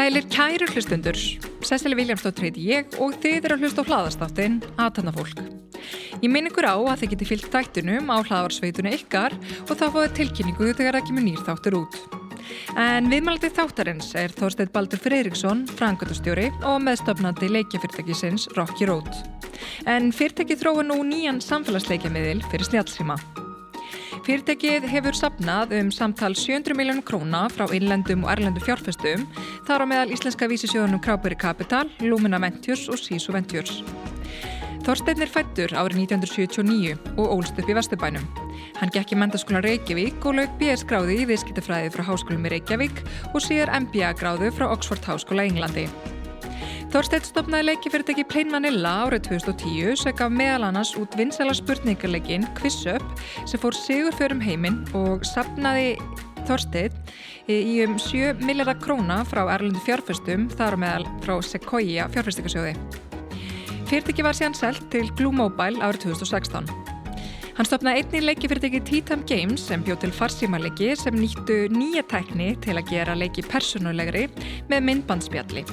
Sælir kæru hlustundur, Sessili Viljámsdóttir heiti ég og þið eru að hlusta á hlaðastáttin Aðtanna fólk. Ég minn ykkur á að þið geti fyllt þættunum á hlaðarsveitunni ykkar og þá fáið tilkynningu þegar ekki með nýr þáttur út. En viðmælandi þáttarins er Þorstein Baldur Freyriksson, frangöndustjóri og meðstofnandi leikjafyrirtækisins Rocky Road. En fyrirtæki þróa nú nýjan samfélagsleikjamiðil fyrir snjálfsíma. Fyrirtækið hefur sapnað um samtal 700 miljónum króna frá innlendum og erlendum fjárfestum, þar á meðal íslenska vísisjóðunum Kráberi Capital, Lumina Ventures og Sisu Ventures. Þorstein er fættur árið 1979 og ólst upp í Vesturbænum. Hann gekk í mentaskólan Reykjavík og lög BS gráði í viðskiptafræði frá Háskólum í Reykjavík og síðar MBA gráðu frá Oxford Háskóla í Englandi. Þorstein stopnaði leikifyrirtæki Plain Vanilla árið 2010 sem gaf meðal annars út vinsala spurningarleikin Quiz Up sem fór sigur förum heiminn og sapnaði Þorstein í um 7 miljardar króna frá erlendu fjárfestum þar meðal frá Sequoia fjárfestingasjóði. Fyrirtæki var síðan selt til Glue Mobile árið 2016. Hann stopnaði einnig leikifyrirtæki T-Time Games sem bjóð til farsímaleiki sem nýttu nýja tækni til að gera leiki personulegri með myndbandspjalli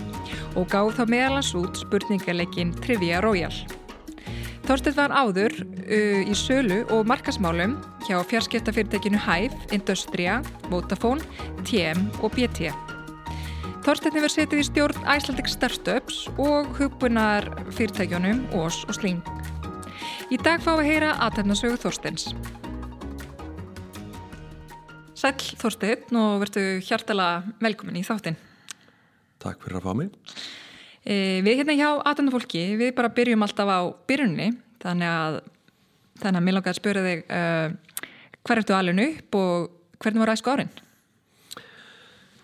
og gáð þá meðalans út spurningarleikin Trivia Royal. Þorstedt var áður uh, í sölu og markasmálum hjá fjarskiptafyrirtækinu Hive, Industria, Vodafone, TM og BT. Þorstedt hefur setið í stjórn Icelandic Startups og hugbúnar fyrirtækjunum Ós og Sling. Í dag fá við að heyra aðtæfnasögu Þorsteins. Sæl Þorstein og verðu hjartala velkomin í þáttinn. Takk fyrir að fá mig. E, við hérna hjá aðtæfnafólki, við bara byrjum alltaf á byrjunni, þannig að, þannig að mér langar að spöra þig uh, hver ertu alveg upp og hvernig var æsku árin?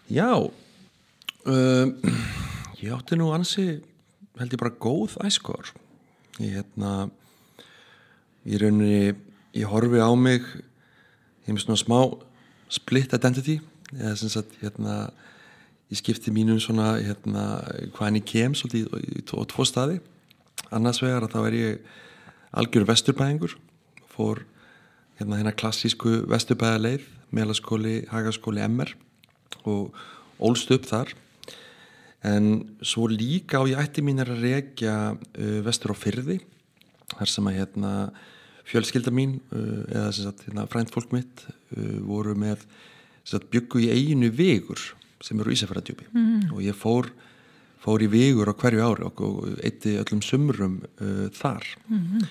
Já, uh, ég átti nú ansi, held ég bara góð æsku ár. Ég hérna í rauninni, ég horfi á mig ég með svona smá split identity eða sem sagt, hérna ég skipti mínum svona, hérna hvaðan ég kem svolítið á tvo staði annars vegar að þá er ég algjör vesturbæðingur fór hérna hérna klassísku vesturbæðarleið meðlaskóli, hagaskóli MR og ólst upp þar en svo líka á ég ætti mín er að rekja uh, vestur á fyrði þar sem að hérna fjölskylda mín uh, eða sagt, hérna, frænt fólk mitt uh, voru með sagt, byggu í eiginu vegur sem eru Ísafjörðardjúpi mm. og ég fór, fór í vegur á hverju ári og, eitti öllum sumrum uh, þar mm.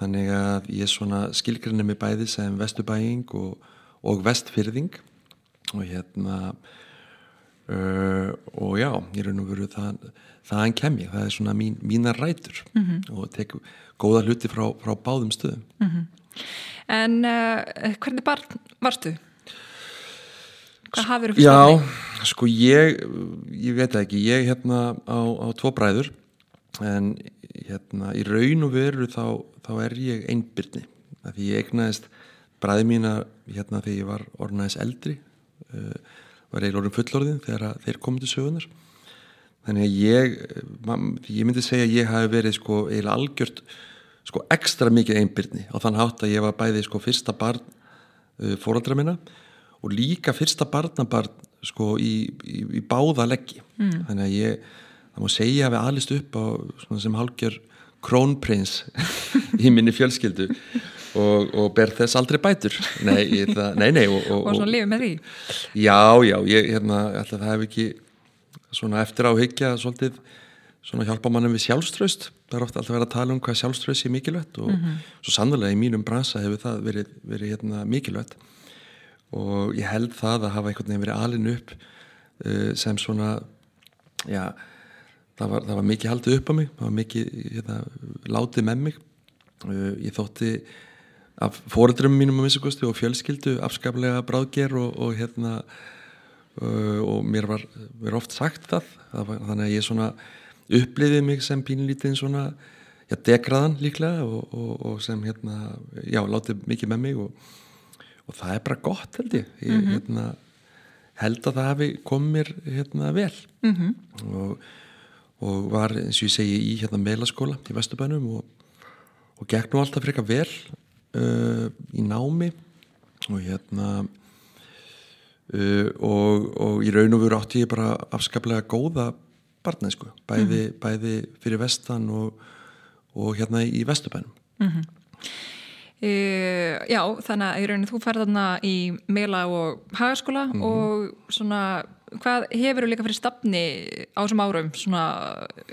þannig að ég svona skilgrinni mig bæði sem vestubæing og, og vestfyrðing og hérna uh, og já, ég raun og veru það þaðan kem ég, það er svona mín, mína rætur mm -hmm. og tek góða hluti frá, frá báðum stöðum mm -hmm. En uh, hvernig barn varstu? Hvað hafður þú? Já, sko ég ég veit ekki, ég hérna á, á tvo bræður en hérna í raun og veru þá, þá er ég einbyrni því ég egnaðist bræði mína hérna þegar ég var orðnaðis eldri uh, var eiginlega orðin fullorðin þegar þeir komið til sögunar þannig að ég ég myndi segja að ég hafi verið sko eiginlega algjört sko ekstra mikið einbyrni á þann hátt að ég var bæði sko fyrsta barn uh, fóraldra minna og líka fyrsta barnabarn sko í, í, í báða leggi. Mm. þannig að ég, það má segja að við alist upp á sem halgjör krónprins í minni fjölskyldu og, og ber þess aldrei bætur. Nei, það, nei, nei og, og, og svona lifið með því. Já, já, ég, hérna, alltaf það hef ekki svona eftir áhyggja svolítið svona hjálpa mannum við sjálfströst það er ofta alltaf verið að tala um hvað sjálfströst er mikilvægt og mm -hmm. svo sannlega í mínum bransa hefur það verið, verið hérna, mikilvægt. Og ég held það að hafa einhvern veginn verið alin upp uh, sem svona já, það var, það var mikið haldið upp á mig. Það var mikið hérna, látið með mig. Uh, ég þótti af fóreldrum mínum að missakosti og fjölskyldu afskaplega bráðger og, og hérna uh, og mér var, var oft sagt það, það var, þannig að ég svona uppliðið mig sem pínlítið svona, já, degraðan líklega og, og, og sem hérna já, látið mikið með mig og, og það er bara gott held ég, ég mm -hmm. hérna held að það hafi komið mér hérna vel -hmm. og, og var eins og ég segi í hérna meilaskóla í Vesturbænum og, og gekk nú alltaf frekar vel uh, í námi og hérna uh, og, og í raun og veru átti ég bara afskaplega góða barnæsku, bæði, bæði fyrir vestan og, og hérna í Vesturbænum. Uh, já, þannig að í rauninu þú færð þarna í meila og hagaskóla og svona, hvað hefur þú líka fyrir stafni á þessum árum? Svona,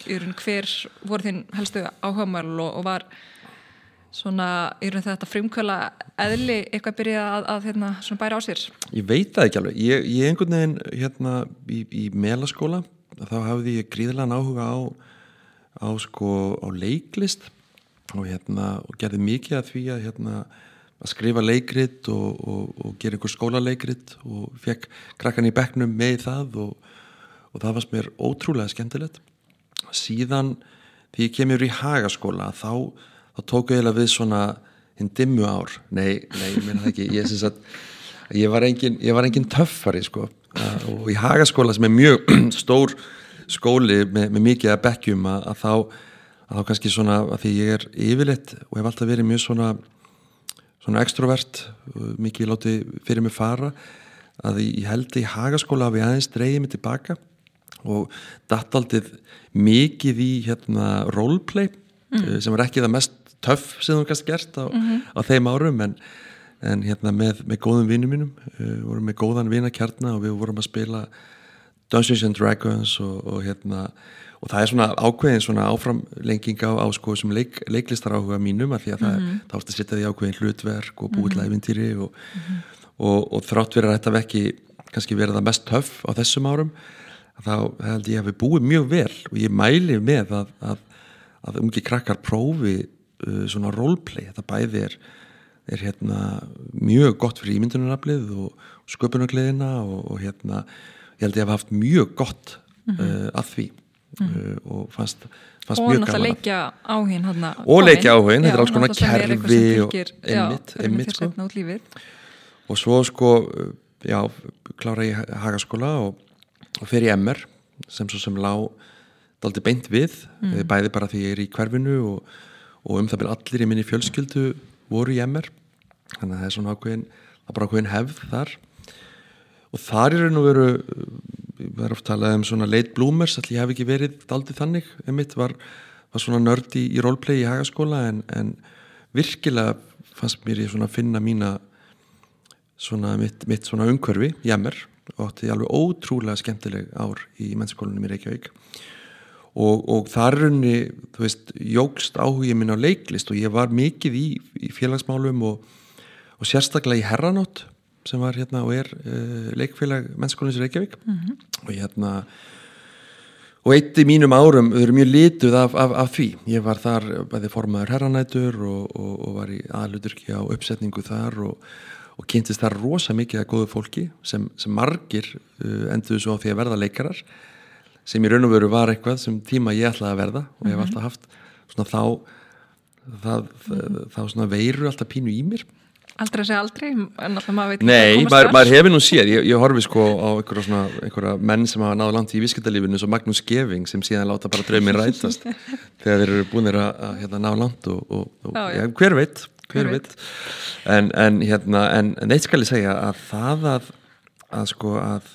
í rauninu hver voru þín helstu áhugamál og, og var svona, í rauninu þetta frumkvæla eðli eitthvað byrja að, að hérna, bæra á sér? Ég veit það ekki alveg, ég, ég einhvern veginn hérna í, í melaskóla þá hafði ég gríðilega áhuga á á sko á leiklist og hérna og gerði mikið af því að hérna að skrifa leikrit og, og, og gera einhver skólaleikrit og fekk krakkan í bekknum með það og, og það varst mér ótrúlega skemmtilegt. Síðan því ég kemur í hagaskóla þá, þá tók ég eiginlega við svona hinn dimmu ár. Nei, nei, ég meina það ekki. Ég, sem sagt, ég var engin, ég var engin töffari sko. Og í hagaskóla sem er mjög stór skóli með, með mikið að bekkjum að, að þá að þá kannski svona að því ég er yfirleitt og hef alltaf verið mjög svona svona extrovert mikið láti fyrir mig fara að ég held í hagaskóla að við aðeins dreyið mig tilbaka og dattaldið mikið í hérna roleplay mm. sem var ekki það mest töff sem þú kannski gert á, mm -hmm. á þeim árum en, en hérna með, með góðum vinnum mínum við vorum með góðan vinnakjarna og við vorum að spila Dungeons and Dragons og, og hérna og það er svona ákveðin svona áframlenging á, á sko sem leik, leiklistar áhuga mínum að því að mm -hmm. það, þá erst að setja því ákveðin hlutverk og búið til Mhm. og, og, og þrátt verið að þetta vekki kannski verið það mest töff á þessum árum þá held ég að við búið mjög vel og ég mæli með að, að, að ungi krakkar prófi svona roleplay, þetta bæði er er hérna mjög gott fyrir ímyndunaraflið og sköpunargleðina og, og hérna ég held ég að hafa haft mjög gott uh, að því. Uh, og fannst, fannst og mjög gaman að- leikja áhugin hana, Og leikja áhuginn, þetta er alls konar er kerfi og- einmitt, já, einmitt, sko. og svo sko já, klára ég hagaskóla og, og fer í MR sem svo sem lá daldi beint við. Mm. bæði bara því ég er í hverfinu og, og um það byrja allir í minni fjölskyldu voru í MR þannig að það er svona ákveðin það er bara ákveðin hefð þar. Og þar er og veru það er oft talað um svona late bloomers allir ég hef ekki verið daldi þannig. Emitt var, var svona nörd í, í roleplay í hagaskóla en, en virkilega fannst mér ég svona finna mína svona mitt, mitt svona umhverfi jammer og átti alveg ótrúlega skemmtileg ár í mennskólanum í Reykjavík og, og þar runni þú veist, jógst áhugið minn á leiklist og ég var mikið í, í félagsmálum og, og sérstaklega í Herranótt sem var hérna og er uh, leikfélag mennskólanins í Reykjavík. Og hérna og eitt í mínum árum þau eru mjög lituð af, af, af því. Ég var þar bæði formaður herranætur og, og, og var í aðluturki á uppsetningu þar og, og kynntist þar rosa mikið að góðu fólki sem, sem margir uh, endur svo á því að verða leikarar sem í raun og veru var eitthvað sem tíma ég ætlaði að verða og ég hef alltaf haft svona þá það, það, þá svona veiru alltaf pínu í mér. Aldrei að segja aldrei, en alltaf maður veit Nei, maður, maður hefur nú séð, ég, ég horfi sko á einhverja, svona, einhverja menn sem hafa náðu langt í viskildalífinu eins og Magnús Geving sem síðan láta bara draumir rætast þegar þeir eru búinir að, að hérna, ná langt og, og, og Já, ja, hver veit, hver Hver veit. En, en, hérna, en, en eitt skal ég segja að það að, að sko að,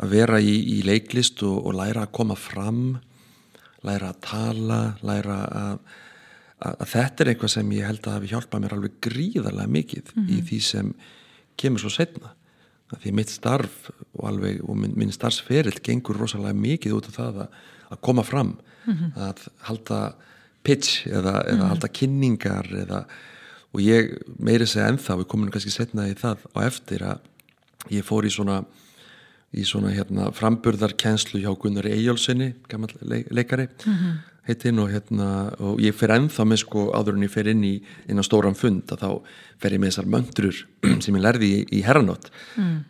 að vera í, í leiklist og, og læra að koma fram læra að tala læra að að, að þetta er eitthvað sem ég held að hafi hjálpað mér alveg gríðarlega mikið í því sem kemur svo setna því mitt starf og, alveg, og minn, minn starfsferill gengur rosalega mikið út af það að, að koma fram að halda pitch eða, eða halda kynningar eða, og ég meiri segja ennþá, við komum kannski setna í það á eftir að ég fór í svona í svona hérna framburðarkenslu hjá Gunnar Eyjálssoni, gammal leikari heitinn og hérna og ég fer ennþá með sko áður en ég fer inn í inn á stóran fund að þá fer ég með þessar möndrur sem ég lærði í, í herranótt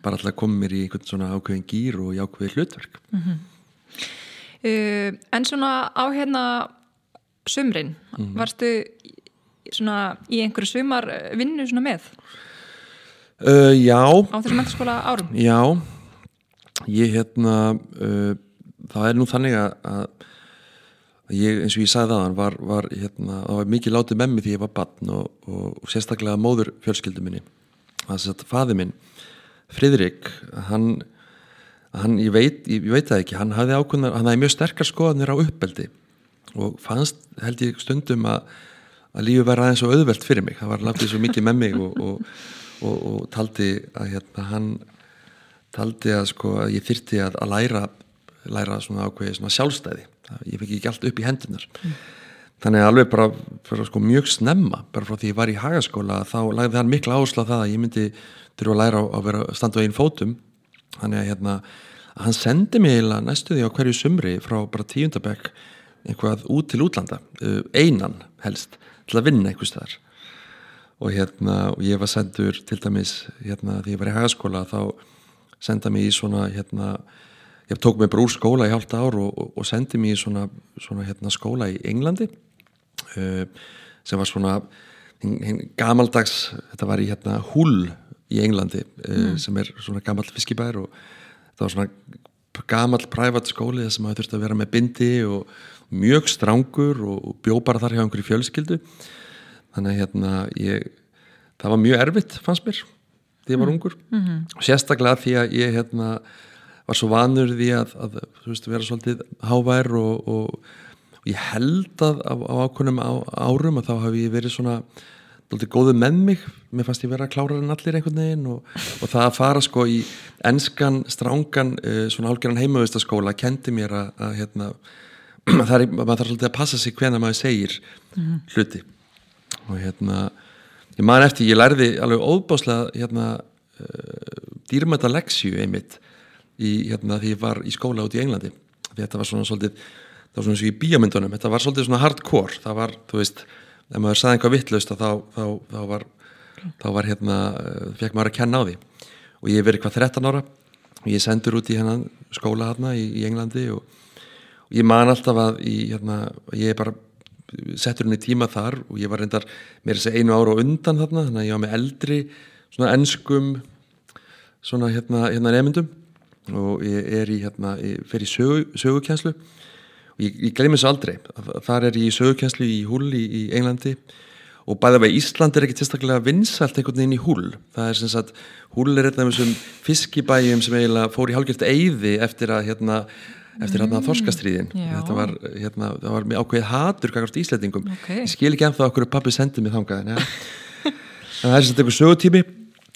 bara alltaf koma mér í einhvern svona ákveðin gýr og í ákveðin hlutverk Uh, en svona á hérna sumrin, Mhm. varstu svona í einhverju sumar vinnu svona með? Uh, Já, á þessum mentaskóla árum? já ég hérna uh, það er nú þannig að, ég, eins og ég sagði aðan var, var hérna, það var mikið látið með mig því ég var barn og, og, og sérstaklega móður fjölskyldu minni. Er að faði minn Fridrik, hann, hann ég, veit, ég, ég veit það ekki, hann hafði ákveðnar hann hafði mjög sterkar skoðanir á uppbeldi og fannst held ég stundum að, að lífi verða aðeins og auðvelt fyrir mig, það var látið svo mikið með mig og, og taldi að hérna hann taldi að sko ég þyrti að, að læra læra svona ákveði svona sjálfstæði. Ég fekk ekki allt upp í hendunar mm. þannig að alveg bara, bara sko, mjög snemma bara frá því ég var í hagaskóla þá lagði hann mikla áherslu á það að ég myndi þurfa að læra að vera standu einn fótum. Þannig að hérna að hann sendi mig eiginlega næstu því á hverju sumri frá bara tíundabekk einhvað út til útlanda uh, einan helst til að vinna einhvers þar og hérna og ég var sendur til dæmis hérna því ég var í hagaskóla þá senda mig í svona hérna ég tók mig brúr skóla í hálta ár og, og, og sendi mig í svona, svona hérna, skóla í Englandi uh, sem var svona hin, hin, gamaldags, þetta var í hérna Hull í Englandi uh, mm. sem er svona gamal fiskibær og það var svona gamal prævat skóli sem hafa þurfti að vera með bindi og mjög strángur og, og bjó bara þar hjá einhverju fjölskyldu þannig að hérna ég, það var mjög erfitt fannst mér því ég var mm. ungur mm -hmm. sérstaklega því að ég hérna var svo vanur því að, að veist, vera svolítið hávær og, og, og ég held að á, á ákunum á, árum að þá hafi ég verið svona góðu með mig mér fannst ég vera að klára en allir einhvern veginn og, og það að fara sko í enskan, strángan, uh, svona álgeran heimavistaskóla kendi mér að, að hérna, það er, maður þarf svolítið að passa sig hvena maður segir mm -hmm. hluti og hérna ég man eftir, ég lærði alveg óbáslega hérna uh, dýrmæta leksju einmitt í, hérna, því ég var í skóla út í Englandi. Því þetta var svona svolítið það var svona eins og í bíamyndunum, þetta var svolítið svona hardcore. Það var, þú veist, ef maður saði einhvað vittlaust þá, þá, þá var þá var hérna, eh, fekk maður að kenna á því. Og ég verið hvað 13 ára. Og ég sendur út í hennan skóla hérna í, í Englandi og, og ég man alltaf að í, hérna, ég er bara settur henni tíma þar og ég var reyndar mér þess að einu ára og undan þarna þannig að ég var með eldri svona ennskum svona hérna, hérna nefndum og ég er í hérna, ég fer í sögu, sögukjænslu og ég, ég glemir þessu aldrei. Þar er ég í sögukjænslu í Hull í, í Englandi og bæða vegi Ísland er ekki tilstaklega vinsalt einhvern veginn í Hull. Það er sem sagt, Hull er einn af þessum fiskibæjum sem eiginlega fór í hálfgjört eiði eftir að hérna eftir hérna mm, þorskastriðin þetta var, hérna, það var ákveðið hatur kakast íslettingum okay. ég skil ekki ennþá okkur pappi sendið mig þangað en, það er sagt einhver sögutími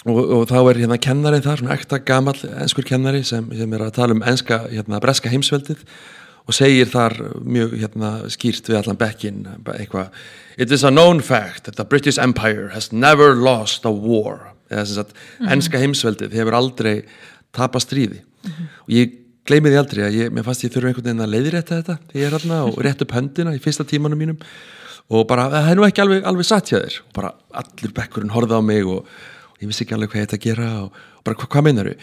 og, og þá er hérna kennarinn þar, svona ekta gamal ennskur kennari sem, sem er að tala um enska, hérna, breska heimsveldið og segir þar mjög hérna, skýrt við allan bekkin eitthvað It is a known fact that the British Empire has never lost a war eða sem sagt, mm -hmm. enska heimsveldið hefur aldrei tapast stríði mm -hmm. og ég gleymi því aldrei að ég, mér fannst ég þurfa einhvern veginn að leiðrétta þetta þegar ég er hérna og rétt upp höndina í fyrsta tímanum mínum og bara, það er nú ekki alveg, alveg satt hjá þér. Og bara allir bekkurinn horfið á mig og ég vissi ekki alveg hvað ég ætti að gera og, og bara, hvað, hvað meinar þú?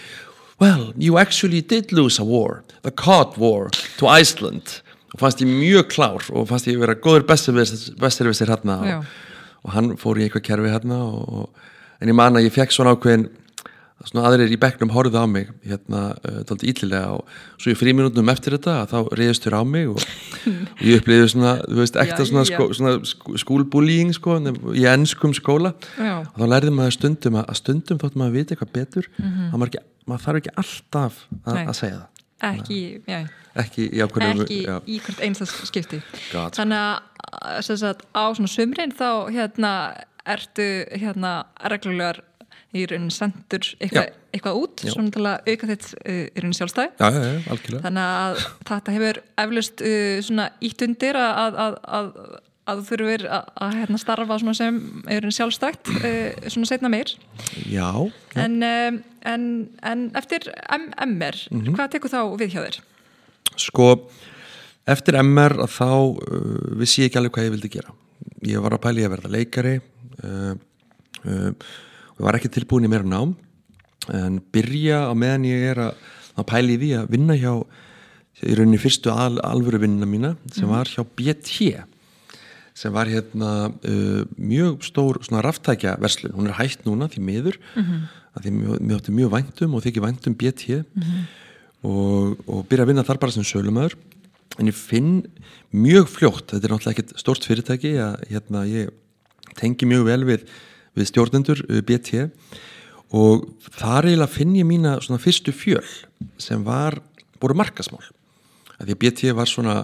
Well, you actually did lose a war the Cod War to Iceland. Og fannst ég mjög klár og fannst ég vera góður besturvisir hérna og, og hann fór í eitthvað kerfi hérna og, en ég man að ég fekk svona ákveðin svona aðrir í bekknum horfið á mig hérna, uh, daldi íllilega og svo í fríminútnum eftir þetta þá reyðist þér á mig og, og ég upplýði svona, þú veist, ekta svona, sko, svona skúlbúlíing sko í ennskum skóla. Já. og þá lærði maður stundum að stundum þótt maður viti eitthvað betur mm -hmm. maður, ekki, maður þarf ekki alltaf að segja það. Ekki, já. Ekki í ekki í hvert einstans skipti. God. þannig að, að á svona sumrin þá hérna ertu hérna reglulegar í raunin sendur eitthvað, eitthvað út svona til að auka þitt uh, í raunin sjálfstæð já, já, já, þannig að þetta hefur eflust uh, svona ítt undir að, að, að, að þurfur að hérna, starfa sem í raunin sjálfstætt uh, svona setna meir. Já en, um, en, en eftir MR, mm -hmm. hvað tekur þá við hjá þér? Sko eftir MR að þá vissi ég ekki alveg hvað ég vildi gera. Ég var að pæli að verða leikari uh, og var ekki tilbúin í meira nám en byrja á meðan ég er að, að pæli því að vinna hjá í rauninni fyrstu al, alvöru vinnina mína sem var hjá BT sem var hérna uh, mjög stór svona ráftækja verslun, hún er hægt núna því miður mm -hmm. að því mjög, mjög, mjög væntum og þykir væntum BT mm -hmm. og, og byrja að vinna þar bara sem sölumöður en ég finn mjög fljótt þetta er náttúrulega ekkert stórt fyrirtæki að hérna, ég tengi mjög vel við, við stjórnendur uh, BT og þar eiginlega finn ég mína svona fyrstu fjöl sem var, voru markasmál að því að BT var svona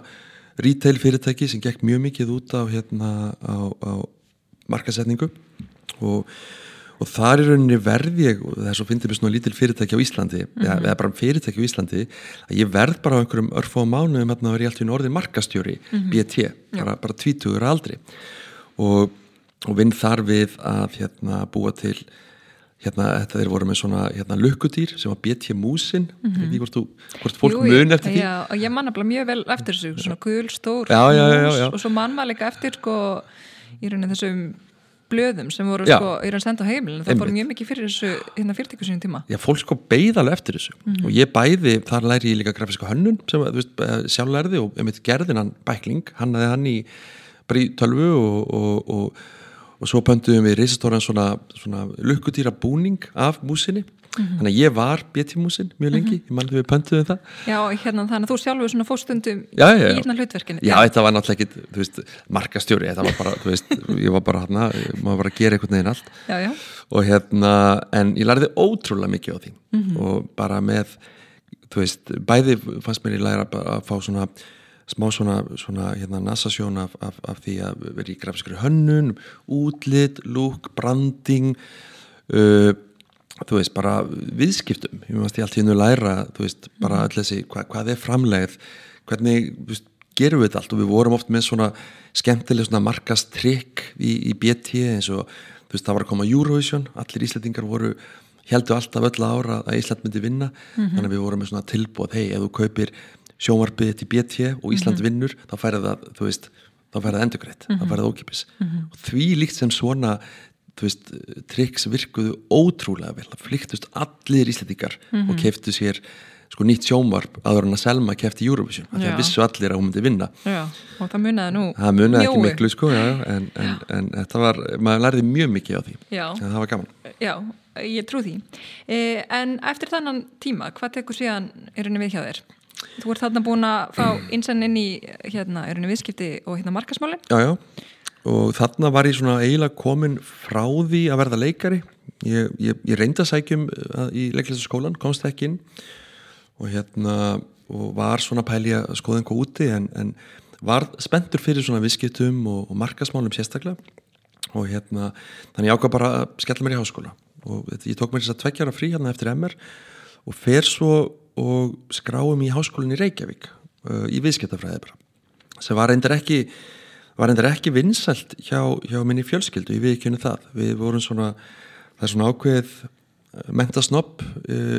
retail fyrirtæki sem gekk mjög mikið út á, hérna, á, á markasetningu og, og þar í rauninni verð ég og þess að finnir mér svona lítil fyrirtæki á Íslandi mm -hmm. eða, bara fyrirtæki á Íslandi að ég verð bara á einhverjum örfóðum mánuðum hérna að vera í allt í norði markastjóri mm -hmm. BT, bara, bara tvítugur aldri. Og, og vinn þar við að hérna, búa til hérna þetta þeir voru með svona hérna lukkutýr sem var BT Músin. Mm -hmm. hvort, þú, hvort fólk Jú, mun eftir því. Já, og ég manna mjög vel eftir þessu svona gul, stór já, og svo mann maður líka eftir sko í rauninni þessum blöðum sem voru sko, í raun senda á heimilin. Það fór mjög mikið fyrir þessu hérna fyrirtíku sínum tíma. Já, fólk sko beigðalega eftir þessu. Mm -hmm. og ég bæði, þar læri ég líka grafíska hönnun sem eh, sjálflærði og gerðinan bækling, hann aðeins hann í bara í tölvu og, og, og, og svo pöntuðum við reysastóran svona, svona lukkutýra búning af músinni Mm -hmm. þannig að ég var bétimúsin mjög lengi, mm -hmm. ég mann að við pöntuðum það Já, hérna, þannig að þú sjálfur svona fóstundum í hérna hlutverkinu Já, já, þetta var náttúrulega ekki, þú veist, markastjóri þetta var bara, þú veist, ég var bara hérna maður var að gera einhvern veginn allt já, já. og hérna, en ég læriði ótrúlega mikið á því mm -hmm. og bara með, þú veist, bæði fannst mér ég læra að fá svona smá svona, svona hérna, nasasjón af, af, af því að vera í grafiskur hönnun, útlit, lúk, branding uh, þú veist, bara viðskiptum. Ég veist, ég allt í hennu læra, þú veist, bara öll þessi, hva, hvað er framlegð hvernig, veist, gerum við þetta allt? Og við vorum oft með svona skemmtileg svona markastrykk í, í BT eins og, þú veist, það var að koma Eurovision, allir íslætingar voru heldu alltaf öll ára að Ísland myndi vinna. Mm -hmm. þannig að við vorum með svona tilbúð hei, ef þú kaupir sjónvarpið til BT og Ísland -hmm. vinnur, þá færði það, þú veist þá færði það endurgreitt, þá færði það ókipis mhm. og því líkt sem svona þú veist, triks virkuðu ótrúlega vel, það flyktust allir íslendingar og mhm. keftu sér sko nýtt sjómarp aður hann að Selma kefti Eurovision, það vissu allir að hún myndi vinna já, og það munnaði nú það munnaði ekki miklu sko já, en, en, en þetta var, maður lærði mjög mikið á því já. það var gaman Já, ég trú því eh, en eftir þannan tíma, hvað tekur síðan er henni við hjá þér? Þú ert þarna búin að fá insenn inn í hérna, henni viðskipti og hérna markasmálin Já, já. Og þarna var ég svona eiginlega komin frá því að verða leikari. Ég, ég, ég reynda sækjum uh, í leiklæsaskólan, komst ekki inn. Og hérna og var svona pæli að skoða einhver úti en, en var spenntur fyrir svona visskiptum og, og markasmálum sérstaklega. Og hérna þannig ég ákvað bara að skella mér í háskóla. Og ég tók mér þess að tveggjara frí hérna eftir MR og fer svo og skráum í háskólinn í Reykjavík uh, í viðskiptafræði bara sem var reyndar ekki var endur ekki vinsælt hjá, hjá minni fjölskyldu, ég við ekki henni það við vorum svona, það er svona ákveð eh, mentasnopp uh,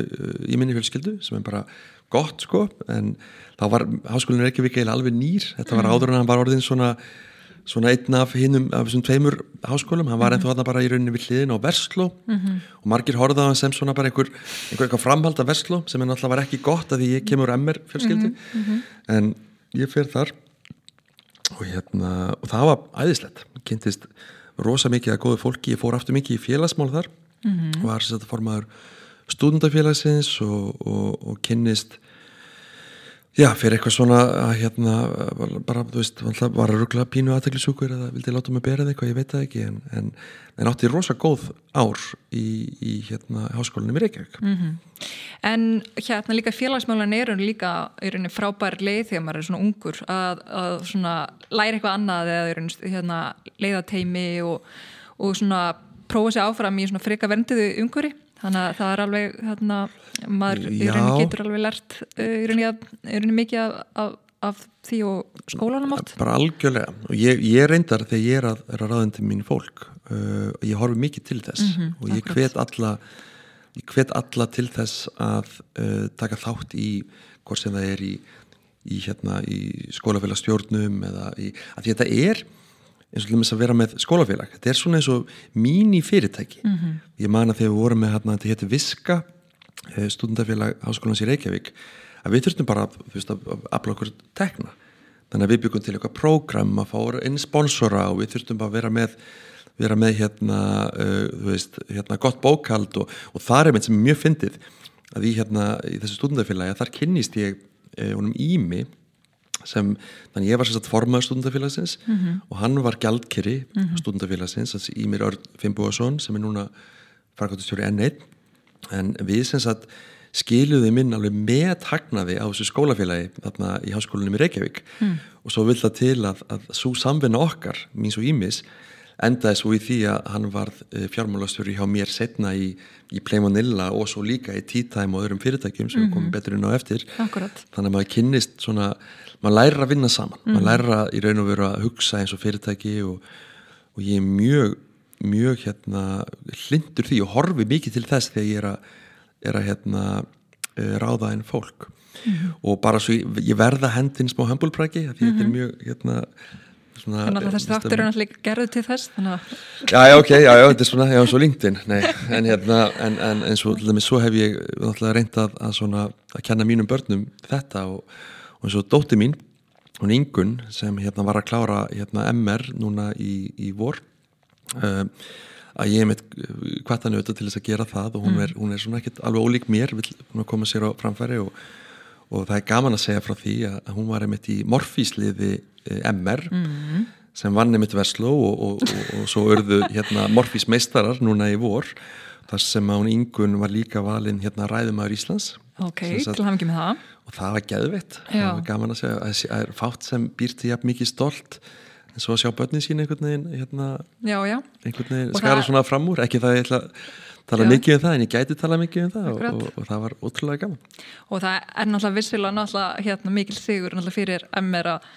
í minni fjölskyldu sem er bara gott sko, en þá var háskólinu Reykjavík eiginlega alveg nýr þetta var mm. áður en hann var orðin svona svona einn af hinnum, af þessum tveimur háskólum, hann var ennþá bara í rauninni við hliðin á Versló mm -hmm. og margir horfða hann sem svona bara einhver, einhver, einhver framhald af Versló sem er náttúrulega var ekki gott að því ég kemur MR fjölskyldu, mm -hmm. en ég fer þar og hérna og það var æðislegt kynntist rosa mikið að góðu fólki ég fór aftur mikið í félagsmál þar mm -hmm. var þess að formaður stúdendafélagsins og, og, og kynnist já, fyrir eitthvað svona að hérna, bara, þú veist, var að ruggla pínu aðteglisúkur eða vildi láta mig bera það eitthvað, ég veit það ekki en, en, en átti rosa góð ár í, í hérna háskólinni mér ekki mm -hmm. En hérna líka félagsmálan er líka er frábær leið þegar maður er svona ungur að, að svona læra eitthvað annað eða hérna, leiðateimi og, og svona prófa sér áfram í svona freka verndiðu unguri þannig að það er alveg hérna, maður í rauninni getur alveg lært uh, í rauninni mikið af, af, af því og skólanum átt bara algjörlega. Og ég, ég reyndar þegar ég er að, er að ráðin til mín fólk uh, ég horfi mikið til þess. Mm -hmm, og ég hvet alla ég hvet alla til þess að uh, taka þátt í hvort sem það er í, í, hérna, í skólafélagstjórnum eða í, að þetta er eins og hlumins að vera með skólafélag. Þetta er svona eins og mín í fyrirtæki mm -hmm. ég man að þegar við vorum með hérna, þetta hétti Viska eh, stúdendafélag Háskólans í Reykjavík að við þurftum bara að afla okkur tekna. Þannig að við byggum til eitthvað prógram að fá inn sponsora og við þurftum bara að vera með vera með hérna, uh, veist, hérna gott bókald og, og það er með sem er mjög fyndið að í hérna í þessu stúdendafélagi þar kynnist ég eh, honum Ími sem, þannig ég var sérstaklega formaður stúdendafélagsins mm -hmm. og hann var gjaldkeri mm -hmm. stúdendafélagsins, þessi Ímir Örn Fimboðarsson sem er núna frækvæmtustjóri N1 en við sem sagt skiluði minn alveg með hagnaði á þessu skólafélagi þarna í háskólinum í Reykjavík mm. og svo vil það til að, að svo samvinna okkar, mín svo Ímis endaði svo í því að hann var eh, fjármálastjóri hjá mér setna í, í Playmonilla og svo líka í T-Time og öðrum fyrirtækjum sem mm -hmm. komið betur inn á eftir Akkurat. þannig að maður kynnist svona maður læra að vinna saman, mm. maður læra í raun og veru að hugsa eins og fyrirtæki og, og ég er mjög mjög hérna hlindur því og horfi mikið til þess þegar ég er að, er að hérna eh, ráða einn fólk. Mm. Og bara svo ég, ég verða hendin smá hömbulpræki því þetta er mhm. mjög hérna Svona, þannig að þessi þáttur er náttúrulega gerðu til þess Já, já, ok, já, já, þetta er svona já, svo LinkedIn, nei, en hérna en, en, en svo, svo hef ég náttúrulega reyndað að svona, að kenna mínum börnum þetta og, og og dótti mín hún Ingun, sem hérna var að klára hérna MR núna í, í vor uh, að ég hef meitt hvartan auðvitað til þess að gera það og hún mm. er, hún er svona ekkit alveg ólík mér, vil koma sér á framfæri og, og það er gaman að segja frá því að hún var einmitt í morfísliði MR mm. sem vann einmitt Veslo og, og, og, og svo örðu hérna Morfís meistarar núna í vor þar sem að hún yngun var líka valinn hérna ræðumæður Íslands Ok, til með það það var gæðvitt, það var gaman að segja að það er fátt sem býrti jafn mikið stolt en svo að sjá börnin sín einhvern veginn hérna, já, já. einhvern veginn skara svona fram úr, ekki það ég ætla tala já. mikið um það en ég gæti tala mikið um það og, og, og það var ótrúlega gaman. Og það er náttúrulega vissilega náttúrulega hérna, mikil sigur náttúrulega fyrir MR að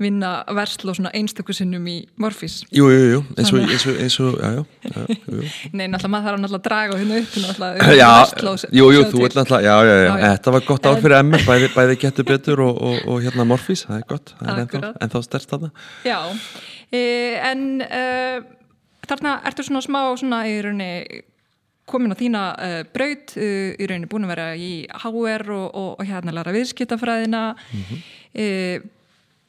vinna verslu og svona einstöku sinnum í Morfís Jú, jú, jú, eins og, eins og, eins og já, já, já, jú. Nei, náttúrulega maður þarf náttúrulega að draga hérna upp náttúrulega Já, jú, jú, þú ert náttúrulega, já, já, já, þetta var gott ár fyrir MF, bæði, bæði getur betur og, og, og hérna Morfís, það er gott, það er ennþá, ennþá stærst það Já, e, en uh, þarna ertu svona smá svona í rauninni komin á þína uh, braut uh, í rauninni búin að vera í HR og hérna læra viðskiptafræðina. Mm -hmm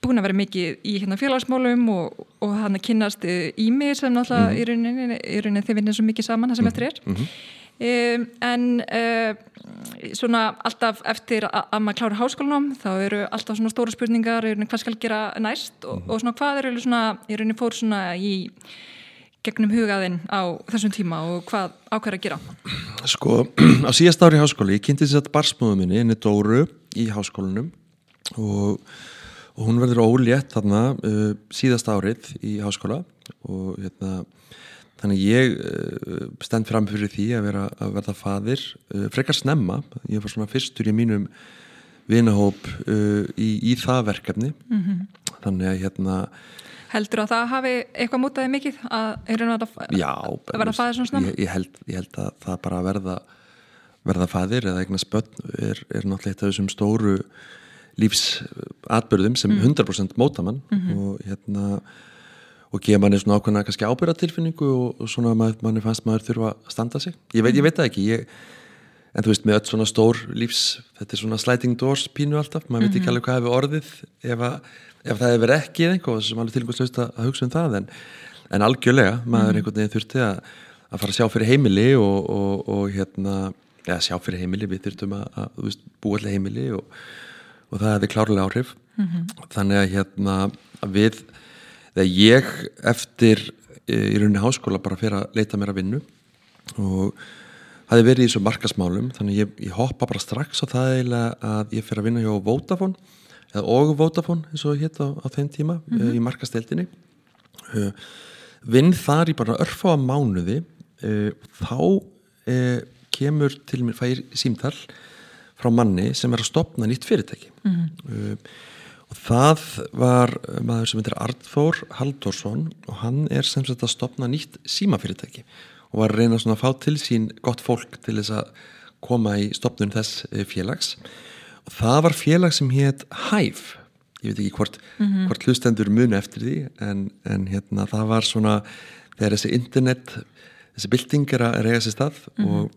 búin að vera mikið í hérna, félagsmálum og, og hann að kynast í mig sem náttúrulega mm -hmm. í rauninni, í rauninni þið vinnir svo mikið saman það sem mm -hmm. eftir er mm -hmm. um, en uh, svona alltaf eftir að, að maður klára háskólanum þá eru alltaf svona stóra spurningar hvað skal gera næst og, mhm. og svona hvað eru svona, í rauninni fór svona í gegnum hugaðinn á þessum tíma og hvað ákveður að gera? Sko, á síðast ári í háskóli ég kynnti þess að barsmóðu minni, henni Dóru í háskólanum og og hún verður ólétt þarna uh, síðast árið í háskóla og hérna þannig ég uh, stend fram fyrir því að vera að verða fadir uh, frekar snemma, ég var svona fyrstur í mínum vinahóp uh, í, í það verkefni mm -hmm. þannig að hérna Heldur að það hafi eitthvað mútaði mikið að, Já, að verða fadir svona snemma? Ég, ég, held, ég held að það bara verða verða fadir eða eignar spöld er, er náttúrulega eitt af þessum stóru lífsatbyrðum sem mm. 100% móta mann mm -hmm. og hérna og gefa manni svona ákveðna kannski ábyrðatilfinningu og, og svona manni fannst maður þurfa að standa sig ég veit, ég veit það ekki ég, en þú veist með öll svona stór lífs þetta er svona sliding doors pínu alltaf maður mm -hmm. veit ekki mhm. alveg hvað hefur orðið ef, að, ef það hefur ekki eða einhvað sem alveg tilbúinslaust að, að hugsa um það en, en algjörlega maður -hmm. einhvern veginn þurfti að, að fara að sjá fyrir heimili og, og, og hérna ja, sjá fyrir heimili við þurftum að búa allir heimili og og það hefði klárlega áhrif mm -hmm. þannig að hérna við þegar ég eftir e, í rauninni háskóla bara fyrir að leita mér að vinnu og það hefði verið í þessu markasmálum þannig ég, ég hoppa bara strax á það eiginlega að ég fyrir að vinna hjá Vodafone eða og Vodafone eins og hitt á, á þeim tíma mm -hmm. í markasteldinni e, vinn þar í bara örfa á mánuði þá kemur til mér fær símtall frá manni sem er að stopna nýtt fyrirtæki mm -hmm. og það var maður sem heitir Artþór Halldórsson og hann er sem sagt að stopna nýtt símafyrirtæki og var að reyna svona að fá til sín gott fólk til þess að koma í stopnum þess eh, félags og það var félag sem hétt Hæf ég veit ekki hvort, mm -hmm. hvort hlustendur muni eftir því en, en hérna það var svona þegar þessi internet þessi bylting er að reyja sér stað mm -hmm. og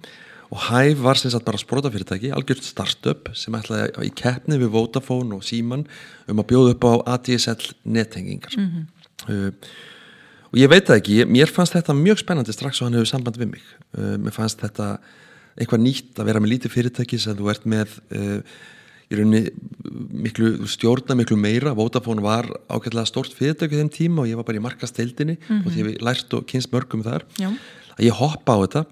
og Hæf var sem sagt bara sprótafyrirtæki algjört startup sem ætlaði í keppni við Vodafone og Síman um að bjóða upp á ADSL nettengingar mm -hmm. uh, og ég veit það ekki, mér fannst þetta mjög spennandi strax og hann hefur samband við mig uh, mér fannst þetta eitthvað nýtt að vera með lítið fyrirtæki sem þú ert með uh, í rauninni miklu, stjórna miklu meira Vodafone var ágætlega stort fyrirtæki þeim tíma og ég var bara í markasteildinni mm -hmm. og því ég lært og kynst mörgum þar Já. að ég hoppa á þetta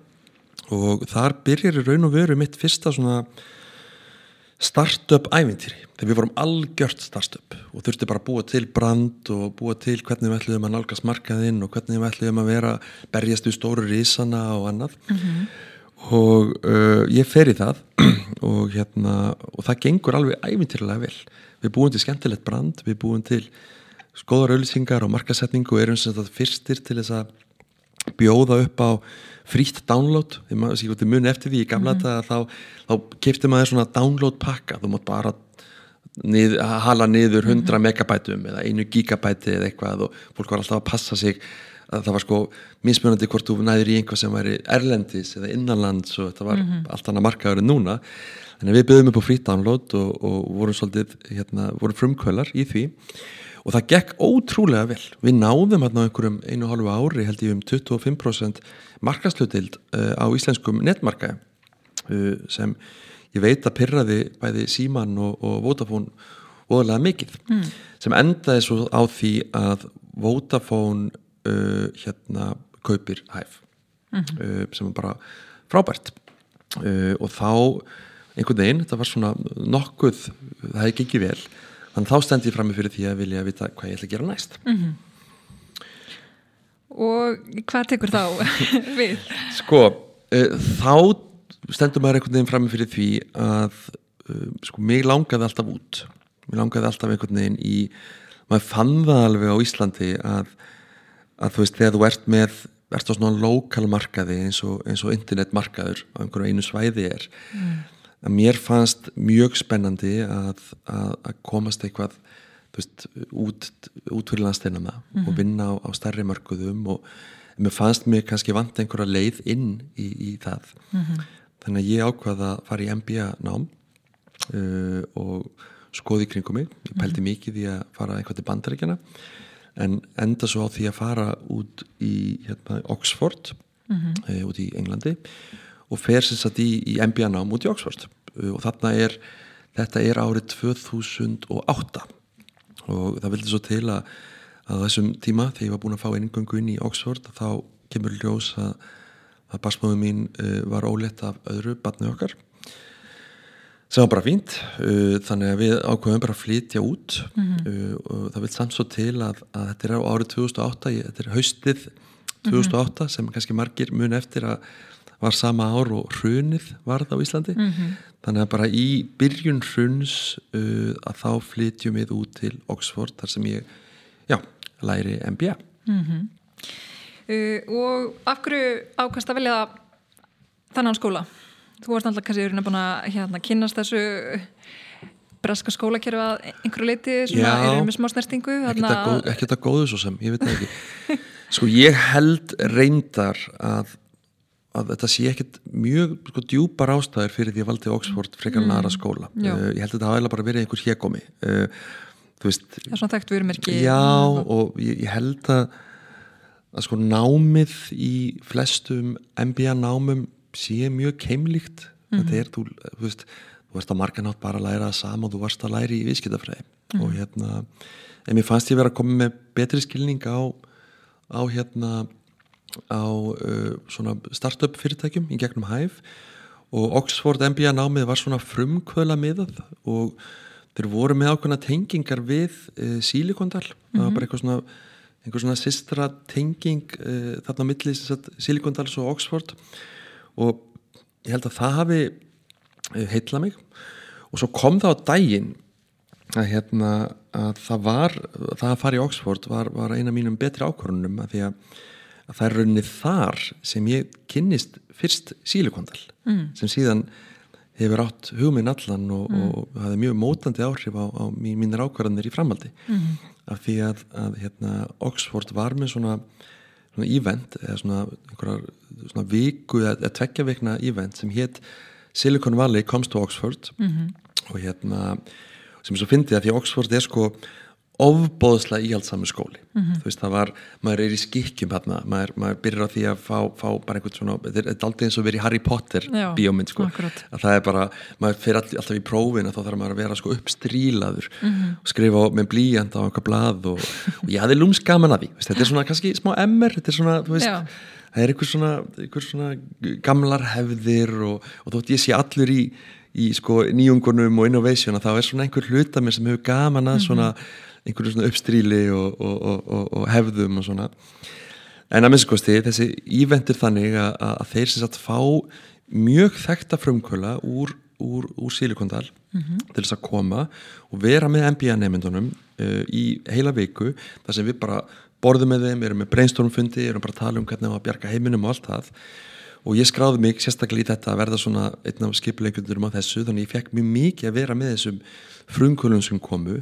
og þar byrjar í raun og veru mitt fyrsta svona startup ævintýri. Þegar við vorum algjört startup og þurfti bara að búa til brand og búa til hvernig við ætlum að nálgast markaðinn og hvernig við ætlum að vera berjast við stóru rísana og annað. Mm -hmm. og uh, ég fer í það og hérna og það gengur alveg ævintýrilega vel. Við búum til skemmtilegt brand, við búum til skoðar auðlýsingar og markasetningu og erum sem þetta fyrstir til þess að bjóða upp á frýtt download, þegar maður sé hvort þið muni eftir því í gamla mm -hmm. þá, þá kefti maður svona download pakka, þú mátt bara nið, hala niður 100 mm -hmm. megabætum eða einu gigabæti eða eitthvað og fólk var alltaf að passa sig að það var sko mismunandi hvort þú næður í einhvað sem væri erlendis eða innanlands og þetta var mm -hmm. allt annað markaður en núna þannig að við byggðum upp á frýtt download og, og vorum svolítið, hérna, vorum frumkvölar í því og það gekk ótrúlega vel við náðum hérna á einhverjum einu hálfu ári held ég um 25% markaslutild uh, á íslenskum netmarka uh, sem ég veit að pyrraði bæði Síman og, og Vodafone óðurlega mikið mm. sem endaði svo á því að Vodafone uh, hérna kaupir hæf mm -hmm. sem er bara frábært og þá einhvern veginn, þetta var svona nokkuð, það hefði gengið vel þannig þá stend ég fram með fyrir því að vilja vita hvað ég ætla að gera næst mm -hmm. Og hvað tekur þá við? Sko, uh, þá stendur maður einhvern veginn fram með fyrir því að uh, sko, mig langaði alltaf út mig langaði alltaf einhvern veginn í maður fann það alveg á Íslandi að, að þú veist, þegar þú ert með ert á svona lokal markaði eins og, eins og internetmarkaður á einhverju einu svæði er mm að mér fannst mjög spennandi að, að, að komast eitthvað veist, út, út fyrir landsteinana mm -hmm. og mhm. vinna á, á starri mörguðum og mér fannst mér kannski vant einhverja leið inn í, í það mm -hmm. þannig að ég ákvaða að fara í MBA nám uh, og skoði kringum mig ég pældi mm -hmm. mikið í að fara eitthvað til bandaríkjana en enda svo á því að fara út í hérna, Oxford uh, út í Englandi og fer sem sagt í, í MBA nám út í Oxford og þarna er þetta er árið 2008 og það vildi svo til að, að þessum tíma þegar ég var búin að fá eingöngu inn í Oxford þá kemur ljós að, að barsmáðu mín uh, var óletta af öðru batni okkar sem var bara fínt uh, þannig að við ákveðum bara að flytja út mm -hmm. og það vil samt svo til að, að þetta er á árið 2008 þetta er haustið 2008 mm -hmm. sem kannski margir mun eftir að var sama ár og hrunið varð á Íslandi mm -hmm. þannig að bara í byrjun hruns uh, að þá flytjum við út til Oxford þar sem ég já, læri MBA mm -hmm. uh, Og af hverju ákast að velja þannan skóla? Þú varst alltaf kannski búin að hérna, kynast þessu braska skólakerfi að einhverju leiti sem eru með smá snertingu Ekki þetta góðu svo sem, ég veit það ekki Sko ég held reyndar að að þetta sé ekkert mjög sko, djúpar ástæðir fyrir því að valdi Oxford frekar mm. aðra skóla. Uh, ég held að það hafa bara verið einhver hjekomi uh, þú veist það er svona þekkt vörumerki. Já og ég, ég held að að sko námið í flestum MBA námum sé mjög keimlíkt. Mm. þetta er, þú, þú veist þú varst að marganátt bara að læra það sama og þú varst að læra í viðskiptafræði. Mm. og hérna en mér fannst ég verið að koma með betri skilning á á hérna á uh, svona startup fyrirtækjum í gegnum hæf og Oxford MBA námið var svona frumkvöla miðað og þeir voru með ákveðna tengingar við uh, Silikondal, mm -hmm. það var mhm. bara eitthvað svona einhver svona sistra tenging uh, þarna millir Silikondals og Oxford og ég held að það hafi uh, heitla mig og svo kom það á daginn að hérna að það var það að fara í Oxford var, var eina mínum betri ákvörunum að því að að það er rauninni þar sem ég kynnist fyrst sílikondal mm. sem síðan hefur átt hugminn allan og, mm. og hafði mjög mótandi áhrif á, á mínir ákvarðanir í framhaldi mm. af því að, að hérna, Oxford var með svona, svona event eða svona, svona viku eða tveggja vikna event sem hétt Silicon Valley Comes to Oxford -hmm. og hérna sem svo fyndi að því að Oxford er sko ofbóðslega íhaldsami skóli. Þú veist það var, maður er í skikkjum hérna, maður, maður byrjar á því að fá, fá bara einhvern svona, þetta er- er aldrei eins og verið Harry Potter Já, bíómynd sko, akkurat. að það er bara, maður fyrir all, alltaf í prófin að þá þarf maður að vera sko uppstrílaður og skrifa á, með blíjand á einhver blað og, og ég hafði lúms gaman að því. Veist, þetta er svona kannski smá emmer þetta er svona, þú veist, Já. það er einhver svona, einhver svona gamlar hefðir og, og þótt ég sé allur í, í sko nýjungunum og innovation að þá er svona einhver hluta mér sem hefur gaman að svona einhverju svona uppstríli og, og, og, og, og hefðum og svona. En að minnskosti þessi íventur þannig að, að þeir sem sagt fá mjög þekta frumkvöla úr, úr, úr Silikondal til þess að koma og vera með MBA nefndunum uh, í heila viku þar sem við bara borðum með þeim, erum með brainstormfundi, erum bara að tala um hvernig á að bjarga heiminum og allt það og ég skráði mig sérstaklega í þetta að verða svona einn af skipuleikundurum á þessu þannig ég fekk mjög mikið að vera með þessum frumkvölum sem komu.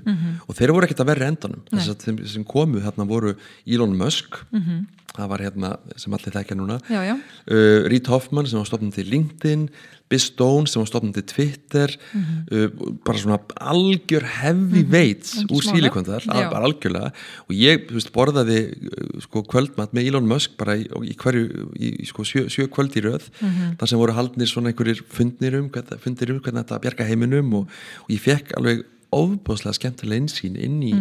Og þeir voru ekkert að verra endanum. Þess að þeim sem komu þarna voru Elon Musk það var hérna sem allir þekkja núna. Já, já. uh, Reid Hoffman sem var stofnum til LinkedIn Biz Stone sem var stofnum til Twitter uh, bara svona algjör heavy weights Ekki úr smálega. sílikondar, Já. bara algjörlega. Og ég veist, borðaði uh, sko, kvöldmatt með Elon Musk bara í, í hverju í, sko, sjö, sjö kvöld í röð. Þar sem voru haldnir svona einhverjir fundnir um fundir um hvernig þetta bjarga heiminum og, og ég fekk alveg ofbúðslega skemmtilega einsýn inn í,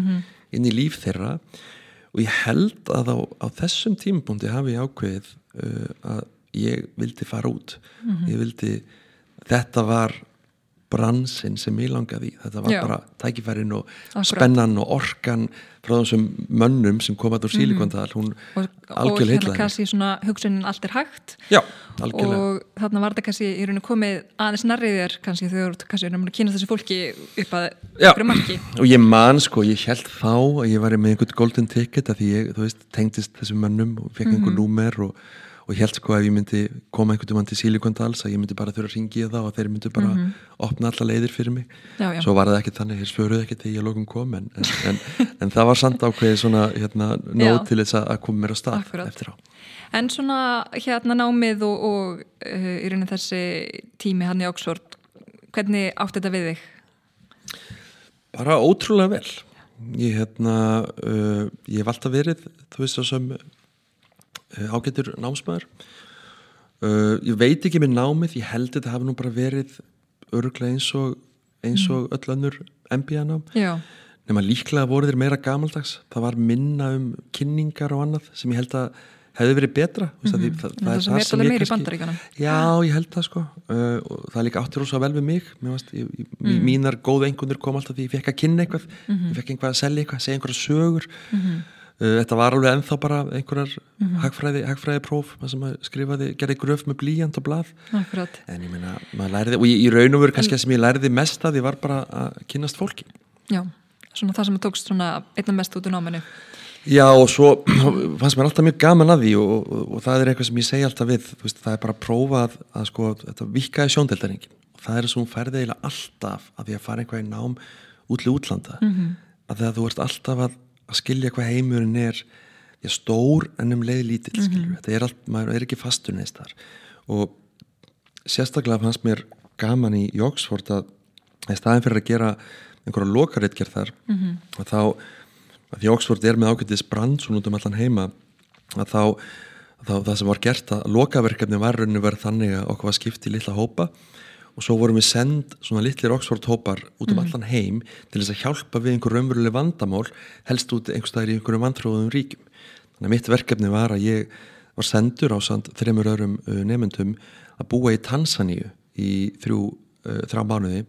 inn í líf þeirra. og ég held að á, á þessum tímapunkti hafi ég ákveðið uh, að ég vildi fara út. Ég vildi, þetta var bransin sem ég langaði þetta var Já. bara tækifærin og Akkurat. spennan og orkan frá þessum mönnum sem koma úr sílikondal hún og, og algjörlega hérna kannski svona hugsunin allt er hægt. Já, og þarna var þetta kannski í rauninu komið aðeins nærrið þér kannski þegar þú ert kannski að kynast þessu fólki upp að ykkur marki. Og ég man sko, ég held þá að ég var með einhvern golden ticket að því ég, þú veist, tengdist þessum mönnum og fekk einhver númer og, og ég held sko ef ég myndi koma einhvern veginn til Silikondals að ég myndi bara þurfa að ringja þá og þeir myndi bara opna alla leiðir fyrir mig Já, já. svo var það ekki þannig, þeir svöruðu ekki þegar ég lokum kom en, en, en, en það var samt ákveðið svona hérna, Já. til þess að koma mér á stað Akkurat. eftir á en svona hérna námið og, og uh, í rauninu þessi tími hann í Oxford hvernig átti þetta við þig? bara ótrúlega vel ég hérna uh, ég hef alltaf verið þú veist það sem ágættur námsmaður. Uh, ég veit ekki með námið ég held þetta hafi nú bara verið örglega eins og eins og öll önnur MBA nám nema líklega voru þeir meira gamaldags. Það var minna um kynningar og annað sem ég held að hefði verið betra. Mm -hmm. það, það sem er alveg meira í Bandaríkjunum. já, ég held það sko. Uh, það er líka áttir ósað vel við mig. Varst, ég, ég, mm. mínar góðu engunir kom alltaf því ég fekk að kynna eitthvað. Ég fekk einhvað að selja eitthvað, segja einhverja sögur. Uh, þetta var alveg ennþá bara einhverjar hagfræði, hagfræði próf sem skrifaði, gerði gröf með blíjant og blað. Akkurat. En ég meina, maður læriði og ég, í raun og veru kannski það sem ég læriði mest að því var bara að kynnast fólki. Já, svona það sem tókst svona einna mest út úr náminu. Já og svo fannst mér alltaf mjög gaman að því og, og, og það er eitthvað sem ég segi alltaf við veist, það er bara að prófa að, að sko, þetta vikaði sjóndeldaringin og það er að færði eiginlega alltaf að því að fara einhvað í nám útli útlanda. Mm -hmm. að að, skilja hvað heimurinn er já, stór en um leið lítill mm -hmm. þetta er allt, maður er ekki fastur neist þar og sérstaklega fannst mér gaman í Oxford að í staðin fyrir að gera einhverja lokaritgerð þar mm -hmm. að þá að því Oxford er með ágættis brandsun út um allan heima að þá, þá það sem var gert að lokaverkefni var rauninu verið þannig að okkur var skipt í litla hópa og svo vorum við send svona litlir Oxford hópar út um allan heim til þess að hjálpa við einhver raunveruleg vandamál helst út einhverstaðir í einhverjum vandfróðum ríkjum þannig að mitt verkefni var að ég var sendur á sand þreymur öðrum uh, nefndum að búa í Tansaníu í þrjú, uh, þrjá mánuði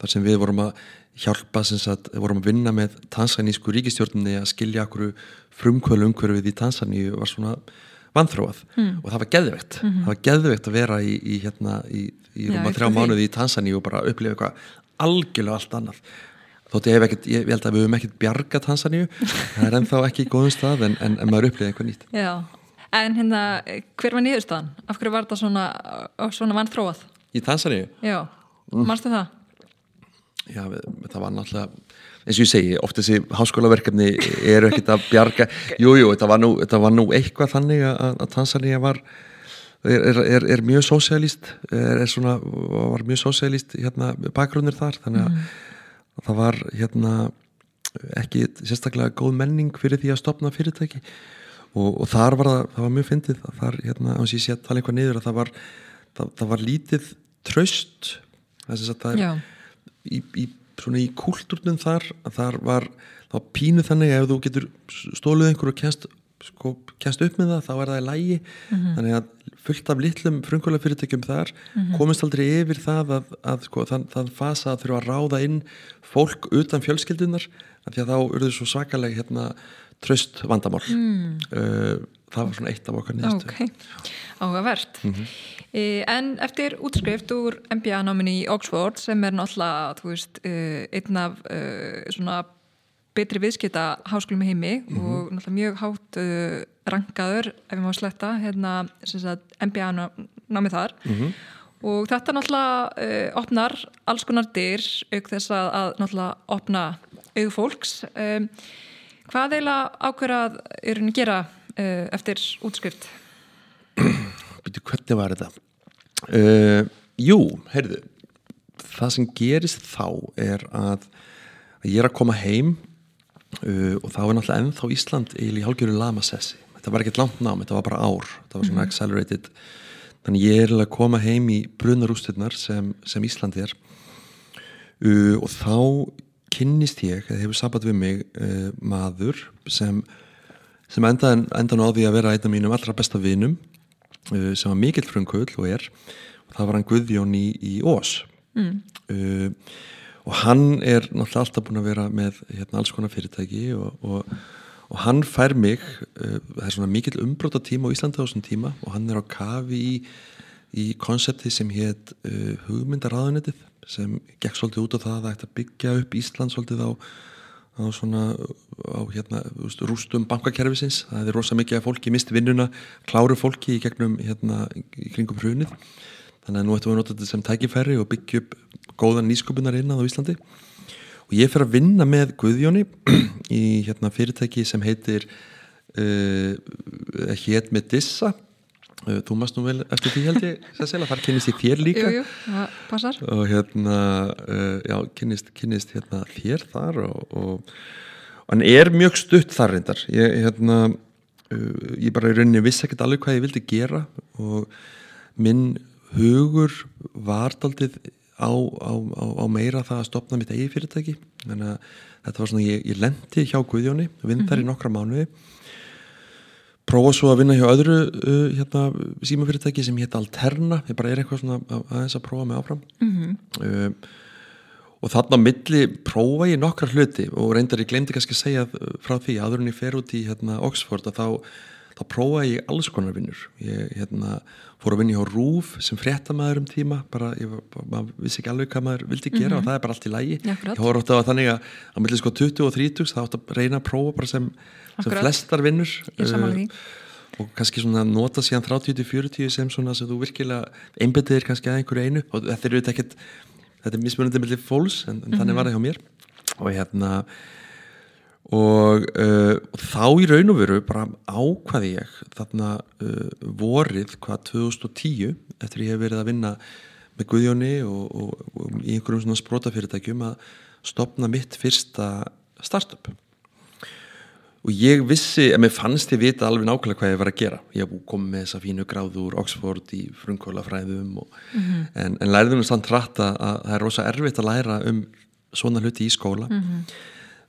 þar sem við vorum að hjálpa sem sagt, vorum að vinna með tansanísku ríkistjórnumni að skilja okkur frumkvölu umhverfið í Tansaníu var svona vanþróað mm. og það var geðveikt mm -hmm. það var geðveikt að vera í, í hérna í, í rúma þrjá mánuði í Tansaníu og bara upplifa eitthvað algjörlega allt annað. Þótt ég hef ekkert, ég, held að við höfum ekkert bjarga Tansaníu, það er ennþá ekki í góðum stað en, en, en maður upplifa eitthvað nýtt. Já, en hérna hver var niðurstaðan? Af hverju var þetta svona, svona vannþróað? í Tansaníu, Já, Mm. manstu það? já, við, það var náttúrulega eins og ég segi, oft þessi háskólaverkefni eru ekkert að bjarga. Jújú, jú, þetta, þetta var nú eitthvað þannig að, að Tanzania var er, er, er, mjög er, er svona, var mjög sósialist hérna, bakgrunnir þar þannig að, að það var hérna ekki sérstaklega góð menning fyrir því að stopna fyrirtæki. Og, og þar var það, það var mjög fyndið þar, hérna, á þess að ég tala einhvað niður að það var, það, það var lítið tröst það er í, í, í kúlturnum þar þar var, var pínu þannig ef þú getur stóluð einhver og kennst sko, kennst upp með það, þá er það í lægi þannig að fullt af litlum frungulega fyrirtækjum þar komist aldrei yfir það að, að sko, það, það fasa að þurfa að ráða inn fólk utan fjölskyldunar af því að þá urðu svo svakaleg hérna, tröst vandamál. Mm. það var svona eitt af okkar niðurstöðu Ok, áhugavert. e, en eftir útskrift úr MBA-náminni í Oxford sem er náttúrulega, veist, e, einn af svona betri viðskipta háskólum í heimi og náttúrulega mjög hátt uh, rankaður, ef ég má sletta, hérna, sem sagt, MBA-námið þar og þetta náttúrulega uh, opnar alls konar dyr auk þess að, að náttúrulega opna auð fólks. Um, hvað eiginlega ákveðað er hún að gera uh, eftir útskrift? Býtu, hvernig var þetta? Uh, jú, heyrðu það sem gerist þá er að ég er að koma heim uh, og þá er náttúrulega ennþá Ísland eiginlega í hálgjöru lamasessi. Þetta var ekkert langt nám, þetta var bara ár. Þetta var svona accelerated. Þannig ég er að koma heim í brunarústurnar sem, sem Ísland er. Uh, og þá kynnist ég, eða hefur sabat við mig uh, maður sem sem endan á því að vera einn af mínum allra besta vinum sem var mikill frungull og er. Og það var hann Guðjón í, í Ós mm. Og hann er náttúrulega alltaf búin að vera með hérna, alls konar fyrirtæki og, og, og hann fær mig uh, það er svona mikill umbróta tíma á Íslandi á þessum tíma og hann er á kafi í, í konsepti sem hétt uh, hugmyndaráðunetið sem gekk svolítið út á það að það ætti að byggja upp Ísland svolítið á á svona á hérna veist, rústum bankakerfisins. Það er rosa mikið að fólki misti vinnuna kláru fólki í gegnum hérna í kringum hrunið. Þannig að nú ættum við að nota þetta sem tækifæri og byggja upp góðan nýsköpunar innan á Íslandi. Og ég fer að vinna með Guðjóni í hérna fyrirtæki sem heitir uh, hétt með Dissa. Uh, þú mást nú vel eftir því held ég Cecilia, þar kynnist ég þér líka. Jú, jú, það og hérna uh, já, kynnist, kynnist hérna þér þar og, og hann er mjög stutt þar reyndar. Ég, hérna, uh, ég bara í rauninni vissi ekkert alveg hvað ég vildi gera og minn hugur var daldið á, á, á, á meira það að stopna mitt eigi fyrirtæki. Þannig að þetta var svona, ég, ég lendi hjá Guðjóni vinn þar í nokkra mánuði. Prófa svo að vinna hjá öðru uh, hérna, símafyrirtæki sem hétt Alterna. Ég bara er eitthvað svona að- aðeins að prófa mig áfram. Uh, og þarna milli prófa ég nokkra hluti og reyndar ég glemdi kannski að segja uh, frá því aður en ég fer út í hérna, Oxford að þá, þá prófa ég alls konar vinnur. Ég hérna, fór að vinna hjá RÚF sem fréttamaður um tíma bara, ég, maður vissi ekki alveg hvað maður vildi gera og það er bara allt í lægi ég horf átt að þannig að á milli sko 20 og 30 þá átt að reyna að prófa bara sem, sem flestar vinnur. Uh, og kannski svona nota síðan 30-40 sem svona sem þú virkilega einbetið kannski að einhverju einu. Og þetta er auðvitað ekkert þetta er mismunandi millir fólks en, en þannig var það hjá mér. Og hérna og, uh, þá í raun og veru bara ákvaði ég þarna uh, vorið hvað 2010 eftir ég hef verið að vinna með Guðjóni og, og, og í einhverjum svona sprótafyrirtækjum að stopna mitt fyrsta startup. Og ég vissi, en mér fannst ég vita alveg nákvæmlega hvað ég var að gera. Ég komið með þessa fínu gráðu úr Oxford í frumkvölafræðum og, en, en læriðum samt rætt að að það er rosa erfitt að læra um svona hluti í skóla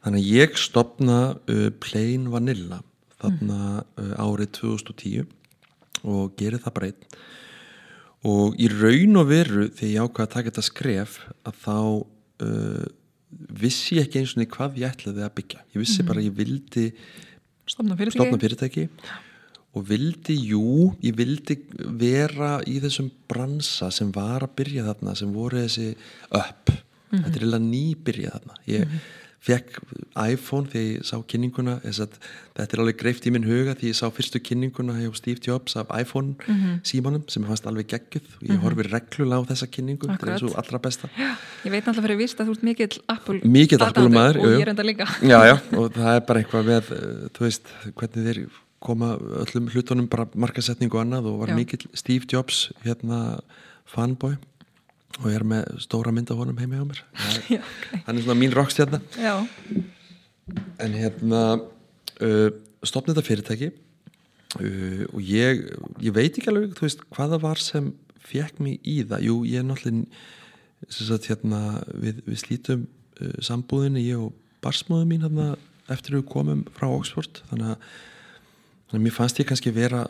þannig að ég stopna uh, Plain Vanilla þarna uh, árið 2010 og gerði það breytt og í raun og veru þegar ég ákvaði að taka þetta skref að þá uh, vissi ég ekki eins og hvað ég ætlaði að byggja. Ég vissi bara að ég vildi Stofna fyrirtæki. stopna fyrirtæki og vildi, jú, ég vildi vera í þessum bransa sem var að byrja þarna sem voru þessi upp þetta er eiginlega ný byrja þarna. Ég fekk iPhone þegar ég sá kynninguna að þetta er alveg greift í minn huga því ég sá fyrstu kynninguna hjá Steve Jobs af iPhone símanum sem ég fannst alveg geggjuð. Og ég horfi reglulega á þessa kynningu þetta er Akkurat. svo allra besta. Ég veit náttúrulega fyrir vist að þú ert mikill Apple Mikill aðdáandi Apple-maður, jú, og ég er enda líka. Já, já, og það er bara eitthvað með uh, þú veist, hvernig þeir koma öllum hlutunum bara markasetning og annað og var Já. mikill Steve Jobs hérna fanboy og ég er með stóra mynd af honum heimi á mér. Er- Já, ok. hann er svona mín rockstjarna. Já, en hérna uh, stopnið þetta fyrirtæki uh, og ég, ég veit ekki alveg þú veist hvaða var sem fekk mig í það, jú ég er náttúrulega sagt, hérna, við, við slítum uh, sambúðinni ég og barsmóðu mín hérna, eftir við komum frá Oxford. Þannig að, þannig að mér fannst ég kannski vera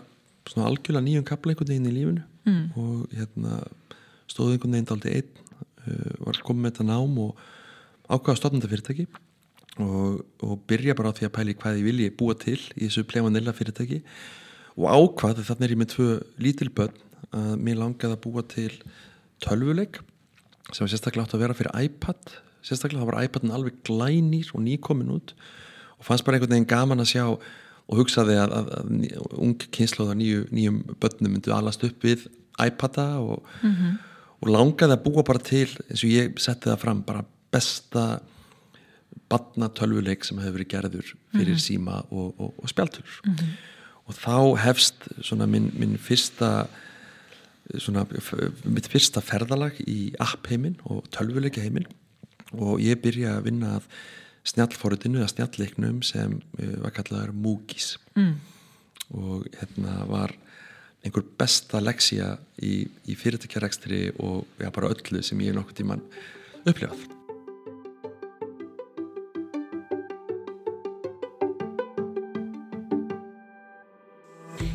svona algjörlega nýjum kapla einhvern veginn í lífinu. Mm. og hérna stóðu einhvern veginn aldrei einn uh, var komið með þetta nám og ákvaða stofnanda fyrirtæki og, og byrja bara á því að pæli hvað ég vilji búa til í þessu plemanilla fyrirtæki og ákvað þannig er ég með tvö lítilbönn að mér langaði að búa til tölvuleik sem var sérstaklega átt að vera fyrir iPad sérstaklega þá var iPadin alveg glænýr og nýkomin út og fannst bara einhvern veginn gaman að sjá og hugsaði að, að, að ung kynsloða nýju, nýjum börnum myndu alast upp við iPada og, mm -hmm. Og langaði að búa bara til eins og ég setti það fram bara besta badnatölvuleik sem hefur verið gerður fyrir mm -hmm. síma og, og, og spjaltur mm -hmm. og þá hefst svona minn, minn fyrsta svona mitt fyrsta ferðalag í app heiminn og tölvuleika heiminn og ég byrja að vinna að snjallforutinu eða snjallleiknum sem uh, var kallaður Moogies mm. og hérna var einhver besta leksja í, í fyrirtækjarekstri og já, bara öllu sem ég nokkur tíman upplifað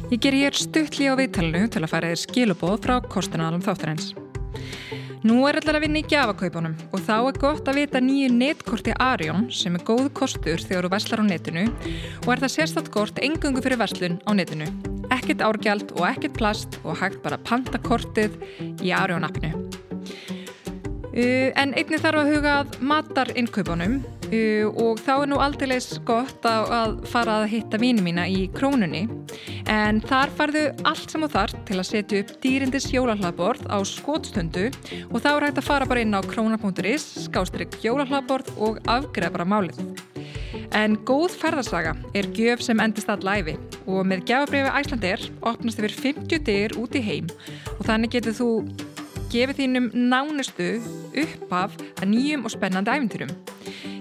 Ég ger hér stuttli á viðtalinu til að fara þér skilubóð frá kostunalum þáttarins. Nú er allar að vinna í gjafakaupunum og þá er gott að vita nýju netkorti Arjón sem er góð kostur þegar þú verslar á netinu og er það sérstátt kort engungu fyrir verslun á netinu. Ekkert árgjald og ekkert plast og hægt bara panta kortið í Arjón appinu. Uh, en einni þarf að huga að matar innkaupunum Uh, og þá er nú aldrei gott að, fara að hitta víni mína í krónunni en þar farðu allt sem þú þarf til að setja upp dýrindis jólahlaðborð á skótstundu og þá er hægt að fara bara inn á krónar.is skástrygg jólahlaðborð og afgreða bara málið. En góð ferðarsaga er gjöf sem endist all læfi og með gjafabriði Æslandir opnast yfir 50 dyr út í heim og þannig getur þú gefið þínum nánustu uppaf að nýjum og spennandi æfintyrum.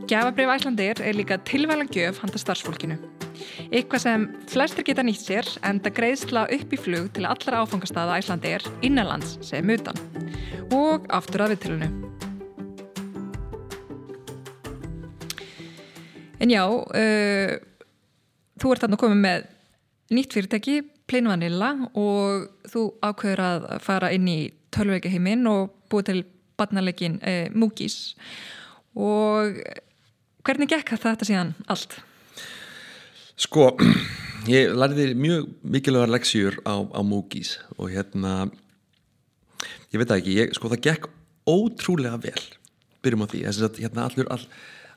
Gjafabrif Æslandir er líka tilvælan gjöf handa starfsfólkinu. Eitthvað sem flestir geta nýtt sér en það greiðsla upp í flug til allra áfangastada Æslandir innanlands sem utan. Og aftur að viðtilunu. En já, uh, þú ert þarna komið með nýtt fyrirtæki, Plain Vanilla og þú ákveður að fara inn í tölveikaheimin og búið til barnalegin uh, Moogies og Hvernig gekk þetta síðan allt? Sko, ég lærði mjög mikilvægar leksjur á, á Moogies og hérna ég veit ekki, ég, sko það gekk ótrúlega vel, byrjum á því að hérna allur all,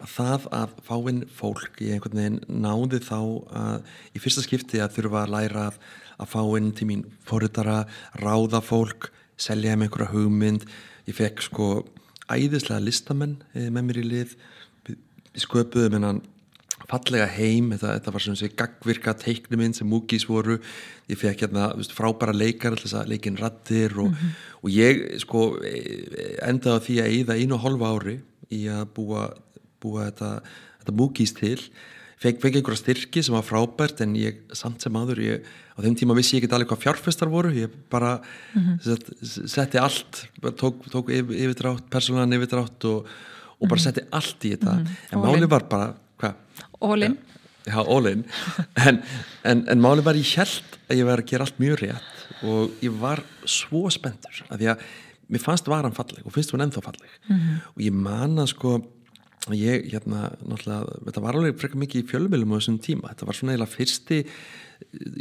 það að fáinn fólk í einhvern veginn náði þá að í fyrsta skipti að þurfa að læra að, að fáinn til mín fórutara, ráða fólk selja heim einhverja hugmynd. Ég fekk sko æðislega listamenn eh, með mér í lið. Við sköpuðum hennan fallega heim, þetta, þetta var svona gagvirka teiknuminn sem múkis voru. Ég fekk hérna veist, frábæra leikar leikin rattir og, mm -hmm. og ég sko endaði á því að eigða einu og hálfa ári í að búa, búa þetta, þetta múkis til fekk, einhverja styrki sem var frábært en ég samt sem aður ég, á þeim tíma vissi ég ekki allir hvað fjárfestar voru ég bara mm -hmm. set, setti allt tók, tók yfir, yfirdrátt, persónan yfirdrátt og og bara mhm. setti allt í þetta mm -hmm. en máli var bara Ólinn Já, ólinn en, en, en máli var ég held að ég var að gera allt mjög rétt og ég var svo spenntur að því að mér fannst varan falleg og finnst hún ennþá falleg mm -hmm. og ég man að sko ég, hérna, náttúrulega þetta var alveg frekar mikið í fjölmjölum á þessum tíma. Þetta var svona eiginlega fyrsti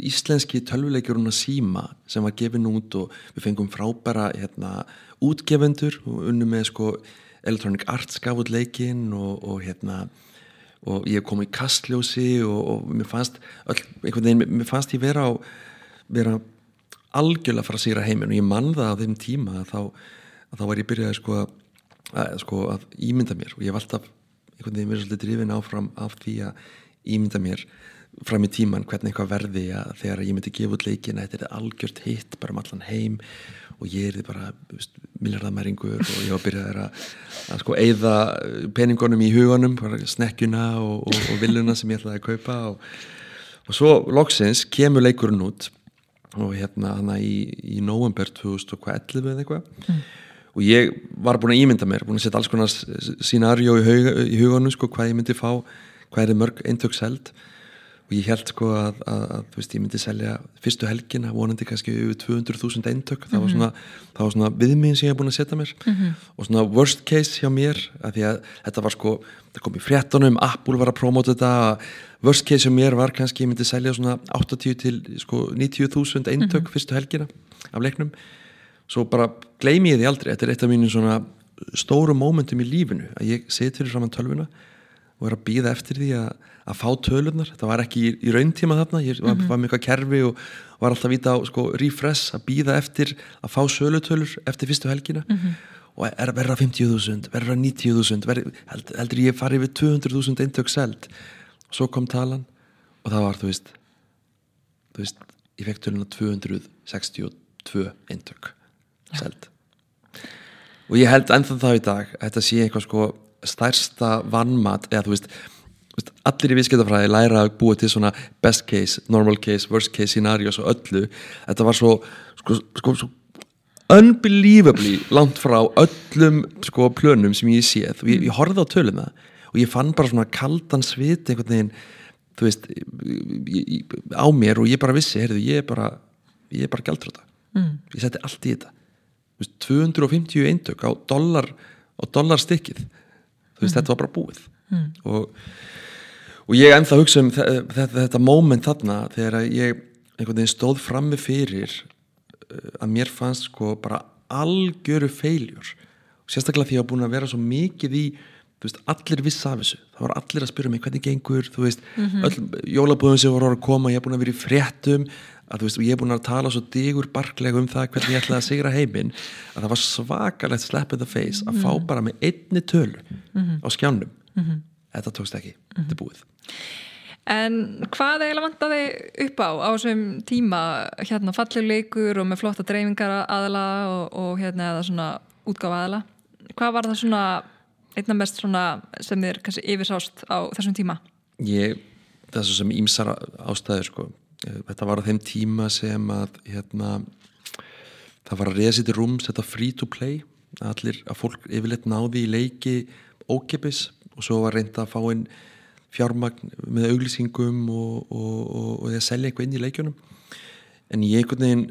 íslenski tölvuleikjurinn að síma sem var gefin út og við fengum frábæra hérna, útgefendur og unnum með sko Electronic Arts gaf út leikin og, og hérna og ég kom í kastljósi og, og mér fannst öll, veginn, mér fannst ég vera á vera algjörlega að sýra heiminn og ég mann það á þeim tíma að þá, að þá var ég byrjaði sko að, sko að ímynda mér og ég var alltaf einhvern veginn verið svolítið drifin áfram af því að ímynda mér fram í tíman hvernig eitthvað verði að þegar ég myndi gefa út leikin að þetta er algjört hitt bara um allan heim og ég er bara miljardamæringur og ég var að byrja að, að sko eigða peningunum í hugunum snekkjuna og, og, og villuna sem ég ætlaði að kaupa og, og svo loksins kemur leikurinn út og hérna hana í, í november 2011 eða eitthvað mm. Og ég var búin að ímynda mér búin að setja alls konar sínarjó í, í hugunum sko hvað ég myndi fá hvað er mörg eintöksheld og ég held sko að, að, að veist ég myndi selja fyrstu helgina vonandi kannski yfir 200.000 eintök það var svona, mm. svona viðmiðin sem ég hef búin að setja mér mm -hmm. og svona worst case hjá mér að því að þetta var sko það kom í fréttunum, Apple var að promóta þetta worst case hjá mér var kannski ég myndi selja svona 80 til sko 90.000 eintök mm -hmm. fyrstu helgina af leiknum svo bara gleymi ég því aldrei, þetta er eitt af mínu svona stóru mómentum í lífinu að ég fyrir fram á tölvuna og er að býða eftir því að, að fá tölunar þetta var ekki í, í rauntíma þarna ég var, mm -hmm. var með eitthvað kerfi og var alltaf að vita á sko, refresh, að býða eftir að fá sölutölur eftir fyrstu helgina. Mm -hmm. og er verða 50.000 verða 90.000 held, heldur ég farið við 200.000 eintök seld. Og svo kom talan og það var þú veist þú veist, ég fekk töluna 262 eintök seld og ég held ennþá það í dag að þetta sé eitthvað sko stærsta vannmat eða þú veist, allir í viðskiptafræði læra að búa til svona best case, normal case, worst case scenarios og öllu, þetta var svo sko, sko, svo unbelievably langt frá öllum sko plönum sem ég séð. Og ég, ég horfði á töluna og ég fann bara svona kaldan svit einhvern veginn þú veist, ég, á mér og ég bara vissi, heyrðu, ég er bara ég er bara gældröta mm. ég seti allt í þetta 250 eindök á dollar á dollarstykkið þú veist, mm. þetta var bara búið mm. og, og ég ennþá hugsa um þetta, þetta moment þarna þegar ég einhvern veginn stóð frammi fyrir uh, að mér fannst sko bara algjöru feiljur og sérstaklega því að ég hafa búin að vera svo mikið í Veist, allir viss af þessu, það var allir að spyrja mig hvernig gengur, þú veist, mm -hmm. öll jólabúðum sem voru að koma, ég hef búin að vera í fréttum að þú veist, ég hef búin að tala svo digur barklega um það hvernig ég ætlaði að sigra heiminn að það var svakalegt slap in the face að mm -hmm. fá bara með einni tölu mm -hmm. á skjánum mhm. þetta tókst ekki, þetta er búið En hvað eiginlega vantaði upp á á þessum tíma hérna fallileikur og með flotta dreifingar aðala og, og hérna eða svona útgáfa aðala hvað var það svona einna mest svona sem þér kannski yfirsást á þessum tíma? Ég, þessu sem ímsar ástæður sko, þetta var á þeim tíma sem að hérna það var að sér til rúms þetta free to play. Allir að fólk yfirleitt náði í leiki ókipis og svo var reynda að fá inn fjármagn með auglýsingum og, og, og, og að selja eitthvað inn í leikjunum. En ég einhvern veginn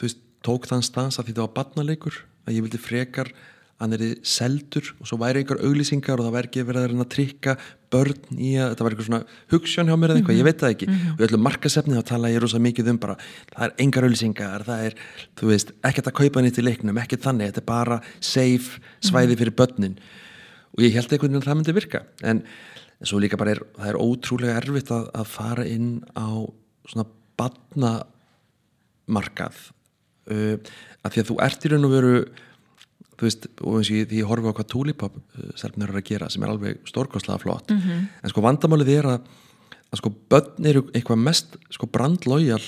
veist, tók þann stans að það var barnaleikur að ég vildi frekar hann er seldur og svo væri einhver auglýsingar og það væri ekki verið að að trykka börn í að þetta var eitthvað svona hugssjón hjá mér eða eitthvað, mm -hmm. ég veit það ekki mm -hmm. og ég ætlum markasefnið að tala ég rosa mikið um bara það er engar auglýsingar, það er þú veist, ekkert að kaupa nýtt í leiknum ekkert þannig, þetta er bara safe svæði mhm. fyrir börnin og ég held eitthvað að það myndi virka en, en svo líka bara er, það er ótrúlega erfitt að, að fara inn á svona badnamarkað uh, að því að þú ert í raun og veru þú veist, og eins og ég, ég horfa á hvað Tulipop uh, stelpnir eru að gera sem er alveg stórkostlega flott mm -hmm. en sko vandamálið er að, að sko börn eru eitthvað mest sko brandlójal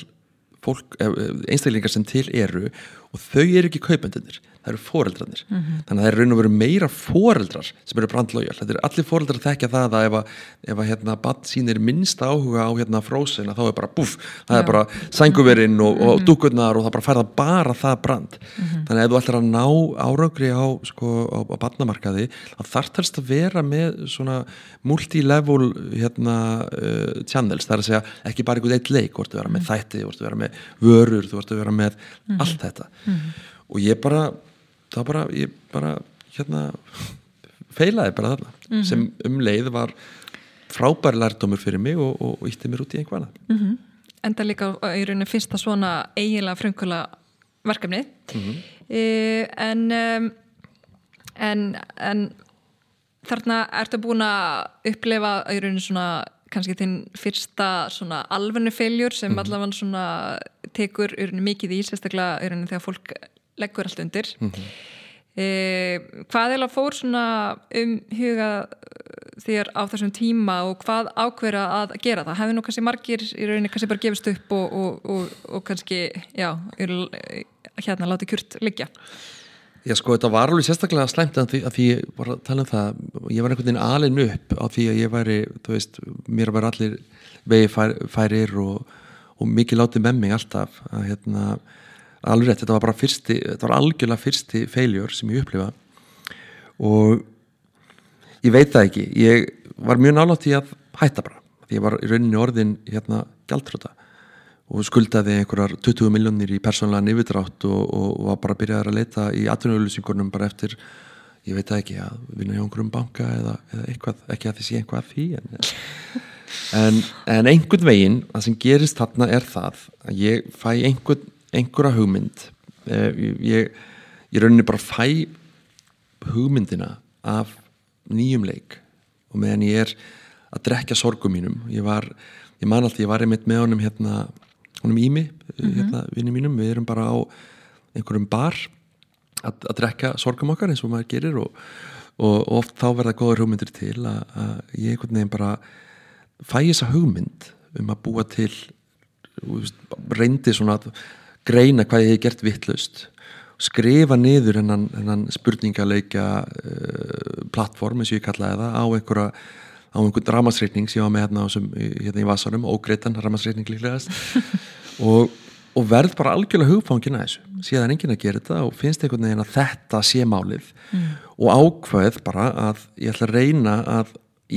fólk, eh, einstaklingar sem til eru og þau eru ekki kaupendunir það eru foreldrarnir mm -hmm. þannig að það er raun og veru meira foreldrar sem eru brandlójal þetta er allir foreldrar að þekka það að ef að, ef að hérna bann sínir minnst áhuga á hérna frósin þá er bara búf, það Já. er bara sænguverinn og, og mm -hmm. dúkurnar og það bara færða bara það brand mm -hmm. þannig að ef þú ætlar að ná árangri á, sko, á, á bannamarkaði þá þarf það að vera með svona multilevel hérna uh, channels, það er að segja ekki bara einhvern eitt leik, þú vart að vera með mhm. þætti þú vart að vera með vörur, þú vart að vera með mhm. allt þetta mhm. og ég bara það bara, ég bara hérna feilaði bara þarna mm -hmm. sem um leið var frábær lærdómur fyrir mig og, og, ítti mér út í einhverna mm -hmm. Enda líka í rauninu fyrsta svona eiginlega frumkvöla verkefni mm -hmm. e, en, um, en en þarna ertu búin að upplefa í rauninu svona kannski þinn fyrsta svona alvennu feiljur sem mhm. allavega svona tekur mikið í sérstaklega þegar fólk leggur allt undir. Mm -hmm. e, hvað er að fór svona um huga þér á þessum tíma og hvað ákveða að gera það? Hefur nú kannski margir í rauninni kannski bara gefist upp og, og, og, og kannski já, hérna láti kjurt liggja? Já sko þetta var alveg sérstaklega slæmt að því, að því ég var að tala um það ég var einhvern veginn alin upp á því að ég væri þú veist, mér var allir vegi fær, færir og, og mikið látið með mig alltaf að hérna, alveg rétt, þetta var bara fyrsti þetta var algjörlega fyrsti feiljur sem ég upplifa og ég veit það ekki ég var mjög nálátt í að hætta bara því ég var í rauninni orðin hérna gæltröta og skuldaði einhverjar 20 miljónir í persónlega nývitrátt og, og, var bara að byrja að leita í atvinnuauðlýsingunum bara eftir ég veit ekki að vinna hjá einhverjum banka eða, eða eitthvað, ekki að því sé einhvað að því en, en, en einhvern veginn það sem gerist þarna er það að ég fæ einhvern, einhverja hugmynd eh, ég, ég rauninni bara fæ hugmyndina af nýjum leik og meðan ég er að drekja sorgum mínum ég var, ég man alltaf, ég var einmitt með honum hérna honum Ími, -hmm. hérna, vinni mínum við erum bara á einhverjum bar að, að drekka sorgum okkar eins og maður gerir og, og, og oft þá verða góður hugmyndir til að, að ég einhvern veginn bara fæ þessa hugmynd um að búa til reyndi svona að greina hvað ég hef gert vittlust skrifa niður hennan, hennan spurningaleika uh, plattform eins og ég kallaði það á einhverja á einhvern ramarsreikning sem ég var með hérna, sem, hérna í Vasanum, ógreitan ramarsreikning líklegast. Og, og verð bara algjörlega hugfangin að þessu. Síðan enginn að gera þetta og finnst einhvern veginn að þetta sé málið. Mm. og ákveð bara að ég ætla að reyna að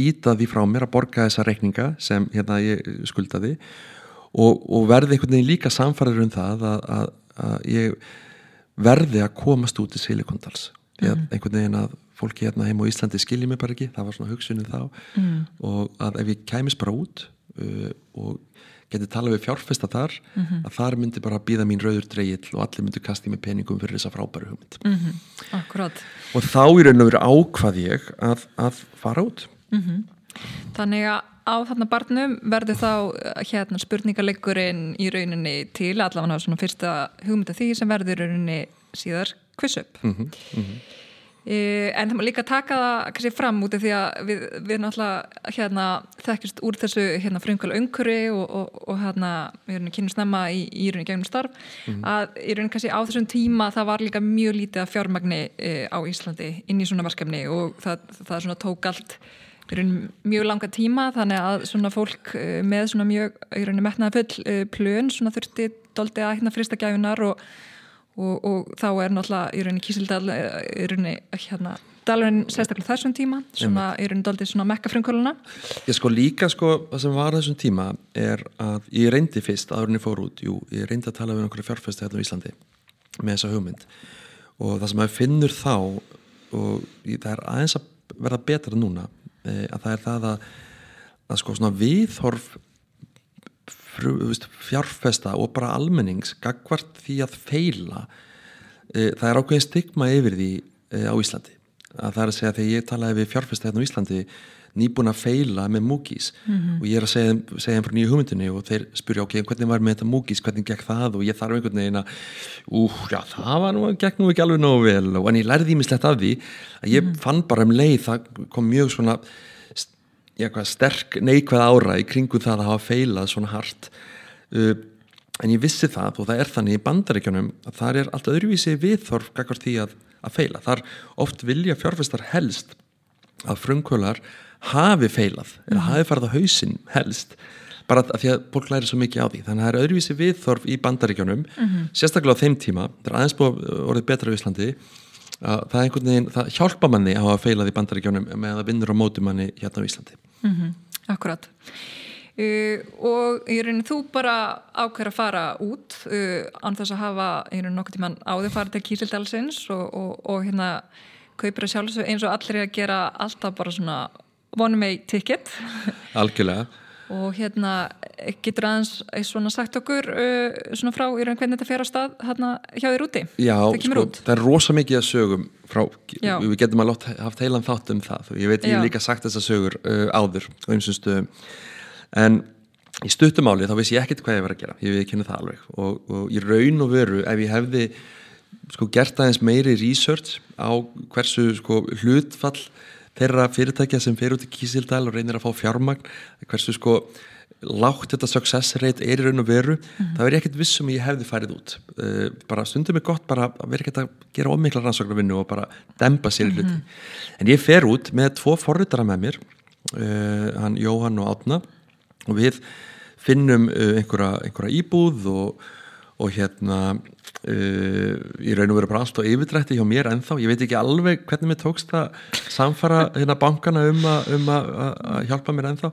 íta því frá mér að borga þessa reikninga sem hérna ég skuldaði. og, og verði einhvern veginn líka samfæður um það að, að, að ég verði að komast út í silikondals mm. einhvern veginn að fólki hérna heim á Íslandi skilji mig bara ekki, það var svona hugsunni þá mm. og að ef ég kæmis bara út uh, og geti talað við fjárfesta þar mm -hmm. að þar myndi bara býða mín rauður dreyill og allir myndi kasti með peningum fyrir þessa frábæru hugmynd mm -hmm. Akkurát og þá í raun og veru ákvað ég að, að fara út -hmm. Þannig að á þarna barnum verður þá hérna spurningalegurinn í rauninni til allavega svona fyrsta hugmynda því sem verður í rauninni síðar quiz up mhm, mhm. Uh, en það má líka taka það kannski fram út af því að við, við náttúrulega hérna, þekkist úr þessu hérna, frumkvælu öngkuri og, og, og hérna, við erum kynast nefna í, í rauninni gegnum starf mm -hmm. að í rauninni kannski á þessum tíma það var líka mjög lítið af fjármagni uh, á Íslandi inn í svona verkefni og það, það svona tók allt mjög langa tíma þannig að svona fólk uh, með svona mjög metnaði full plön svona þurfti doldi að hérna frista gæfunar og og, og þá er náttúrulega í rauninni Kísildal eh, í rauninni hérna dalurinn sérstaklega þessum tíma svona í rauninni daldi svona mekka frumkvöluna Ég sko líka sko það sem var þessum tíma er að ég reyndi fyrst aðurinn ég fór út, jú, ég reyndi að tala við einhverju fjárfæsti hérna á Íslandi með þessa hugmynd. Og það sem maður finnur þá og það er aðeins að verða betra núna eh, að það er það að, að sko svona viðhorf fjárfesta og bara almennings gagvart því að feila e, það er ákveðin stigma yfir því e, á Íslandi. Að það er að segja þegar ég talaði við fjárfesta hérna á Íslandi nýbúin að feila með múkís mm -hmm. og ég er að segja, segja þeim frá nýju hugmyndinni og þeir spurja ok, hvernig var með þetta múkís, hvernig gekk það? Og ég þarf einhvern veginn að úh, já, það var nú, gekk nú ekki alveg nógu vel. Og en ég lærði ímislegt af því að ég mm -hmm. fann bara um leið, það kom mjög svona eitthvað sterk neikvæð ára í kringu það að hafa feilað svona hart. Uh, en ég vissi það og það er þannig í bandaríkjunum að það er allt öðruvísi viðþorf að, að feila. Þar oft vilja fjárfestar helst að frumkvölar hafi feilað mm. eða mhm. hafi farið á hausin helst bara að því að fólk læri svo mikið á því þannig að það er öðruvísi viðþorf í bandaríkjunum mm -hmm. sérstaklega á þeim tíma, það er aðeins búið orðið betra í Íslandi að það, veginn, það hjálpa manni að hafa feilað í bandaríkjónum með að vinnur á mótum manni hérna á Íslandi mm -hmm, Akkurat uh, og ég reynir þú bara ákveður að fara út uh, án þess að hafa nokkur tíman áður farið til Kísildalsins og, og, og hérna kaupir að sjálfsög eins og allir er að gera alltaf bara svona vonum með ticket. Algjörlega. Og hérna getur aðeins svona sagt okkur uh, svona frá í raun hvernig þetta fer á stað hérna hjá þér úti? Já, sko, það er rosa mikið að sögum frá, Já. við getum að haft heilan þátt um það, ég veit ég hef líka sagt þessa sögur uh, áður og eins og stöðum. En í stuttumáli þá vissi ég ekkert hvað ég var að gera ég við kynna það alveg. Og, og í raun og veru ef ég hefði sko gert aðeins meiri research á hversu sko hlutfall þeirra fyrirtækja sem fer út í Kísildal og reynir að fá fjármagn hversu sko lágt þetta success rate er í raun og veru þá er ég ekkert vissum ég hefði færið út. Uh, bara stundum er gott bara að vera ekkert að gera ómikla rannsóknarvinnu og bara dempa sér í hluti. En ég fer út með tvo forritara með mér uh, hann Jóhann og Átna og við finnum uh, einhverja, einhverja íbúð og, og hérna uh, í raun og veru bara allt og yfirdrætti hjá mér ennþá, ég veit ekki alveg hvernig mér tókst að samfara hérna bankana um að um hjálpa mér ennþá.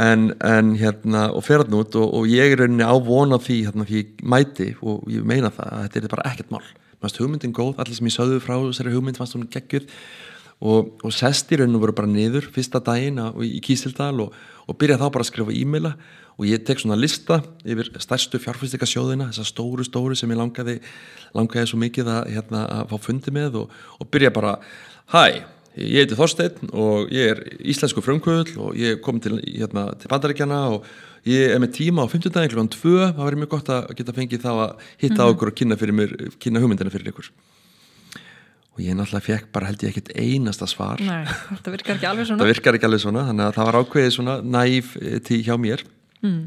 En, en hérna og fer hann út og, og ég er rauninni á von á því hérna því ég mæti og ég meina það að þetta er bara ekkert mál. Mannst hugmyndin góð, allir sem ég sögðu frá þessari hugmynd fannst hún geggjuð og, og sest í rauninu voru bara niður fyrsta daginn í Kísildal og, og byrja þá bara að skrifa e-maila og ég tek svona lista yfir stærstu fjárfyrstikasjóðina þessa stóru stóru sem ég langaði langaði svo mikið að, hérna, að fá fundi með og, og byrja bara hæ, ég heiti Þorsteinn og ég er íslensku frumkvöld og ég komin til, hérna, til bandaríkjana og ég er með tíma á 50 daginn klukkan 2 það væri mjög gott að geta fengið þá að hitta á okkur og kynna, mér, kynna hugmyndina fyrir ykkur. Og ég náttúrulega fekk bara held ég ekkert einasta svar. Nei, þetta virkar ekki alveg svona. Það virkar ekki alveg svona þannig að það var ákveðið svona næf til hjá mér mm.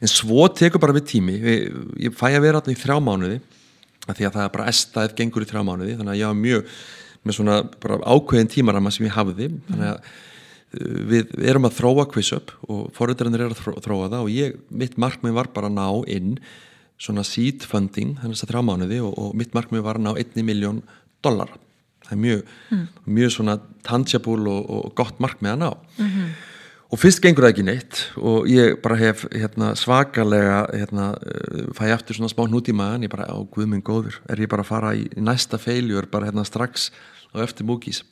en svo tekur bara við tími. Við, ég fæ að vera þarna í þrjá mánuði af því að það er bara estað gengur í þrjá mánuði þannig að ég var mjög með svona bara ákveðin tímarama sem ég hafði. Þannig að uh, við erum að þróa QuizUp og forriðarinnir er að þró- þróa það og ég, mitt markmið var bara að ná inn svona seed funding þannig að þrjá mánuði og, og mitt markmið var að ná einni miljón dollara. Það er mjög, mjög svona tangible og, og gott markmið að ná og fyrst gengur það ekki neitt og ég bara hef hérna, svakalega hérna, fæ aftur svona smá hnút í maðan ég bara, á guð minn góður er ég bara að fara í næsta feiljur bara hérna strax á eftir múkís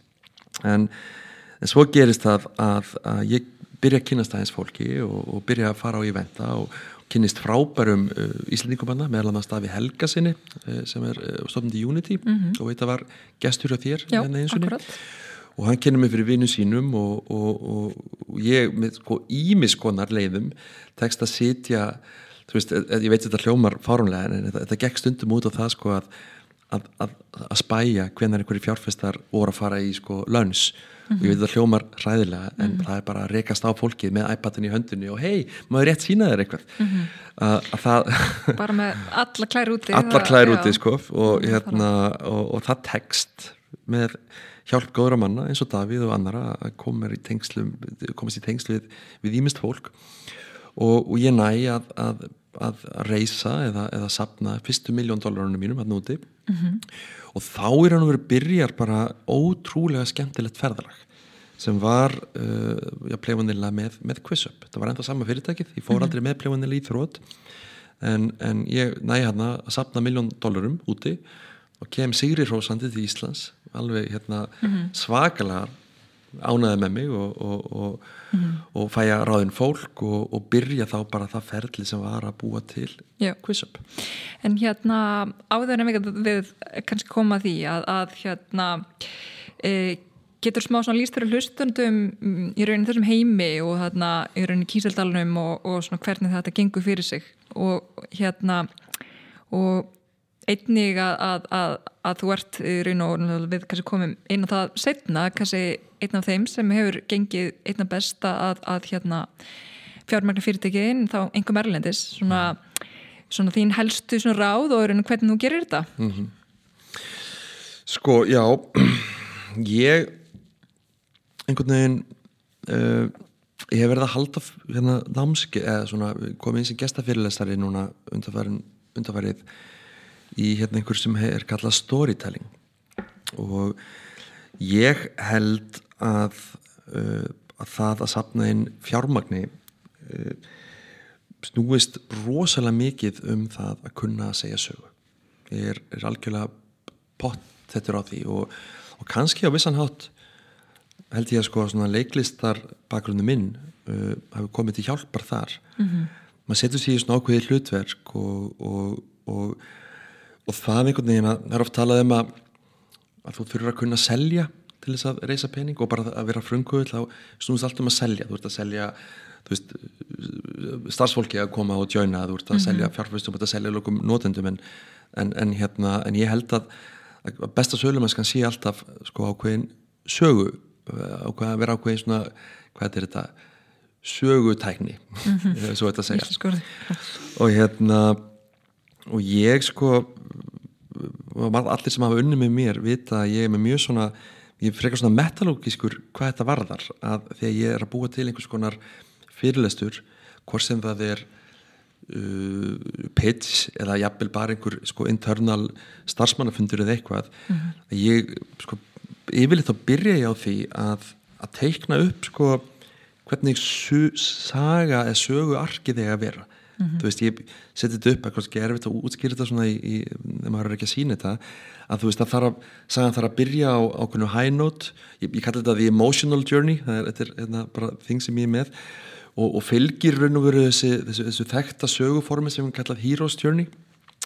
en, en svo gerist það að, að ég byrja að kynast aðeins fólki og, og byrja að fara á íventa og kynnist frábærum uh, Íslandingumanna meðal annars Davi Helga sinni uh, sem er uh, stofnandi Unity og veit að var gestur hjá þér Já, hérna akkurat. Og hann kennir mig fyrir vinnu sínum og, og, og, og ég með sko ímiskonar leiðum tekst að sitja þú veist, ég veit þetta hljómar fárumlega en þetta, gekk stundum út á það sko að að, að, að spæja hvenar einhverju fjárfestar voru að fara í sko lönns og ég veit þetta hljómar hræðilega en það er bara að rekast á fólkið með iPadin í höndunni og hei, maður rétt sína þér eitthvað? Að, að það bara með alla klær úti allar það- klær úti sko og, hérna, og, og það tekst með hjálp góðra manna eins og Davíð og annara að komast í tengslu við, ímist fólk. Og, og ég næ að, að, að reysa eða, eða sapna fyrstu miljón dólarunum mínum hann úti. -hmm. og þá er hann verið byrjar bara ótrúlega skemmtilegt ferðalag sem var uh, já, pleifanilega með, með QuizUp það var enda sama fyrirtækið, ég fór aldrei með pleifanilega í þrótt en, en ég næ hérna að sapna miljón dólarum úti og kem Sigri Rósandi til Íslands alveg hérna svakalega ánæði með mig og, og, og, og fæ að ráðin fólk og, og byrja þá bara það ferli sem var að búa til. QuizUp En hérna áður en við, við kannski koma því að, að hérna e, getur smá svona líst fyrir hlustundum mm, í raunin þessum heimi og hérna í raunin kísildalunum og, og svona hvernig þetta gengur fyrir sig og hérna og einnig að, að, að, að þú ert í og við kannski komum inn á það setna, kannski einn af þeim sem hefur gengið einna besta að, hérna fjármagnar fyrirtækiðin þá einhver merlendis svona, svona þín helstu svona ráð og í hvernig þú gerir þetta? Sko, já ég einhvern veginn uh, ég hef verið að halda hérna námski eða svona komið eins og gestafyrirlestari núna undarfærið í hérna einhver sem er kallað storytelling. Og ég held að, uh, að það að sapna inn fjármagni uh, snúist rosalega mikið um það að kunna að segja sögu. Ég er, er algjörlega pott þetta á því og, og kannski á vissan hátt held ég að sko leiklistar bakgrunni minn uh, hafi komið til hjálpar þar. Mm -hmm. maður setur sér í svona ákveði hlutverk og, og, og, og það einhvern veginn að það er oft talað um að, að þú þurfur að kunna selja til þess að reysa pening og bara að vera frumkvöld þá snúðist allt um að selja. Þú ert að selja veist, starfsfólki að koma og joina þú ert að selja fjárfæstum, þú ert að selja lokum notendum en, en, en, hérna, en ég held að, að besta sölumennskan sé alltaf sko ákveðin sögu ákveðin að vera ákveðin svona hvað er þetta sögutækni svo þetta segja. Og hérna og ég sko allir sem hafa unni með mér vita að ég er með mjög svona ég er frekar svona metalógískur hvað þetta varðar. Að þegar ég er að búa til einhvers konar fyrirlestur hvort sem það er uh, pitch eða jafnvel bara einhver sko, internal starfsmannafundur eða eitthvað. Að ég sko, yfirleitt þá byrja ég á því að, að teikna upp sko hvernig saga eða sögu arkið þegar að vera þú veist, ég seti þetta upp að kannski er erfitt að útskýra þetta svona þegar maður er ekki að sína þetta að þú veist, það þarf að þarf að byrja á ákveðnu high note. Ég, ég kalli þetta the emotional journey það er, er hérna, bara þing sem ég er með. Og, og fylgir raun og veru þessi, þessu, þessu þekta söguformi sem við kallað hero's journey.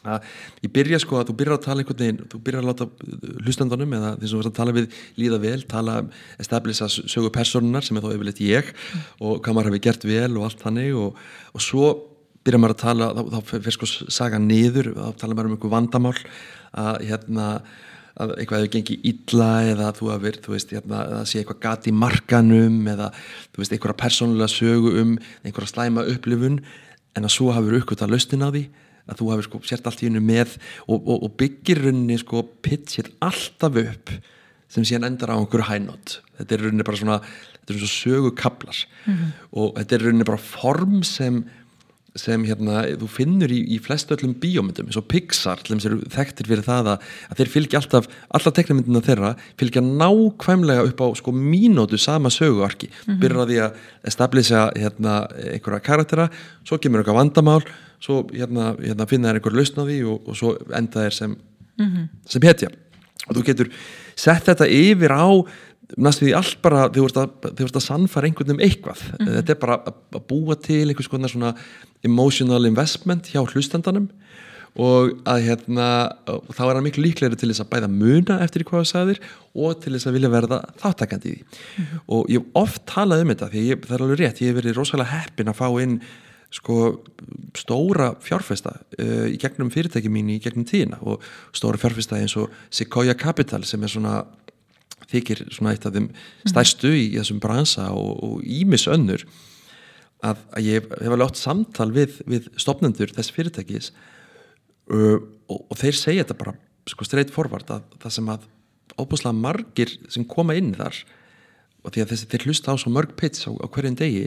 Að ég byrja sko að þú byrjar að tala einhvern veginn, þú byrjar að láta hlustandunum eða því sem ert að tala við líða vel tala, establisa sögu personunar sem er þá yfirleitt ég og hvað maður hefur gert vel og allt þannig og, og svo byrjar maður að tala þá, þá fyrir sko saga niður þá tala maður um einhver vandamál að hérna að eitthvað hefur gengið illa eða þú hafi verið, þú veist, hérna, að sé eitthvað gati markanum eða þú veist, einhverja persónulega sögu um einhverja slæma upplifun en að svo hafi verið uppgötta lausnin á því að þú hafi sko sért allt í hennu með og, og, og byggir rauninni sko pitchið alltaf upp sem síðan endar á einhverju hænót þetta er rauninni bara svona þetta er svona sögu kaplar og þetta er rauninni bara form sem sem hérna, þú finnur í, í flest öllum bíómyndum, eins og Pixar til þeim þekktir fyrir það að, að þeir fylgja alltaf alla teknimyndina þeirra fylgja nákvæmlega upp á sko mínótu sama söguarki, mm -hmm. byrjar að því að establisa hérna einhverja karaktera, svo kemur eitthvað vandamál svo hérna, hérna finna þær einhver lausn á því og, og svo enda þær sem sem hetja. Og þú getur sett þetta yfir á næstu því allt bara þau vorst að, að sannfæra einhvern um eitthvað. Þetta er bara að, búa til einhvers konar svona emotional investment hjá hlustandanum og að hérna og þá er hann miklu líklegri til þess að bæða muna eftir hvað það sagðir og til þess að vilja verða þáttakandi í því. Og ég oft talað um þetta því ég, það er alveg rétt, ég hef verið rosalega heppin að fá inn sko stóra fjárfesta uh, í gegnum fyrirtæki mín í gegnum tíðina og stóra fjárfesta eins og Sequoia Capital sem er svona þykir svona eitt af þeim stærstu í þessum bransa og ímis önnur að, að ég hef alveg átt samtal við, við stopnendur þess fyrirtækis uh, og, og þeir segja þetta bara sko straight forward að það sem að óbúslega margir sem koma inn þar og því að þessi þeir hlusta á svo mörg pits á, á hverjum degi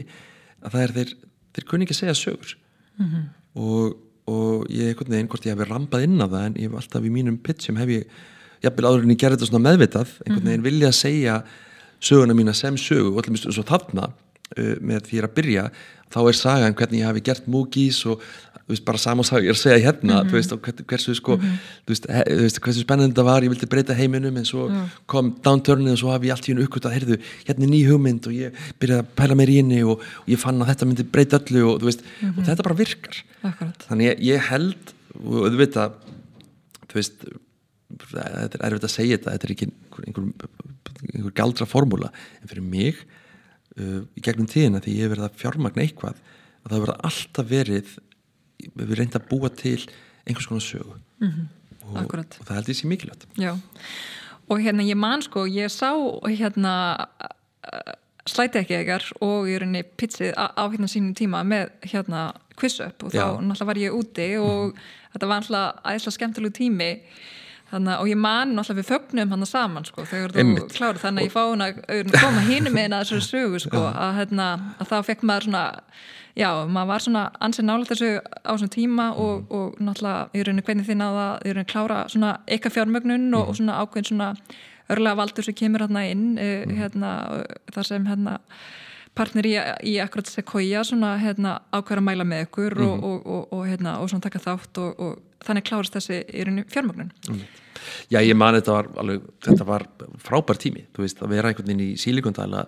að það er þeir, þeir kunni ekki segja sögur mm -hmm. og, og ég einhvern veginn hvort ég hef rampað inn á það en ég hef alltaf í mínum pitsum hef ég jafnvel áður en ég gerði þetta svona meðvitað einhvern veginn vilja að segja söguna mína sem sögu og allir svo þarna uh, með því að byrja þá er sagan hvernig ég hafi gert múgís og veist, bara samansaga ég er að segja hérna mm -hmm. veist, hvers, hversu, sko, mm -hmm. veist, he, hversu spennandi það var ég vildi breyta heiminum en svo mm. kom downturnið og svo hafi ég allt í hennu uppgötað heyrðu, hérna er ný hugmynd og ég byrjaði að pæla mér í henni og, og ég fann að þetta myndi breyta öllu og, -hmm. og þetta bara virkar Akkurat. þannig ég, ég held og auðvitað þú veist þetta er erfitt að segja þetta þetta er ekki einhver, einhver, galdra formúla. En fyrir mig uh, í gegnum tíðina því ég hef verið að fjármagna eitthvað að það verið alltaf verið við erum reynd að búa til einhvers konar sögu. Mm -hmm. og, og það held ég sé mikilvægt. Já, og hérna ég man sko ég sá hérna slæti ekki ekkar og ég er henni pizzið á, hérna sínum tíma með hérna quiz up. Og þá Já. náttúrulega var ég úti og þetta var náttúrulega aðeinslega skemmtilegu tími Þannig, og ég man náttúrulega við fögnum hann saman sko, þegar þú kláður þannig að ég fá hún að koma hínum með þessari sögu sko, að, hérna, að þá fekk maður svona já, maður var svona ansið nálega þessu á þessum tíma og, og náttúrulega í rauninni hvernig þið náða í rauninni klára svona eitthvað fjármögnun og, og svona ákveðin svona örlega valdur sem kemur hérna inn uh, hérna, uh, þar sem hérna partner í, í akkurat Sequoia svona hérna ákveður að mæla með ykkur og, og, og, og hérna og svona taka þátt og þannig klárast þessi í rauninni fjármögnun Já, ég man þetta var alveg, þetta var frábær tími, þú veist, að vera einhvern veginn í sílikundæla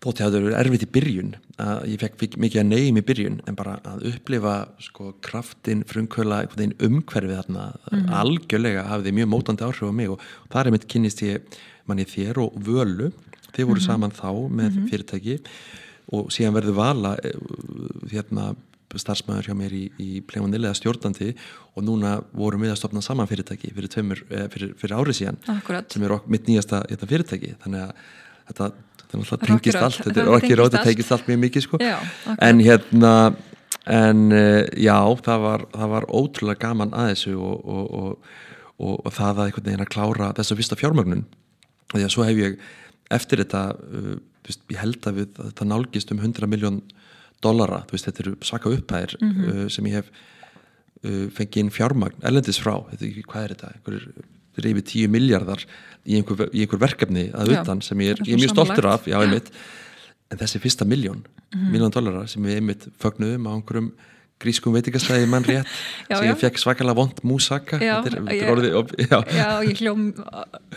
þótti að það verið erfitt í byrjun að ég fekk mikið að neyjum í byrjun en bara að upplifa sko kraftin frumkvöla einhvern veginn umhverfið þarna algjörlega hafði mjög mótandi áhrif á mig og þar er mitt kynnist ég manni þér og völu. Þið voru saman þá með fyrirtæki og síðan verður vala eh, hérna starfsmæður hjá mér í, í pleimannilega stjórnandi og núna vorum við að stopna saman fyrirtæki fyrir, tveimur, eh, fyrir, fyrir árið síðan Akkurat. sem er ok, mitt nýjasta hérna, fyrirtæki. Þannig að þetta þetta tengist Rocky allt þetta er Það Road, tengist þetta allt. tengist allt mjög mikið sko. Já, en hérna en uh, já, það var, það var ótrúlega gaman að þessu og, og, og, og, það að einhvern veginn að klára þessa fyrsta fjármögnun. Því að svo hef ég eftir þetta veist, ég held að við, að þetta nálgist um 100 miljón dollara, þú veist, þetta eru svaka upphæðir uh, sem ég hef uh, fengið inn fjármagn, erlendis frá. Þetta, hvað er þetta, einhver þetta er yfir 10 miljardar í einhver, í einhver verkefni að Já, utan sem ég er, ég er mjög stoltur af, já, einmitt. En þessi fyrsta miljón, miljón dollara sem við einmitt fögnuðum á einhverjum grískum veitingastæði mann rétt Já, sem ég fekk svakalega vond músaka. Já, þetta er, þetta er orðið, op- já, Já, ég hljóm,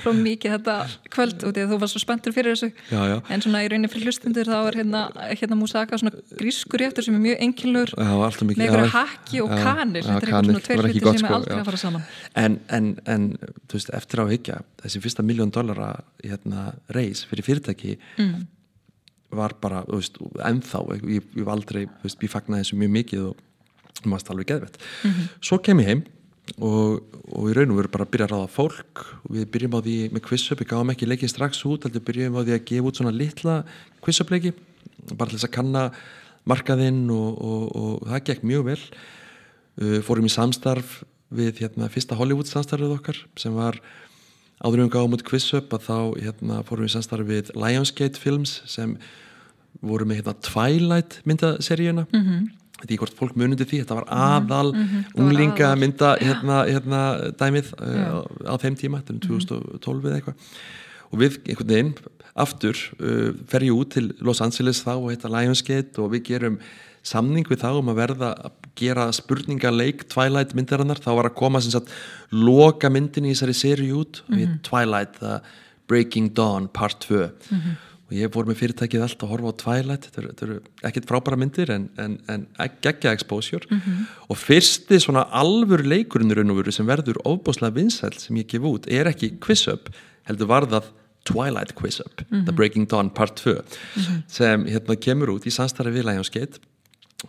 hljóm mikið þetta kvöld og þú var svo spenntur fyrir þessu. Já, já. En svona í rauninni fyrir hlustundur þá er hérna, hérna músaka svona grískur réttur sem er mjög mikið með einhverju já, hakki og já, þetta er kanil, eitthvað svona tveir gott, sem er sko, aldrei að fara saman. En, en, en þú veist, eftir á að hyggja þessi fyrsta miljón dollara hérna, reis fyrir fyrirtæki mm. var bara, þú veist, ennþá ég, ég var aldrei, þú veist, ég fagnaði þessu mjög mikið og maður alveg geðvett Mhm. svo kem ég heim og, og í raun og veru bara að byrja að ráða fólk og við byrjum á því með quiz-up við gáum ekki leikið strax út, heldur byrjum á því að gefa út svona litla quiz-up leiki bara til þess að kanna markaðinn og, og, og það gekk mjög vel uh, fórum í samstarf við hérna, fyrsta Hollywood samstarfið okkar sem var áður um gáum út quiz-up að þá hérna, fórum við samstarf við Lionsgate Films sem voru með hérna, Twilight myndaseríuna mm -hmm. Þetta er hvort fólk munandi því þetta var aðal Mhm, það var unglinga aðal. mynda hérna, hérna dæmið uh, á, þeim tíma, þetta er um 2012 eða eitthvað. Og við einhvern veginn aftur uh, fer ég út til Los Angeles þá og heita Lionsgate og við gerum samning við þá um að verða að gera spurningaleik Twilight myndarinnar. Þá var að koma sem sagt loka myndin í þessari sériu út mm -hmm. Twilight, the Breaking Dawn part 2 og ég fór með fyrirtækið allt að horfa á Twilight. Þetta eru, þetta eru ekkert frábæra myndir en, en, en geggja exposure. Og fyrsti svona alvur veru sem verður ofbáslega vinsæl sem ég gef út er ekki quiz-up heldur var það Twilight quiz-up The Breaking Dawn part 2 sem hérna kemur út í samstarfi við Lionsgate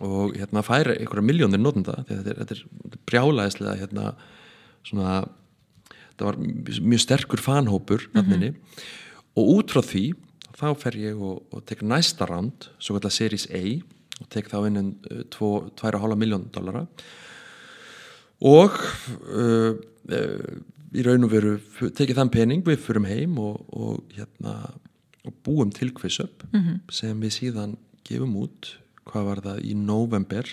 og hérna fær einhverja miljónir að þetta er, er brjálæðislega hérna svona það var mjög sterkur fanhópur nafninni og út frá því þá fer ég og, og tek næsta ránd svo kallar Series A og tek þá inn en uh, 2,5 miljón dollara. Og uh, uh, í raun og veru tekið þann pening, við fyrum heim og, og hérna og búum til quiz-up sem við síðan gefum út, hvað var það í november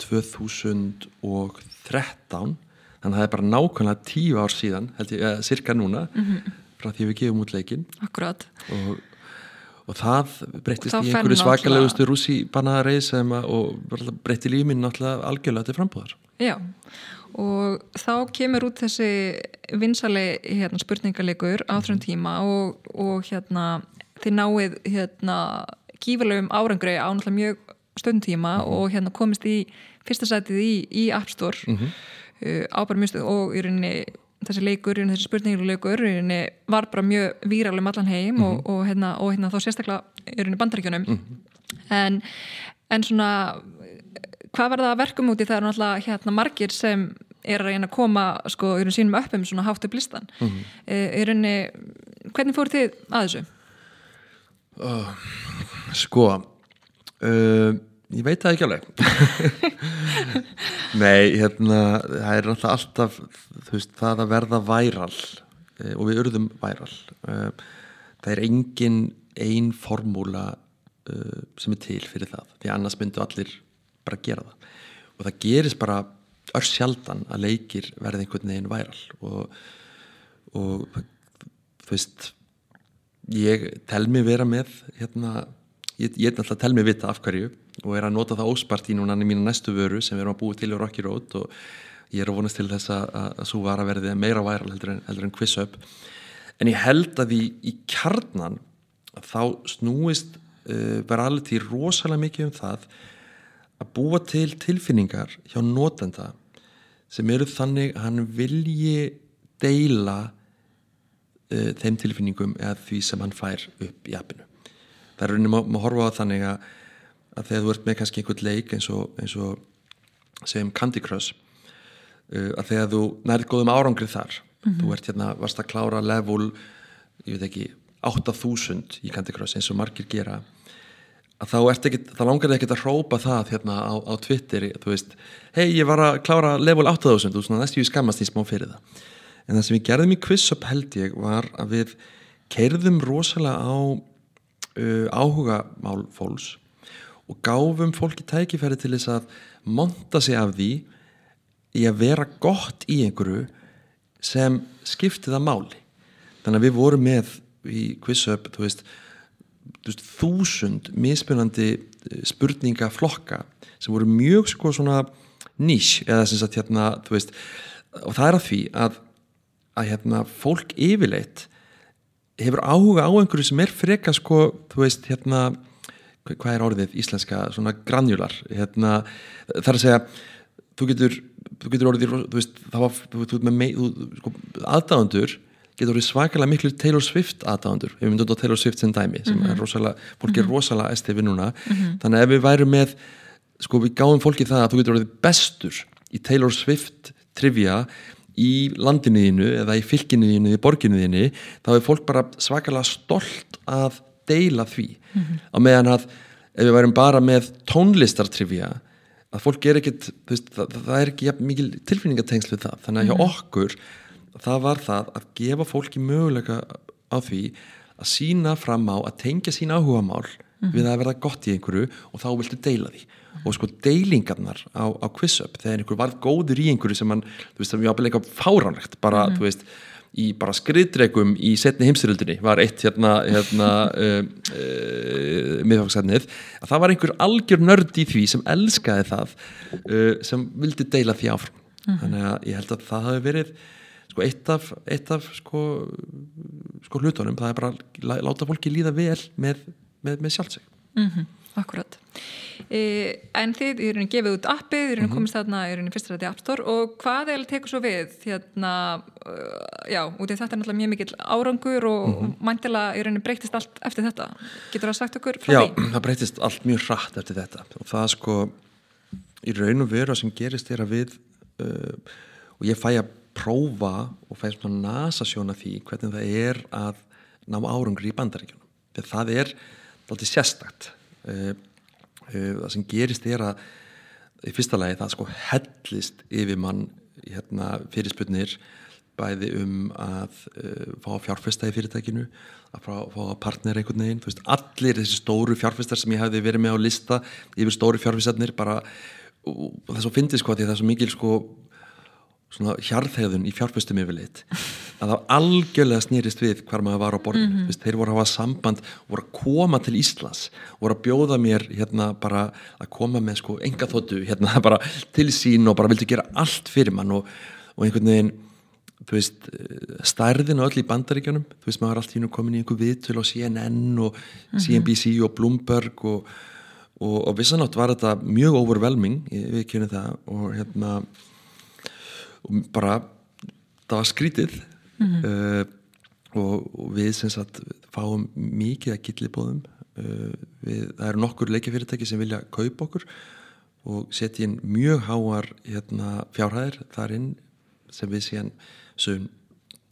2013 þannig að það er bara nákvæmlega tíu ár síðan held ég, eða cirka núna frá því við gefum út leikin Akkurat. Og, og það breyttist í einhverju svakalegustu rússi bannaðareið sem að, og breytti lífið mín náttúrulega algjörlega til frambúðar. Já, og þá kemur út þessi vinsali hérna, spurningalegur á þessum tíma og, og hérna, þið náið hérna, gífurlegum árangri á náttúrulega mjög stundtíma og hérna komist í fyrsta sætið í, í App Store. Uh, á bara mjög stund og í rauninni þessi leikur, þessi spurninguleikur var bara mjög víral um allan heim og, og, hérna, og hérna þá sérstaklega rauninni bandaríkjunum. En, en svona hvað verða að verkum úti það? Eru náttúrulega hérna margir sem er að reyna að koma sko í raun sínum uppum svona hátt upp listan mm -hmm. í rauninni, hvernig fóru þið að þessu? Sko uh, ég veit það ekki alveg. Nei, hérna það er náttúrulega alltaf veist, það að verða væral uh, og við urðum væral uh, það er engin ein formúla uh, sem er til fyrir það því annars myndu allir bara gera það. Og það gerist bara ör sjaldan að leikir verði einhvern veginn væral og, og þú veist ég tel mig vera með hérna, ég, er að tel mig vita af hverju og er að nota það óspart í núna mínu næstu vöru sem við erum að búið til í Rocky Road og ég er að vonast til þess að, að, að svo var að verði meira væral heldur en, en quiz up en ég held að í, í kjarnan að þá snúist uh, alveg til rosalega mikið um það að búa til tilfinningar hjá notenda sem eru þannig að hann vilji deila uh, þeim tilfinningum eða því sem hann fær upp í appinu. Það er rauninni má horfa á þannig að, að þegar þú ert með kannski einhvern leik eins og, eins og segjum Candy Crush uh, að þegar þú nærið góðum árangrið þar þú ert hérna, varst að klára level ég veit ekki, 8000 í Candy Crush eins og margir gera að þá, ekki, þá langar þið ekkert að hrópa það hérna á, á Twitter þú veist, hei ég var að klára level 8000 og svona næstu ég skammast í smá fyrir það. En það sem við gerðum í quiz-up held ég var að við keirðum rosalega á uh, áhuga málfóls og gáfum fólki tækifæri til þess að monta sig af því í að vera gott í einhverju sem skiptið að máli. Þannig að við vorum með í quiz-up, þú veist þúsund mismunandi eh, spurningaflokka sem voru mjög sko svona nýs eða sem sagt hérna veist, og það er að því að, að hérna fólk yfirleitt hefur áhuga á einhverju sem er freka sko þú veist hérna hvað er orðið íslenska svona granjular hérna það er að segja þú getur, þú getur orðið þú veist þá var þú, þú, sko, aðdáðandur getur verið svakalega miklu Taylor Swift aðdándur, við myndum á Taylor Swift sem dæmi sem mm -hmm. er rosalega, fólki er mhm. rosalega estiði núna, mm -hmm. þannig að ef við værum með sko við gáum fólki það að þú getur verið bestur í Taylor Swift trivia í landinuðinu eða í fylginuðinu, í borginuðinu þá er fólk bara svakalega stolt að deila því mm -hmm. á meðan að ef við værum bara með tónlistartrivia að fólk er ekkit, veist, það, það er ekki mikil tilfinningatengslu það, þannig að hjá mhm. okkur það var það að gefa fólki möguleika á því að sína fram á að tengja sín áhuga mál mm -hmm. við að verða gott í einhverju og þá viltu deila því mm -hmm. og sko deilingarnar á, á quiz-up þegar einhver var góður í einhverju sem mann, þú veist, það var jáfnlega eitthvað fáránlegt bara, mm -hmm. þú veist, í bara skriðdregum í setni heimstyröldinni var eitt hérna, hérna uh, uh, miðfagsætnið, að það var einhver algjör nörd í því sem elskaði það uh, sem vildi deila því áfram. Mhm. þannig að ég held að það hafi verið sko eitt af, eitt af sko, sko hlutunum. Það er bara að láta fólki líða vel með, með, með sjálfseg mm -hmm, Akkurat e, En þið eru gefið út appið, eru mm -hmm. komist þarna eru í fyrsta ræti appstor og hvað er að teka svo við hérna, já, út í þetta er náttúrulega mjög mikill árangur og mm -hmm. mæntilega eru breytist allt eftir þetta getur það sagt okkur frá já, því? Já, það breytist allt mjög rætt eftir þetta og það sko í raun og veru sem gerist er að við uh, og ég fæ að prófa og fæði svona nasasjóna því hvernig það er að ná árangri í bandaríkjunum það er alltaf sérstakt það sem gerist er að í fyrsta lagi það sko hellist yfir mann hérna, fyrirspunnir bæði um að uh, fá fjárfesta í fyrirtækinu að fá, fá að partnera einhvern veginn. Veist, allir þessi stóru fjárfestar sem ég hefði verið með á lista yfir stóru fjárfestarnir bara og það svo fyndið sko að það er svo mikil sko svona hjarðhegðun í fjárfustum yfirleitt að það algjörlega snýrist við hver maður var á borðinu mm -hmm. þeir voru að hafa samband, voru að koma til Íslands voru að bjóða mér hérna bara að koma með sko enga þóttu hérna bara til sín og bara vildi gera allt fyrir mann og, og einhvern veginn þú veist, stærðin og öll í bandaríkjunum þú veist, maður er allt í nú komin í einhver viðtölu á CNN og mm -hmm. CNBC og Bloomberg og, og, og vissanátt var þetta mjög overwhelming við kynum það og hérna og bara það var skrítið mm -hmm. uh, og, og við sem sagt fáum mikið að gillibóðum uh, við, það eru nokkur leikifyrirtæki sem vilja kaupa okkur og setja inn mjög háar hérna, fjárhæðir þar inn sem við séum sögum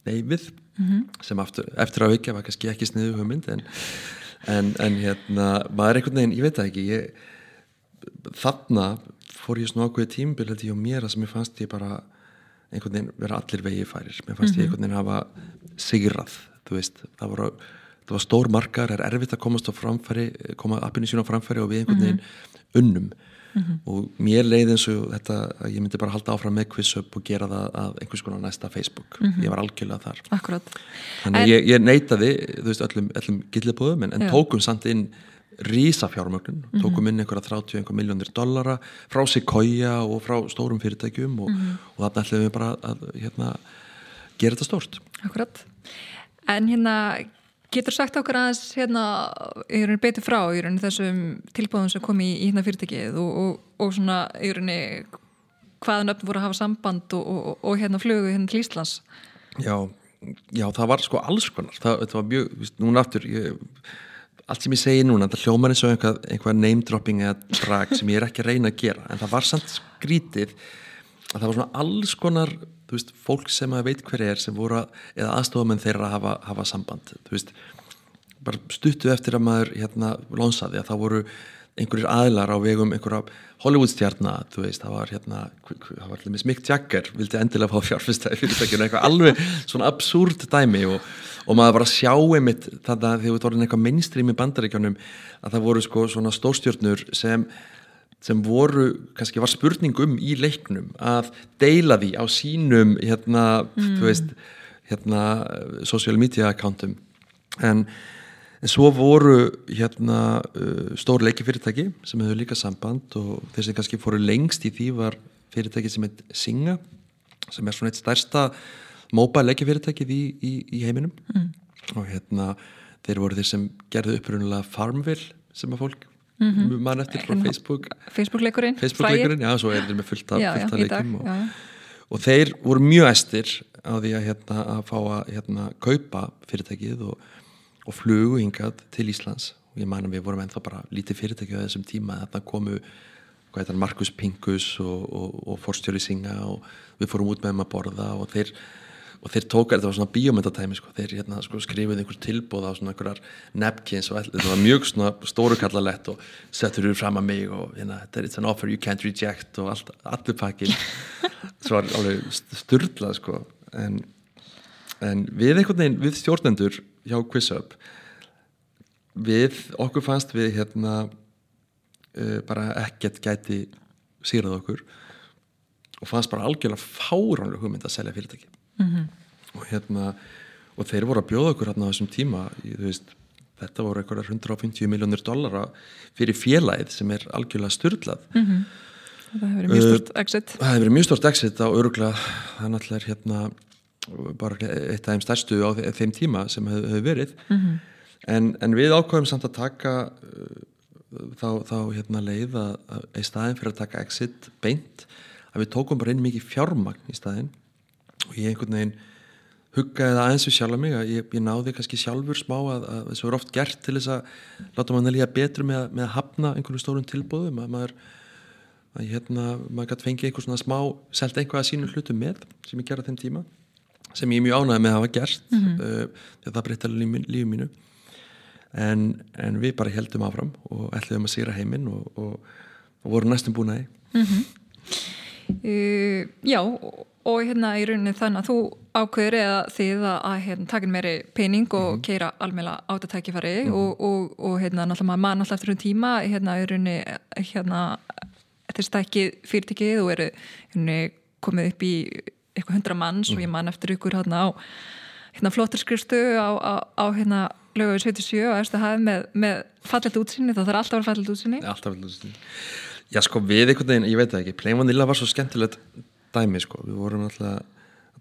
neyfið mm -hmm. sem aftur, eftir að aukja var kannski ekki sniðu hugmynd en, en, en hérna maður er einhvern veginn, ég veit það ekki ég, þarna fór ég svona ákveði tímbil á mér að sem ég fannst ég bara einhvern veginn vera allir vegið færir mér fannst mm -hmm. ég mhm. einhvern veginn hafa sigrað þú veist, það var, það var stór margar, það er erfitt að komast á framfæri koma appinu sín á framfæri og við einhvern veginn mm -hmm. unnum mm -hmm. og mér leiði eins og þetta að ég myndi bara halda áfram með QuizUp og gera það að einhvers konar næsta Facebook mhm. ég var algjörlega þar Akkurat. þannig en... ég, ég neytaði þú veist, öllum, öllum gillibóðum en, en tókum samt inn rísafjármögnun, mm -hmm. tókum inn einhverja 30 miljónir dollara frá Sequoia og frá stórum fyrirtækjum og, mm -hmm. og þarna ætlum við bara að hérna, gera þetta stórt. Akkurat, en hérna getur sagt okkar aðeins hérna, ég er betur frá í þessum tilbúðum sem kom í, í hérna fyrirtækið og, og, og svona í rauninni hvaðan öfn voru að hafa samband og hérna flugu hérna til Íslands? Já, já það var sko alls konar. Það, það var mjög, núna aftur ég allt sem ég segi núna, það hljómar eins og einhvað, einhvað name dropping eða drag sem ég er ekki að reyna að gera, en það var samt skrítið að það var svona alls konar, þú veist, fólk sem að veit hver er sem voru að, eða aðstofamenn þeirra að hafa, hafa samband, þú veist. Bara stuttu eftir að maður hérna lónsaði að það voru einhverjir aðlar á vegum einhverja Hollywoodstjarnar, þú veist, það var hérna það var allir Mick Jagger, vildi endilega fá fjárfyrstæði fyrirtækinu, eitthvað alveg svona absúrt dæmi og, og maður bara sjá einmitt þannig að þegar við vorum eitthvað mainstream í bandaríkjónum að það voru sko svona stórstjörnur sem sem voru, kannski var spurning um í leiknum að deila því á sínum hérna, mm. þú veist hérna, social media accountum en En svo voru hérna uh, stór leikifyrirtæki sem hefur líka samband og þeir sem kannski fóru lengst í því var fyrirtæki sem heit Singa sem er svona eitt stærsta móbæl leikifyrirtækið í, í, í heiminum. Mm. og hérna þeir voru þeir sem gerðu upprunnulega Farmville sem að fólk mm -hmm. mann eftir frá Facebook. Facebook-leikurinn, Facebook já, svo er þeir með fullt af leikum og, og þeir voru mjög estir á því að, hérna, að fá að hérna, kaupa fyrirtækið og og flugu hingað til Íslands. Og ég man að við vorum ennþá bara lítið fyrirtæki á þessum tíma. Að þarna komu heitar, Markus Pinkus og, og, og Forstjóri Singa og við fórum út með þeim að borða og þeir, og þeir tókar, þetta var svona bíómyndatæmi sko, þeir hérna, sko, skrifuði einhver tilbóð á svona einhverjar nepkins og þetta var mjög stórukallalett og settur þú fram að mig og hérna, it's an offer you can't reject og allt, allir pakkin svo var alveg styrlað sko. En, en við einhvern veginn, við stjórnendur hjá QuizUp við, okkur fannst við hérna uh, bara ekkert gæti sýrað okkur og fannst bara algjörlega fáránlega hugmynd að selja fyrirtæki mm -hmm. og hérna og þeir voru að bjóða okkur hérna á þessum tíma í, veist, þetta voru eitthvað 150 miljónir dollara fyrir félagið sem er algjörlega styrlað mm -hmm. það hefur verið mjög stort exit það hefur verið mjög stort exit á öruglega það er náttúrulega hérna bara eitt af þeim stærstu á þeim tíma sem hefur hef verið. Mm -hmm. en, en við ákvæmum samt að taka uh, þá, þá hérna leið að, í staðin fyrir að taka exit beint að við tókum bara inn mikið fjármagn í staðin og ég einhvern veginn huggaði það aðeins við sjálf mig að ég, ég náði kannski sjálfur smá að, að þessu er oft gert til þess að láta mann að líka betur með, með að hafna einhvern stórum tilbúðum að maður að hérna, maður gæti fengið einhvern svona smá selt einhvað að sínu hlutu með sem ég gera þeim tíma sem ég er mjög ánægð með að hafa gert mm -hmm. uh, það breytti alveg lífið mínu en, en við bara heldum áfram og ætluðum að sýra heiminn og, og, og vorum næstum búin að því mm -hmm. uh, Já og hérna í rauninni þannig að þú ákveður eða þið að hérna, taka meiri pening og mm -hmm. keira almela átatækifari mhm. og, og hérna náttúrulega mann alltaf eftir um tíma hérna í rauninni hérna þetta er stækkið fyrirtikið og eru hérna, komið upp í eitthvað hundra manns mm. og ég man eftir ykkur hérna á hérna flottarskristu á, á, á hérna lögur 77 og eftir að hafa með, með fallet útsinni, það þarf alltaf að vera fallet útsinni Alltaf fallet útsinni Já sko við einhvern veginn, ég veit það ekki, Plain Vanilla var svo skemmtilegt dæmi sko, við vorum alltaf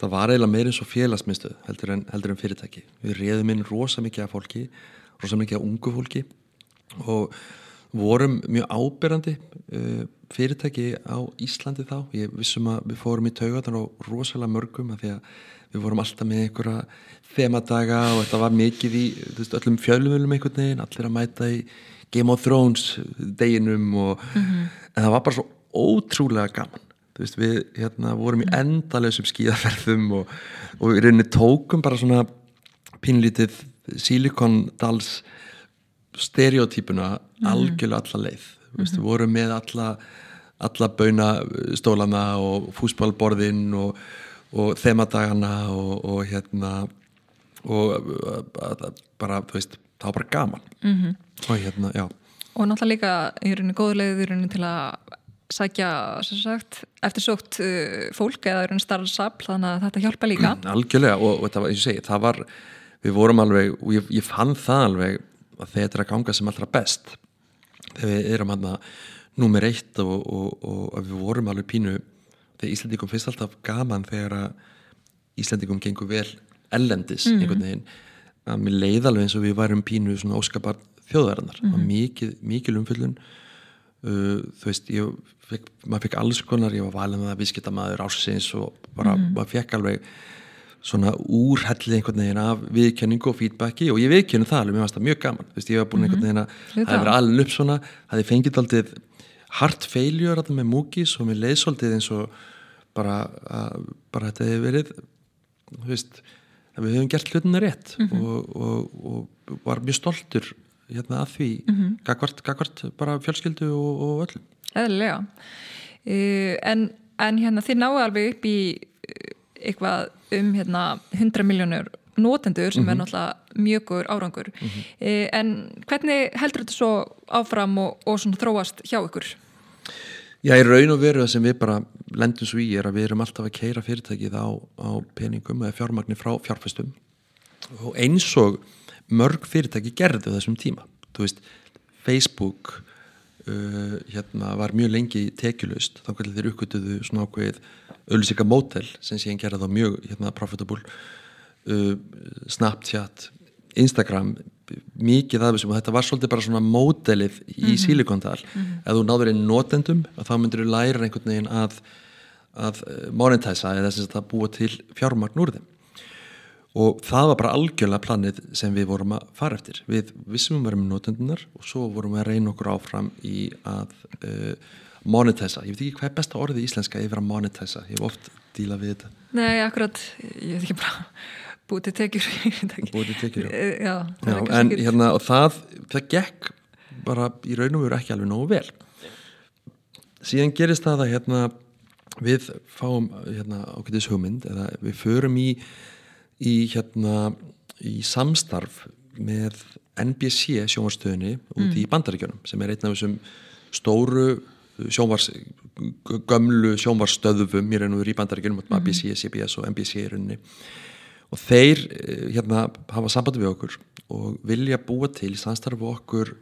það var eiginlega meirinn svo félagsmyndstöð heldur heldur en fyrirtæki, við reyðum inn rosa mikið af fólki, rosa mikið af ungu fólki og vorum mjög ábyrrandi uh, fyrirtæki á Íslandi þá ég vissum að við fórum í taugatar og rosalega mörgum að því að við vorum alltaf með einhverja þemadaga og þetta var mikið í veist, öllum fjölumölum einhvern veginn allir að mæta í Game of Thrones deginum og mm -hmm. en það var bara svo ótrúlega gaman veist, við hérna, vorum í endalösum skíðaferðum og, og við reynir tókum bara svona pinlítið silikondals stereotypuna mm. algjörlega alla leið mm -hmm. við vorum með alla alla baunastólana og fúsbálborðin og, og þemadagana og, og hérna og bara, þú veist það var bara gaman mm -hmm. og hérna, já og náttúrulega líka í rauninni góðulegð í rauninni til að sækja sagt, eftir sótt uh, fólk eða í rauninni starfsapl þannig að þetta hjálpa líka algjörlega og, og þetta var, ég segi, það var við vorum alveg, og ég, ég fann það alveg að þetta að ganga sem allra best þegar við erum hann að nummer eitt og, og, og að við vorum alveg pínu þegar Íslandikum finnst alltaf gaman þegar að Íslandikum gengur vel ellendis mm -hmm. einhvern veginn að mér leið alveg eins og við varum pínu svona óskapar þjóðverðarnar mm -hmm. mikið, mikið umfyllun uh, þú veist, ég fekk, maður fekk alls konar, ég var valin að viðskipta maður ásins og bara, mm -hmm. maður fekk alveg svona úrhellið einhvern veginn af viðkenningu og feedbacki og ég viðkennu það alveg, mér finnst það mjög gaman Vist, ég hef búin einhvern veginn að það hefur alveg upp svona það hefði fengið aldrei hart feiljur með múkis og með leiðsóldið eins og bara, að, bara þetta hefur verið veist, við hefum gert hlutinu rétt mm -hmm. og, og, og, var mjög stoltur hérna að því mm -hmm. gagvart, gagvart bara fjölskyldu og, og öllum Eðlilega uh, en, en hérna þið náðu alveg upp í eitthvað um hérna 100 miljónur notendur sem mm -hmm. er mhm. náttúrulega mjög góður árangur mm -hmm. uh, en hvernig heldur þetta svo áfram og, og þróast hjá ykkur? Já, í raun og veru það sem við bara lendum svo í er að við erum alltaf að keira fyrirtækið á, á peningum eða fjármagnir frá fjárfæstum og eins og mörg fyrirtæki gerðu þessum tíma þú veist, Facebook uh, hérna var mjög lengi tekjulust, þá kallir þeir uppgötuðu svona ákveð öllisika mótel sem síðan gerða þá mjög hérna, profitable uh, Snapchat Instagram mikið af þessum og þetta var svolítið bara svona módelið í mm -hmm. sílikondal mm -hmm. ef þú náður einn notendum þá myndir þú læra einhvern veginn að, að eh, monetæsa eða þess að búa til fjármagn úr þeim og það var bara algjörlega planið sem við vorum að fara eftir. Við vissum um með notendunar og svo vorum við að reyna okkur áfram í að uh, monetæsa, ég veit ekki hvað er besta orðið í íslenska yfir að monetæsa, ég hef oft dílað við þetta. Nei, akkurat, ég veit ekki bara búið til tekjur. Búið til tekjur já. Já, já, en hérna og það það gekk bara í raun og veru ekki alveg nógu vel. Síðan gerist það að hérna við fáum hérna ákveðis hugmynd eða við förum í í hérna í samstarf með NBC sjónvarstöðinni út mm. í bandaríkjunum sem er einn af þessum stóru sjónvars gömlu sjónvarsstöðufum í raun og veru í bandaríkjunum mm. ABC, CBS og NBC í rauninni og þeir eh, hérna hafa samband við okkur og vilja búa til samstarfu okkur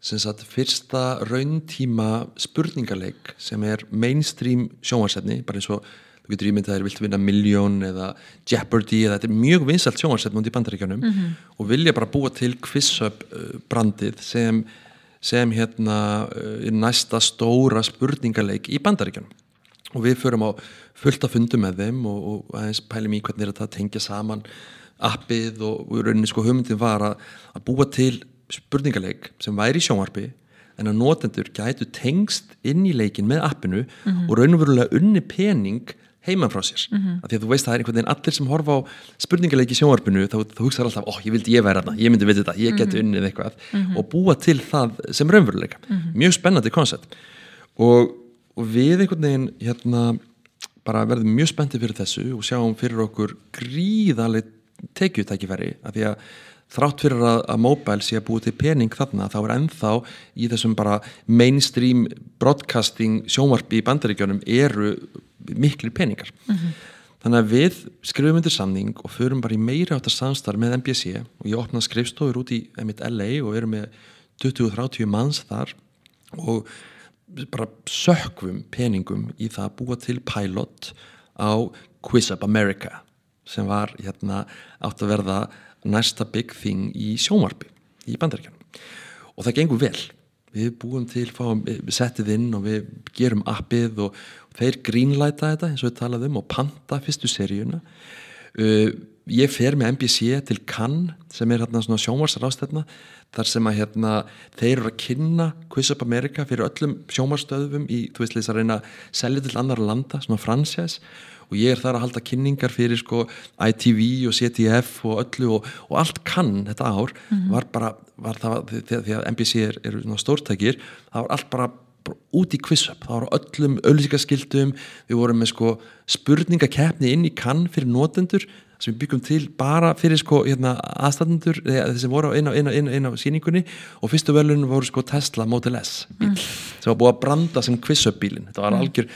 sem sagt fyrsta rauntíma spurningarleik sem er mainstream sjónvarsefni bara eins og þú getur ímyndið að þeir vilt vinna Million eða Jeopardy eða þetta er mjög vinsalt sjónvarsefni út í bandaríkjanum mm -hmm. og vilja bara búa til quiz-up eh, brandið sem, sem hérna eh, næsta stóra spurningarleik í bandaríkjanum og við förum á fullt að fundu með þeim og, og aðeins pælum í hvernig þetta tengja saman appið og, og rauninni sko hugmyndin var að, að búa til spurningaleik sem væri í sjónvarpi en að notendur gætu tengst inn í leikin með appinu mm -hmm. og raunverulega unni pening heimann frá sér, mm -hmm. af því að þú veist það er einhvern veginn allir sem horfa á spurningaleiki í sjónvarpinu þá, þá hugsaður alltaf, ó, ég vildi ég vera þarna ég myndi vita þetta, ég geti mm -hmm. unnið eitthvað mhm. og búa til það sem raunveruleika mhm. mjög spennandi koncept og og við einhvern veginn hérna bara verðum mjög spenntið fyrir þessu og sjáum fyrir okkur gríðaleg tekjutækifæri af því að þrátt fyrir að, að mobile sé að búið til pening þarna þá er ennþá í þessum bara mainstream broadcasting sjónvarpi í bandaríkjónum eru miklu peningar mm -hmm. þannig að við skrifum undir samning og förum bara í meiri áttar samstarf með MBC og ég opna skrifstofur út í LA og erum með 20-30 manns þar og bara sökvum peningum í það að búa til pilot á Quiz Up America sem var hérna átt að verða næsta big thing í sjónvarpi í bandaríkjanum og það gengur vel við búum til, fáum settið inn og við gerum appið og þeir greenlighta þetta eins og við talaðum og panta fyrstu seríuna. Uh, ég fer með NBC til Cannes sem er hérna svona sjónvarsarástegna þar sem að hérna þeir eru að kynna Quiz Up America fyrir öllum sjónvarstöðum í, þú veist, þess að reyna að selja til annar landa, svona fransjæs og ég er þar að halda kynningar fyrir sko ITV og CTF og öllu og, og allt kann þetta ár. Mm -hmm. var bara, var það því að NBC er, er stórtækir, það var allt bara út í quiz-up, það var á öllum öllisíkaskildum, við vorum með sko spurningakefni inn í kann fyrir notendur sem við byggum til bara fyrir sko hérna, aðstæðendur þessi voru einu á, einu, einu, einu á síningunni og fyrstu velun voru sko Tesla Model S bíl mm. sem var búið að branda sem quiz-up bílin þetta var mm. algjör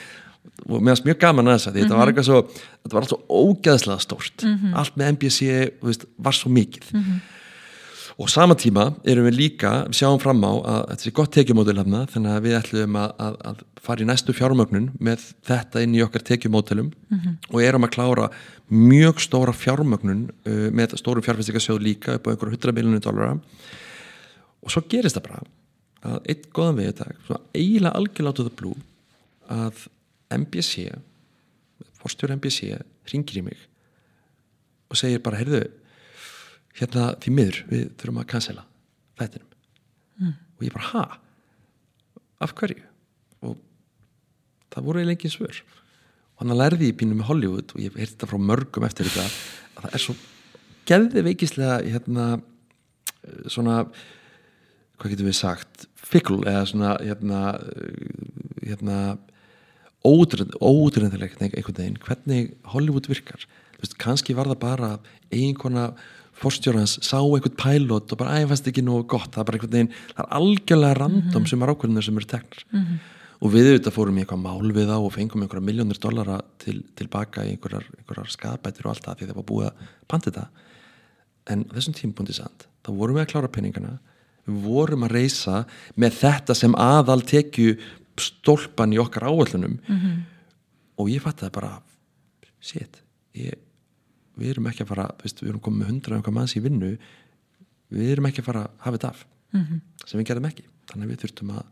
og mér finnst mjög gaman að þess að þetta var mhm. eitthvað svo þetta var allt svo ógeðslega stórt mm -hmm. allt með NBC veist, var svo mikið -hmm og sama tíma erum við líka, við sjáum fram á að þetta er gott tekjumódul hérna þannig að við ætlum að, að, að fara í næstu fjármögnun með þetta inn í okkar tekjumódulum mm -hmm. og erum að klára mjög stóra fjármögnun uh, með stórum fjárfæstingasjóð líka upp á einhverju 100 miljónu dólara og svo gerist það bara að eitt goðan við þetta, svona eiginlega algjörlátuðu blú að MBC fórstjóri MBC ringir í mig og segir bara, heyrðu hérna því miður við þurfum að cancela þættinum. Mm. og ég bara ha? Af hverju? Og það voru eiginlega engin svör. Og hann lærði í bínu með Hollywood og ég heyrti þetta frá mörgum eftir þetta að það er svo geðið veikislega hérna eh, svona hvað getur við sagt fikl eða svona hérna, eh, hérna ódröndilegt einhvern veginn hvernig Hollywood virkar. Veist, kannski var það bara einhverna fórstjórnans sá einhvern pælót og bara æfast ekki nú gott það er bara einhvern veginn, það er algjörlega random mm -hmm. sem er ákveðinir sem eru teknar mm -hmm. og við auðvitað fórum í eitthvað mál við á og fengum einhverja miljónir dollara til, tilbaka í einhverjar, einhverjar skapætur og allt það því það var búið að panta þetta en þessum tímpundi sand þá vorum við að klára peningana við vorum að reysa með þetta sem aðal tekju stólpan í okkar áallunum mm -hmm. og ég fatt að bara shit ég, við erum ekki að fara veist, við erum komið með hundra einhver manns í vinnu við erum ekki að fara að hafa þetta af mm -hmm. sem við gerðum ekki. Þannig að við þurftum að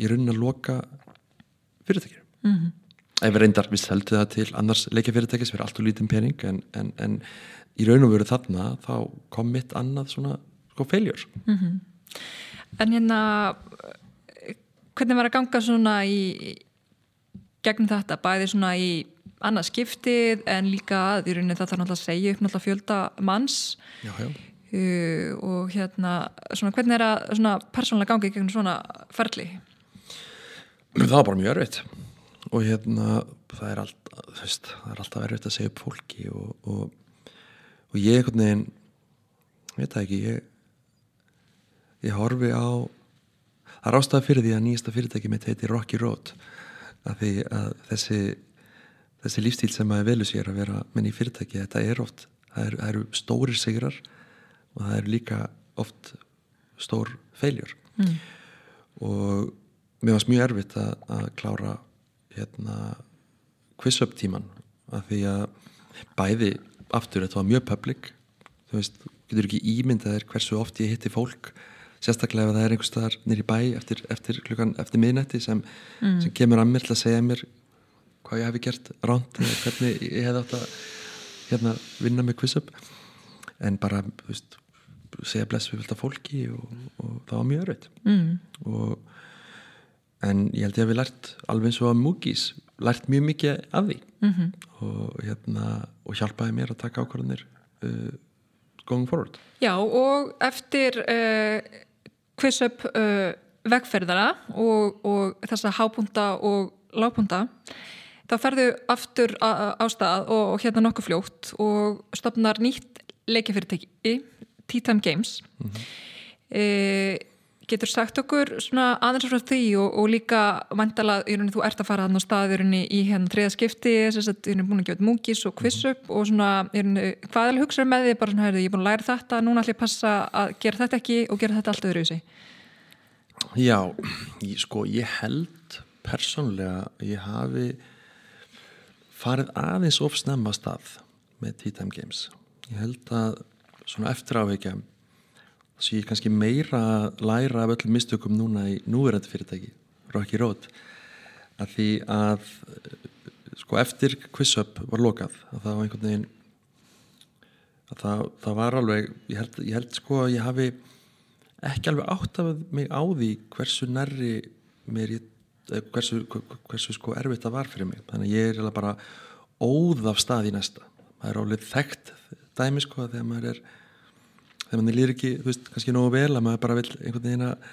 í raunin að loka fyrirtækjum mm -hmm. ef við reyndar við heldum það til annars leikja fyrirtækis við erum alltaf lítið pening en, en, en í raun og veru þarna þá kom mitt annað svona sko feiljur En hérna hvernig var að ganga svona í gegnum þetta, bæði svona í annað skiptið en líka að í rauninni það þarf náttúrulega að segja upp náttúrulega fjölda manns já, já. Uh, og hérna svona hvernig er að svona persónulega gangi gegnum svona ferli? Það var bara mjög erfitt og hérna það er, allt, veist, það er alltaf erfitt að segja upp fólki og, og, og ég einhvern veginn veit það ekki ég, ég horfi á það er ástæða fyrir því að nýjasta fyrirtæki mitt heiti Rocky Road að því að þessi þessi lífstíl sem maður velu sér að vera menn í fyrirtæki, þetta er oft það eru, það eru stórir sigrar og það eru líka oft stór feiljur mm. og mér varst mjög erfitt að, að klára hérna quiz-up tíman að því að bæði aftur þetta var mjög public þú veist, getur ekki ímyndað hversu oft ég hitti fólk sérstaklega ef það er einhver staðar nýri bæ eftir, eftir klukkan, eftir miðnætti sem, mm. sem kemur að mér til að segja mér hvað ég hefi gert ránt eða hvernig ég hef átt að hérna, vinna með quiz-up en bara, veist segja bless við fylgta fólki og, og það var mjög örveit mm. en ég held ég að við lært alveg eins og að Múkis lært mjög mikið af því mm -hmm. og, hérna, og hjálpaði mér að taka ákvarðanir uh, going forward Já og eftir uh, quiz up uh, vegferðara og, og þessa hápunta og lápunta þá ferðu aftur á stað og, og hérna nokkuð fljótt og stopnar nýtt leikifyrirtæki Tea Time Games mm -hmm. e, getur sagt okkur svona aðeins frá því og, og líka vandala, þú ert að fara þannig á staðurinni í hérna þriða skipti þess að þú er búin að gefa múkis og quiz up mm -hmm. og svona, er, hvað er hugsaður með því bara svona, heyrðu, ég er búin að læra þetta, núna ætlum ég að passa að gera þetta ekki og gera þetta allt öðru í sig Já, ég, sko, ég held persónlega, ég hafi farið aðeins ofsnemma stað með Tea Time Games. Ég held að svona eftir áveikja þess að ég kannski meira læra af öllum mistökum núna í núverandi fyrirtæki, Rocky Road, að því að sko eftir quiz-up var lokað að það var einhvern veginn að það, það var alveg, ég held, ég held sko að ég hafi ekki alveg átt af mig á því hversu nærri mér ég, hversu, hversu sko erfitt það var fyrir mig. Þannig að ég er bara óð af stað í næsta. Það er álið þekkt dæmi sko þegar maður er þegar maður lýr ekki, þú veist, kannski nógu vel að maður bara vil einhvern veginn að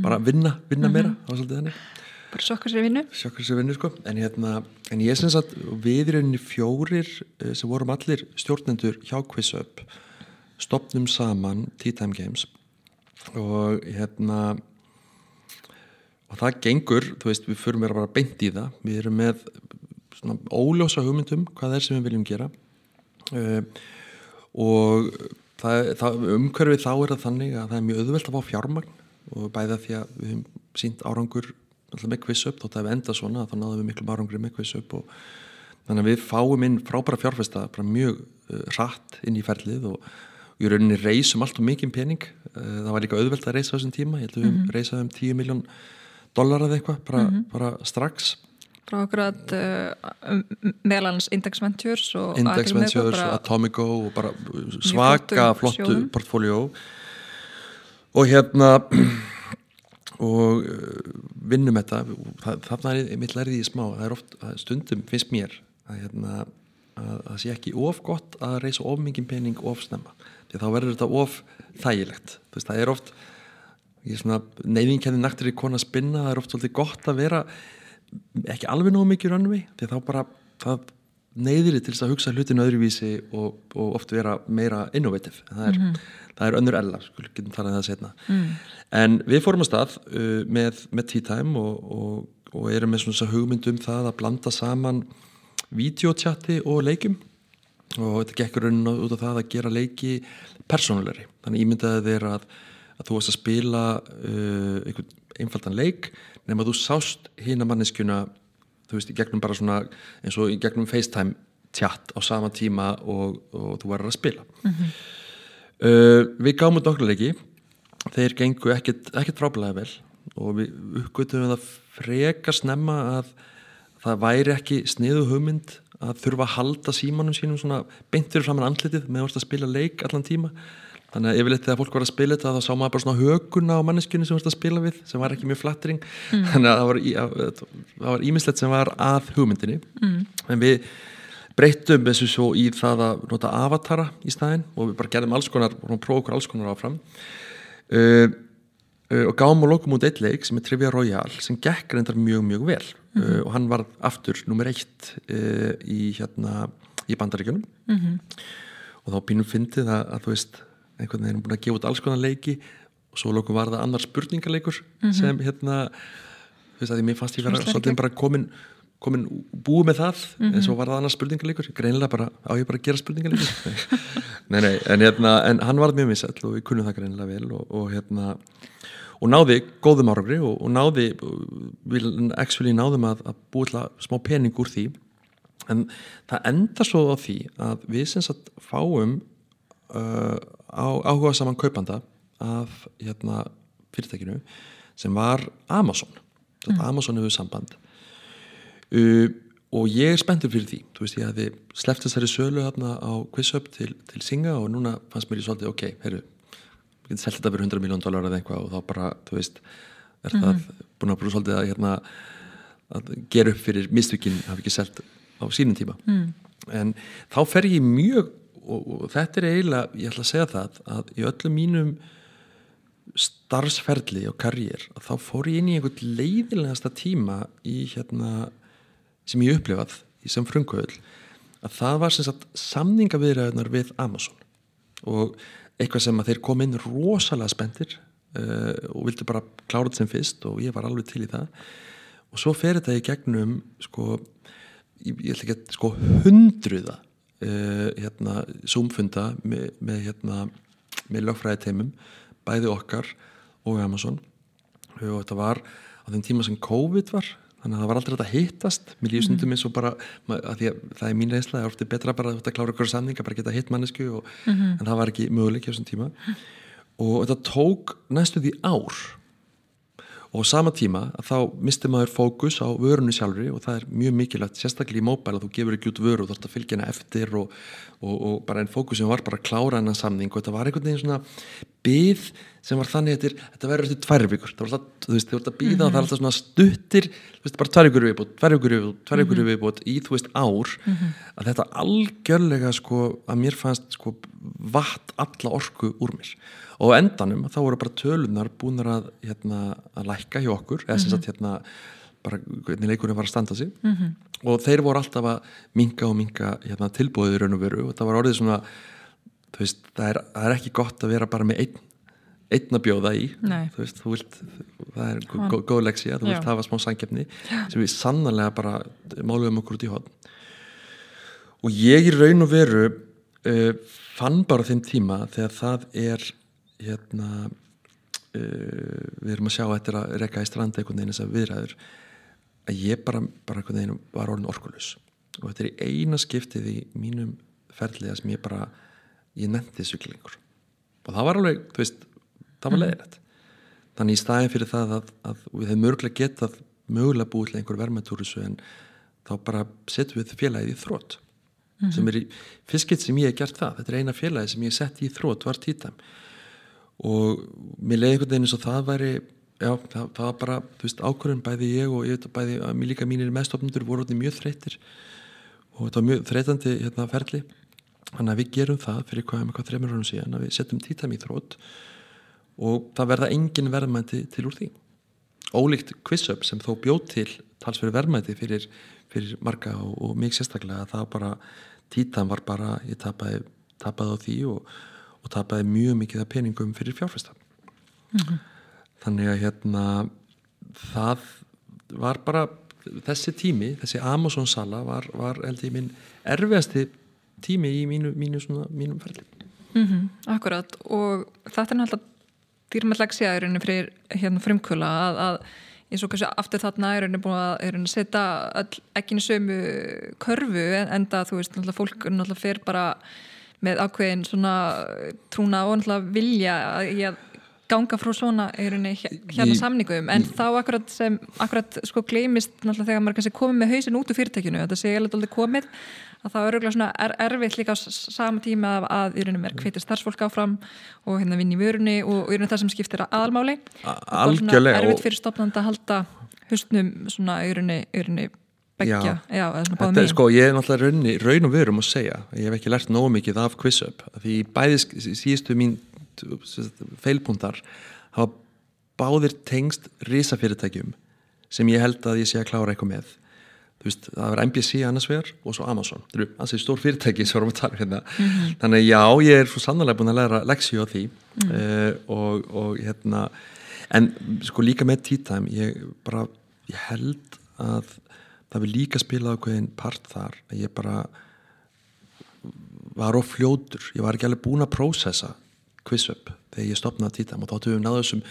bara vinna, vinna mm -hmm. meira á svolítið þannig. Bara sjokkar sér vinnu. Sjokkar sér vinnu sko. En, hérna, en ég syns að við í rauninni fjórir eh, sem vorum allir stjórnendur hjá QuizUp stopnum saman Tea Time Games. Og hérna og það gengur, þú veist, við förum vera bara beint í það, við erum með svona óljósa hugmyndum hvað er sem við viljum gera. Uh, og það, það, umhverfið þá er það þannig að það er mjög öðvöld að fá fjármagn. Og bæða því að við hefum sínt árangur með QuizUp, þótt að við enda svona þá náðum við miklu árangur með QuizUp og þannig að við fáum inn frábæra fjárfesta mjög uh, rætt inn í ferlið og í rauninni reysum allt og mikið pening. Eh, það var líka auðvelt að reysa þessum tíma. Ég held að við mm -hmm. Reysaðum 10 miljón dólar eða eitthvað, bara, mm -hmm. bara strax. Frá okkur að uh, meðalans Index Ventures og Index Ventures og Atomico og bara svaka flottu sjóðum. portfóljó og hérna og uh, vinnum þetta. Þarna er mitt lærið í smá. Það er oft, stundum finnst mér að hérna að það sé ekki of gott að reysa of mingin pening of snemma. Því þá verður þetta of þægilegt. Veist, það er oft neyðinkenni naktur í kona spinna það er oft svolítið gott að vera ekki alveg nógu mikið rannvei því þá bara það neyðir til þess að hugsa hlutinu öðruvísi og, og oft vera meira innovativ það er, mm -hmm. það er önnur ella getum talað um það setna mm. en við fórum að stað uh, með, með Tea Time og, og, og erum með svona hugmyndum það að blanda saman videotjatti og leikum og þetta gekkur út af það að gera leiki persónulegri þannig ímyndaði þeir að, að þú varst að spila uh, einhvern einfaldan leik nema þú sást hína manneskjuna þú veist, í gegnum bara svona eins og í gegnum FaceTime tjatt á sama tíma og, og þú verður að spila mm -hmm. uh, við gáum út nokkulega ekki þeir gengu ekkert, ekkert frábælega vel og við uppgötum að freka snemma að það væri ekki sniðu hugmynd að þurfa að halda símanum sínum svona beintir fram en andlitið með að spila leik allan tíma þannig að yfirleitt þegar fólk var að spila þetta þá sá maður bara svona höguna á manneskjunni sem varst að spila við sem var ekki mjög flattring mm. þannig að það var ímislegt sem var að hugmyndinni mm. en við breyttum þessu svo í það að nota avatara í staðin og við bara gerðum alls konar og prófum okkur alls konar áfram uh, uh, og gáum og lokum út eitt leik sem er Trivia Royale sem gekk reyndar mjög mjög vel mm. uh, og hann var aftur nummer eitt uh, í hérna í bandaríkjunum -hmm. og þá pínum fyndið að, að þú veist einhvern veginn búin að gefa út alls konar leiki og svo lókum var það annar spurningaleikur mm -hmm. sem hérna þú veist að því mér fannst ég vera svolítið bara komin, komin búið með það mm -hmm. en svo var það annar spurningaleikur greinilega bara á ég bara að gera spurningaleikur nei. Nei en hérna en hann var mjög missall og við kunnum það greinilega vel og, og hérna og náði góðum árangri og, og náði við actually náðum að, að búið smá pening úr því. En það enda svo á því að við sem sagt fáum uh, á áhuga saman kaupanda af hérna, fyrirtækinu sem var Amazon mm. Amazon hefur samband uh, og ég er spenntur fyrir því þú veist ég hefði sleppt þessari sölu hérna á QuizHub til, til Singa og núna fannst mér í svolítið ok, heyrðu við getum selgt þetta fyrir 100 miljón dólar eða eitthvað og þá bara, þú veist er mm -hmm. það mhm. búin að brúða svolítið að, hérna, að gera upp fyrir mistökinn hafi ekki selgt á sínum tíma mm. en þá fer ég mjög og, og þetta er eiginlega, ég ætla að segja það að í öllum mínum starfsferðli og karjér þá fór ég inn í einhvern leiðilegasta tíma í hérna sem ég upplifað í sem frungöðl að það var sem sagt samningaviðræðunar við Amazon og eitthvað sem að þeir kom inn rosalega spendir uh, og vildi bara klára þetta sem fyrst og ég var alveg til í það. Og svo fer þetta í gegnum sko, ég, ég ætla ekki að sko hundruða uh, hérna, Zoom-funda með, með, hérna, með lögfræðiteimum bæði okkar og Amazon og þetta var á þeim tíma sem COVID var þannig að það var aldrei þetta hittast mér lífsundum mm -hmm. eins og bara að að það er mín reysla, það er ofta betra bara að klára okkur samning að bara geta hitt mannesku og, mm -hmm. en það var ekki möguleik á þessum tíma og þetta tók næstu því ár og sama tíma að þá misti maður fókus á vörunni sjálfri og það er mjög mikilvægt sérstaklega í móbæl að þú gefur ekki út vöru og þú ætti að fylgja henni eftir og, og, og bara einn fókus sem var bara að klára hennan samning og þetta var einhvern veginn svona byð sem var þannig að þetta verður eftir tvær vikur þú veist, þú ert að býða mm -hmm. það er alltaf svona stuttir þú veist, bara tvær vikur viðbútt, tvær vikur viðbútt tvær vikur mhm. viðbútt í, þú veist, ár mm -hmm. að þetta algjörlega sko að mér fannst sko vatn alla orku úr mér og endanum þá voru bara tölunar búin að, hérna, að lækka hjá okkur eða sem sagt mhm. hérna bara hvernig leikurinn var að standa sig mm -hmm. og þeir voru alltaf að minga og minga hérna, tilbúið í raun og veru og það var orðið svona veist, það, er, það er ekki gott að vera bara með einn einn að bjóða í. Þú veist, þú vilt, það er góð, góð leksi að þú vilt hafa smá sangefni sem við sannarlega bara máluðum okkur út í hodn og ég í raun og veru uh, fann bara þeim tíma þegar það er hérna uh, við erum að sjá eftir að rekka í stranda einhvern veginn þess að viðræður að ég bara, bara einhvern veginn var orðin orkulus og þetta er eina skiptið í mínum ferðlega sem ég bara ég nefndi syklingur og það var alveg, þú veist, það var mhm. leðilegt þannig í staðin fyrir það að, að við hefum mögulega getað mögulega búið til einhver vermaðtúrisu en þá bara setjum við félagið í þrótt mm -hmm. sem er í fyrskitt sem ég hef gert það. Þetta er eina félagið sem ég sett í þrótt var títam og mér leiði einhvern veginn eins og það væri já, það, það var bara, þú veist, ákvörðun bæði ég og ég veit að bæði að líka mínir meðstofnundur voru mjög þreytir og þetta var mjög þreytandi hérna ferli. Þannig að við gerum það fyrir hvað, hvað þreymur árum síðan að við setjum títam í þrótt og það verða engin verðmæti til úr því. Ólíkt QuizUp sem þó bjóð til talsverði verðmæti fyrir, fyrir marga og, og mig sérstaklega það bara, títam var bara ég tapaði, tapaði á því og, og tapaði mjög mikið af peningum fyrir fjárfesta. Mm -hmm. þannig að hérna það var bara þessi tími, þessi Amazon sala var, var held ég minn erfiðasti tími í mínu, mínu svona, mínum ferli. Mm -hmm, Akkurat. Og þetta er náttúrulega dýrmætlega séðurinn fyrir hérna frumkvöla að, að eins og kannski aftur þarna er henni búin að, að setja ekkinu sömu körfu en enda þú veist náttúrulega fólk náttúrulega fer bara með ákveðin svona trúna og náttúrulega vilja að ganga frá svona hérna í, samningum. En í, þá akkurat sem akkurat sko gleimist náttúrulega þegar maður kannski komið með hausin út úr fyrirtækinu þetta sé alveg komið að það er svona er, erfitt líka á sama tíma að í raunum er hvetið starfsfólk áfram og hérna vinn í vörunni og í raunum það sem skiptir að aðalmáli Algjörlega Erfitt fyrir stopnand að halda hustnum svona í raunni Begja, já, þetta er sko, ég er náttúrulega raunni, raun og verum að segja, ég hef ekki lært nógu mikið af QuizUp, því bæðis síðustu mín feilbúndar hafa báðir tengst risafyrirtækjum sem ég held að ég sé að klára eitthvað með veist, það var MBC annars vegar og svo Amazon, það eru ansið stór fyrirtæki sem vorum að tala um hérna mm -hmm. þannig já, ég er svo sannlega búin að læra leksíu á því mm -hmm. uh, og, og hérna en sko líka með time ég bara, ég held að það vil líka spila á hverjum part þar að ég bara var á fljótur, ég var ekki alveg búin að prósessa QuizUp þegar ég stopnaði títam og þá töfum við náðu þessum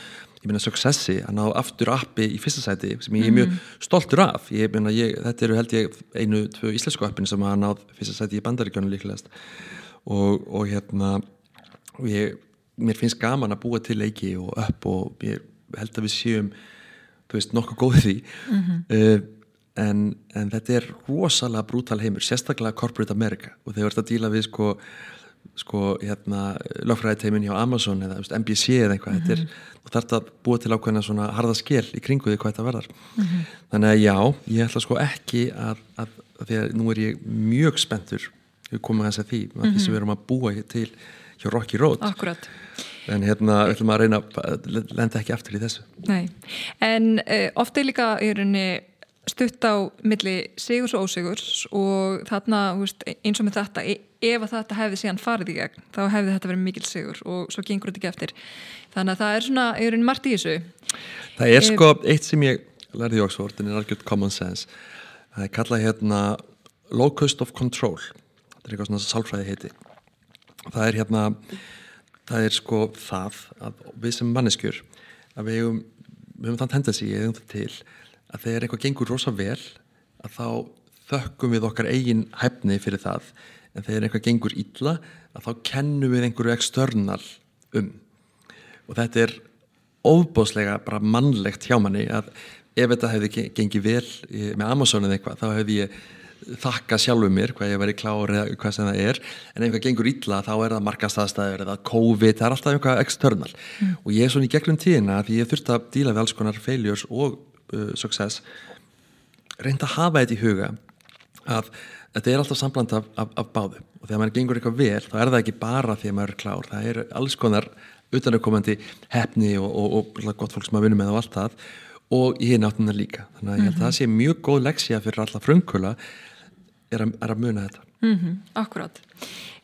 meina successi að ná aftur appi í fyrsta sæti sem ég er mjög mhm. stoltur af ég meina ég, þetta eru held ég einu, tvö íslensku appin sem hafa náð fyrsta sæti í bandaríkjónu líklegast og, og hérna og ég, mér finnst gaman að búa til leiki og upp og ég held að við séum þú veist nokkuð góðið því mm -hmm. uh, en, en þetta er rosalega brútal heimur, sérstaklega corporate America og þegar að díla við sko sko hérna lögfræðiteimin hjá Amazon eða veist, NBC eða eitthvað mm -hmm. er, og þarf þetta að búa til ákveðna svona harða skil í kringu því hvað þetta verðar mm -hmm. þannig að já, ég ætla sko ekki að, að, að því að nú er ég mjög spenntur við komum að þess að því mm -hmm. því sem mhm. við erum að búa til hjá Rocky Road Akkurat en hérna við ætlum að reyna að lenda ekki aftur í þessu Nei, en uh, ofta er líka í rauninni stutt á milli sigurs og ósigurs og þarna veist, eins og með þetta e, ef að þetta hefði síðan farið í gegn þá hefði þetta verið mikil sigur og svo gengur þetta ekki eftir. Þannig að það er svona, ég einn margt í þessu. Það er sko, eitt sem ég lærði í Oxford, en er algjört common sense. Það er kallað hérna locust of control. Þetta er eitthvað svona sálfræði heiti. Það er hérna það er sko það að við sem manneskjur að við hefum, við hefum þann tendensi, ég hefum það til að þegar eitthvað gengur rosa vel að þá þökkum við okkar eigin hæfni fyrir það. En þegar eitthvað gengur illa að þá kennum við einhverju eksternal um. Og þetta er óbáslega bara mannlegt hjá manni að ef þetta hefði gengið vel með Amazon eða eitthvað þá hefði ég þakka sjálfuð mér hvað ég væri klári eða hvað sem það er. En ef eitthvað gengur illa þá er það markastæðstæður eða COVID, það er alltaf eitthvað external. Mm. og ég er svona í gegnum tíðina því ég þurfti að díla við alls konar failures og success reynda að hafa þetta í huga að þetta er alltaf sambland af, af, af báðu. Og þegar maður gengur eitthvað vel þá er það ekki bara því að maður er klár það er alls konar utanaukomandi hefni og, og, og, gott fólk sem maður vinnur með og allt það og ég er náttúrulega líka. Þannig að ég held að það sé mjög góð leksja fyrir alla frumkvöla er, er að muna þetta. Mm -hmm, Akkurát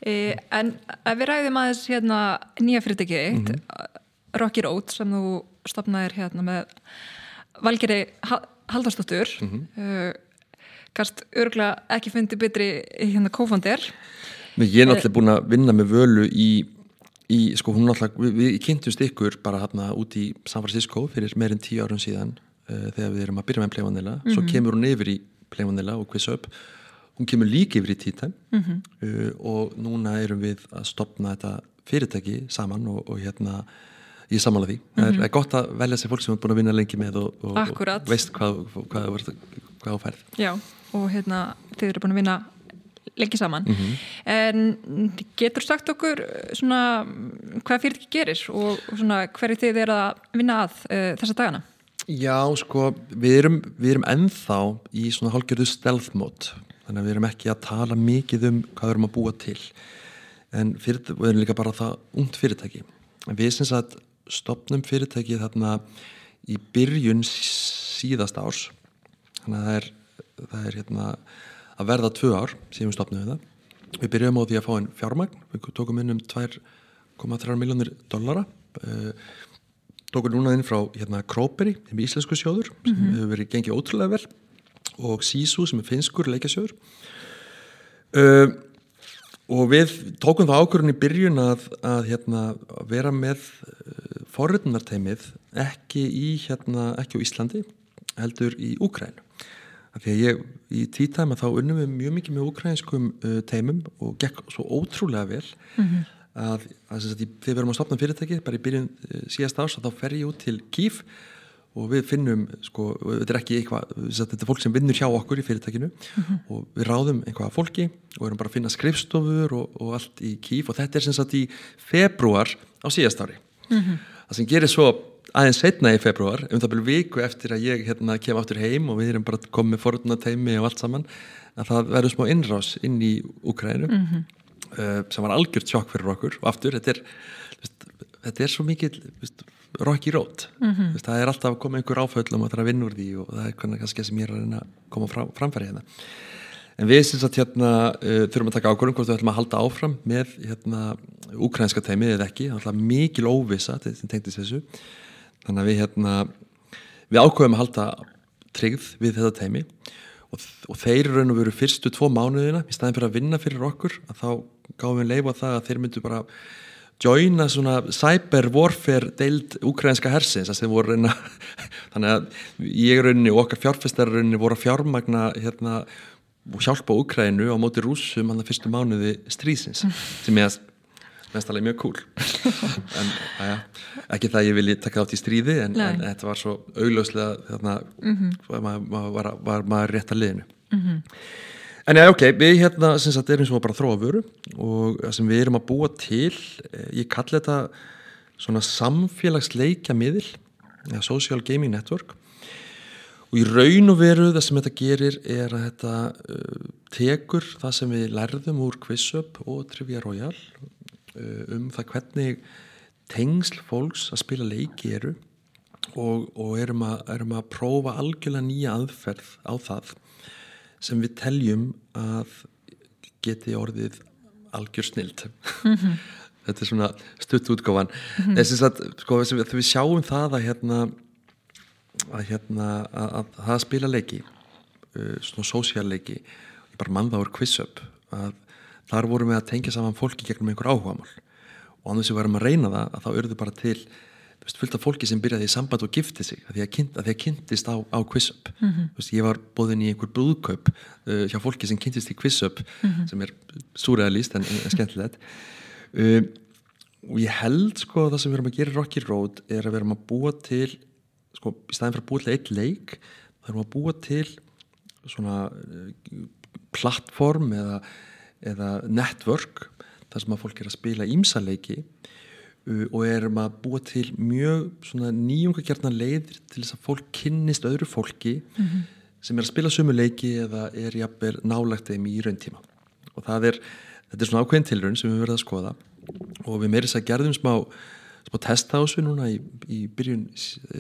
eh, En ef við ræðum aðeins hérna nýja fyrirtækið eitt mm -hmm. Rocky Road sem þú stopnaðir hérna með Valgeri Haldarsdóttur mm -hmm. uh, kannst örgulega ekki fundi betri hérna kófandir Ég er náttúrulega búin að vinna með völu í, í sko hún náttúrulega við, við kynntumst ykkur bara hérna út í San Francisco fyrir meirinn tíu árum síðan uh, þegar við erum að byrja með Playvanilla mm -hmm. svo mhm. kemur hún yfir í Playvanilla og Quiz Up hún kemur líka yfir í T-Time mm -hmm. uh, og núna erum við að stopna þetta fyrirtæki saman og, og hérna ég samála því. Mm -hmm. Það er gott að velja sér fólk sem er búin að vinna lengi með og, og, og veist hvað þú færð. Já, og hérna þið eru búin að vinna lengi saman. Mm -hmm. En getur sagt okkur svona hvað fyrir ekki gerir og svona hverju þið er að vinna að uh, þessa dagana? Já, sko, við erum, við erum ennþá í svona hálgjörðu stealth mode þannig að við erum ekki að tala mikið um hvað við erum að búa til en fyrir, við erum líka bara það ungt fyrirtæki en við syns að stopnum fyrirtæki þarna í byrjun síðast árs. Þannig að það er, það er hérna, að verða tvö ár síðan við stopnum við það. Við byrjum á því að fá einn fjármagn. Við tókum inn um 2,3 miljónir dollara. Uh, tókum núna inn frá hérna, Króperi, íslensku sjóður sem mm -hmm. hefur verið gengið ótrúlega vel og Sísu sem er finskur leikasjóður uh, og við tókum það ákvörðin í byrjun að, að hérna, vera með forröndunarteimið ekki í hérna, ekki á Íslandi heldur í Úkræn því að ég í títæma þá unnum við mjög mikið með úkrænskum uh, teimum og gekk svo ótrúlega vel mm -hmm. að, að, að þegar við erum að stopna fyrirtæki bara í byrjun uh, síðast ás þá fer ég út til Kíf og við finnum, sko, þetta er ekki eitthvað, þetta er fólk sem vinnur hjá okkur í fyrirtækinu mm -hmm. og við ráðum einhvaða fólki og erum bara að finna skrifstofur og, og allt í kýf og þetta er sem sagt í februar á síðast ári mm -hmm. Það sem gerir svo aðeins setna í februar, um það byrju viku eftir að ég hérna kem áttur heim og við erum bara komið forðuna teimi og allt saman að það verður smá innrás inn í Ukraínu mm -hmm. uh, sem var algjört sjokk fyrir okkur og aftur, þetta er þetta er svo mikið rocky road mm -hmm. það er alltaf að koma einhver áföllum og það er að vinna úr því og það er kannski sem ég er að reyna að koma framfæri hérna en við syns að hérna uh, þurfum að taka ákvörðum hvort við ætlum að halda áfram með hérna ukrænska teimið eða ekki, það er mikil óvisa þetta tengtis þessu. Þannig að við hérna við ákvöðum að halda tryggð við þetta teimi og, og þeir raun og veru fyrstu tvo mánuðina í staðin fyrir að vinna fyrir okkur að þá gáðum við leifa það að þeir myndu bara joina svona cyber warfare deild ukrainska hersins þannig að ég rauninni og okkar fjárfestar rauninni voru að fjármagna hérna, hjálpa Ukraínu á móti rúsum hann að fyrstu mánuði strísins sem ég mest alveg mjög cool en aðja, ekki það ég vilji taka átt í stríði en, en þetta var svo augljóslega þarna mm -hmm. maður var, var maður rétt að liðinu mm -hmm. En já, ok, við hérna sem sagt erum sem bara að þróa vöru og sem við erum að búa til, eh, ég kalli þetta svona samfélagsleikja miðil, ja, social gaming network og í raun og veru það sem þetta gerir er að þetta uh, tekur það sem við lærðum úr QuizUp og Trivia Royal uh, um það hvernig tengsl fólks að spila leiki eru og, og erum, að, erum að prófa algjörlega nýja aðferð á það sem við teljum að geti orðið algjör snild mm -hmm. þetta er svona stutt útgáfan mm -hmm. þess að sko, við sjáum það að hérna að hérna að, að, að það spila leiki uh, svona sósjál leiki ég bara mann það voru quiz up að þar vorum við að tengja saman fólki gegnum einhver áhugamál og annars við varum að reyna það að þá örðu bara til veist, fullt af fólki sem byrjaði í samband og gifti sig að því að, kynnt, að því að kynntist á, á QuizUp mm -hmm. ég var bóðin í einhver brúðkaup uh, hjá fólki sem kynntist í QuizUp mm -hmm. sem er súræðalist en, en skemmtilegt uh, og ég held sko að það sem við erum að gera Rocky Road er að við erum að búa til sko í staðin fyrir að búa til eitt leik þá erum við að búa til svona uh, plattform eða, eða network þar sem að fólk er að spila ímsaleiki Uh, og erum að búa til mjög nýjungakjarnar leiðir til þess að fólk kynnist öðru fólki mm -hmm. sem er að spila sumu leiki eða er jafnver nálagt þeim í raun tíma og það er, þetta er svona ákveðin tilrönd sem við verðum að skoða og við meirins að gerðum smá, smá testa þessu núna í, í byrjun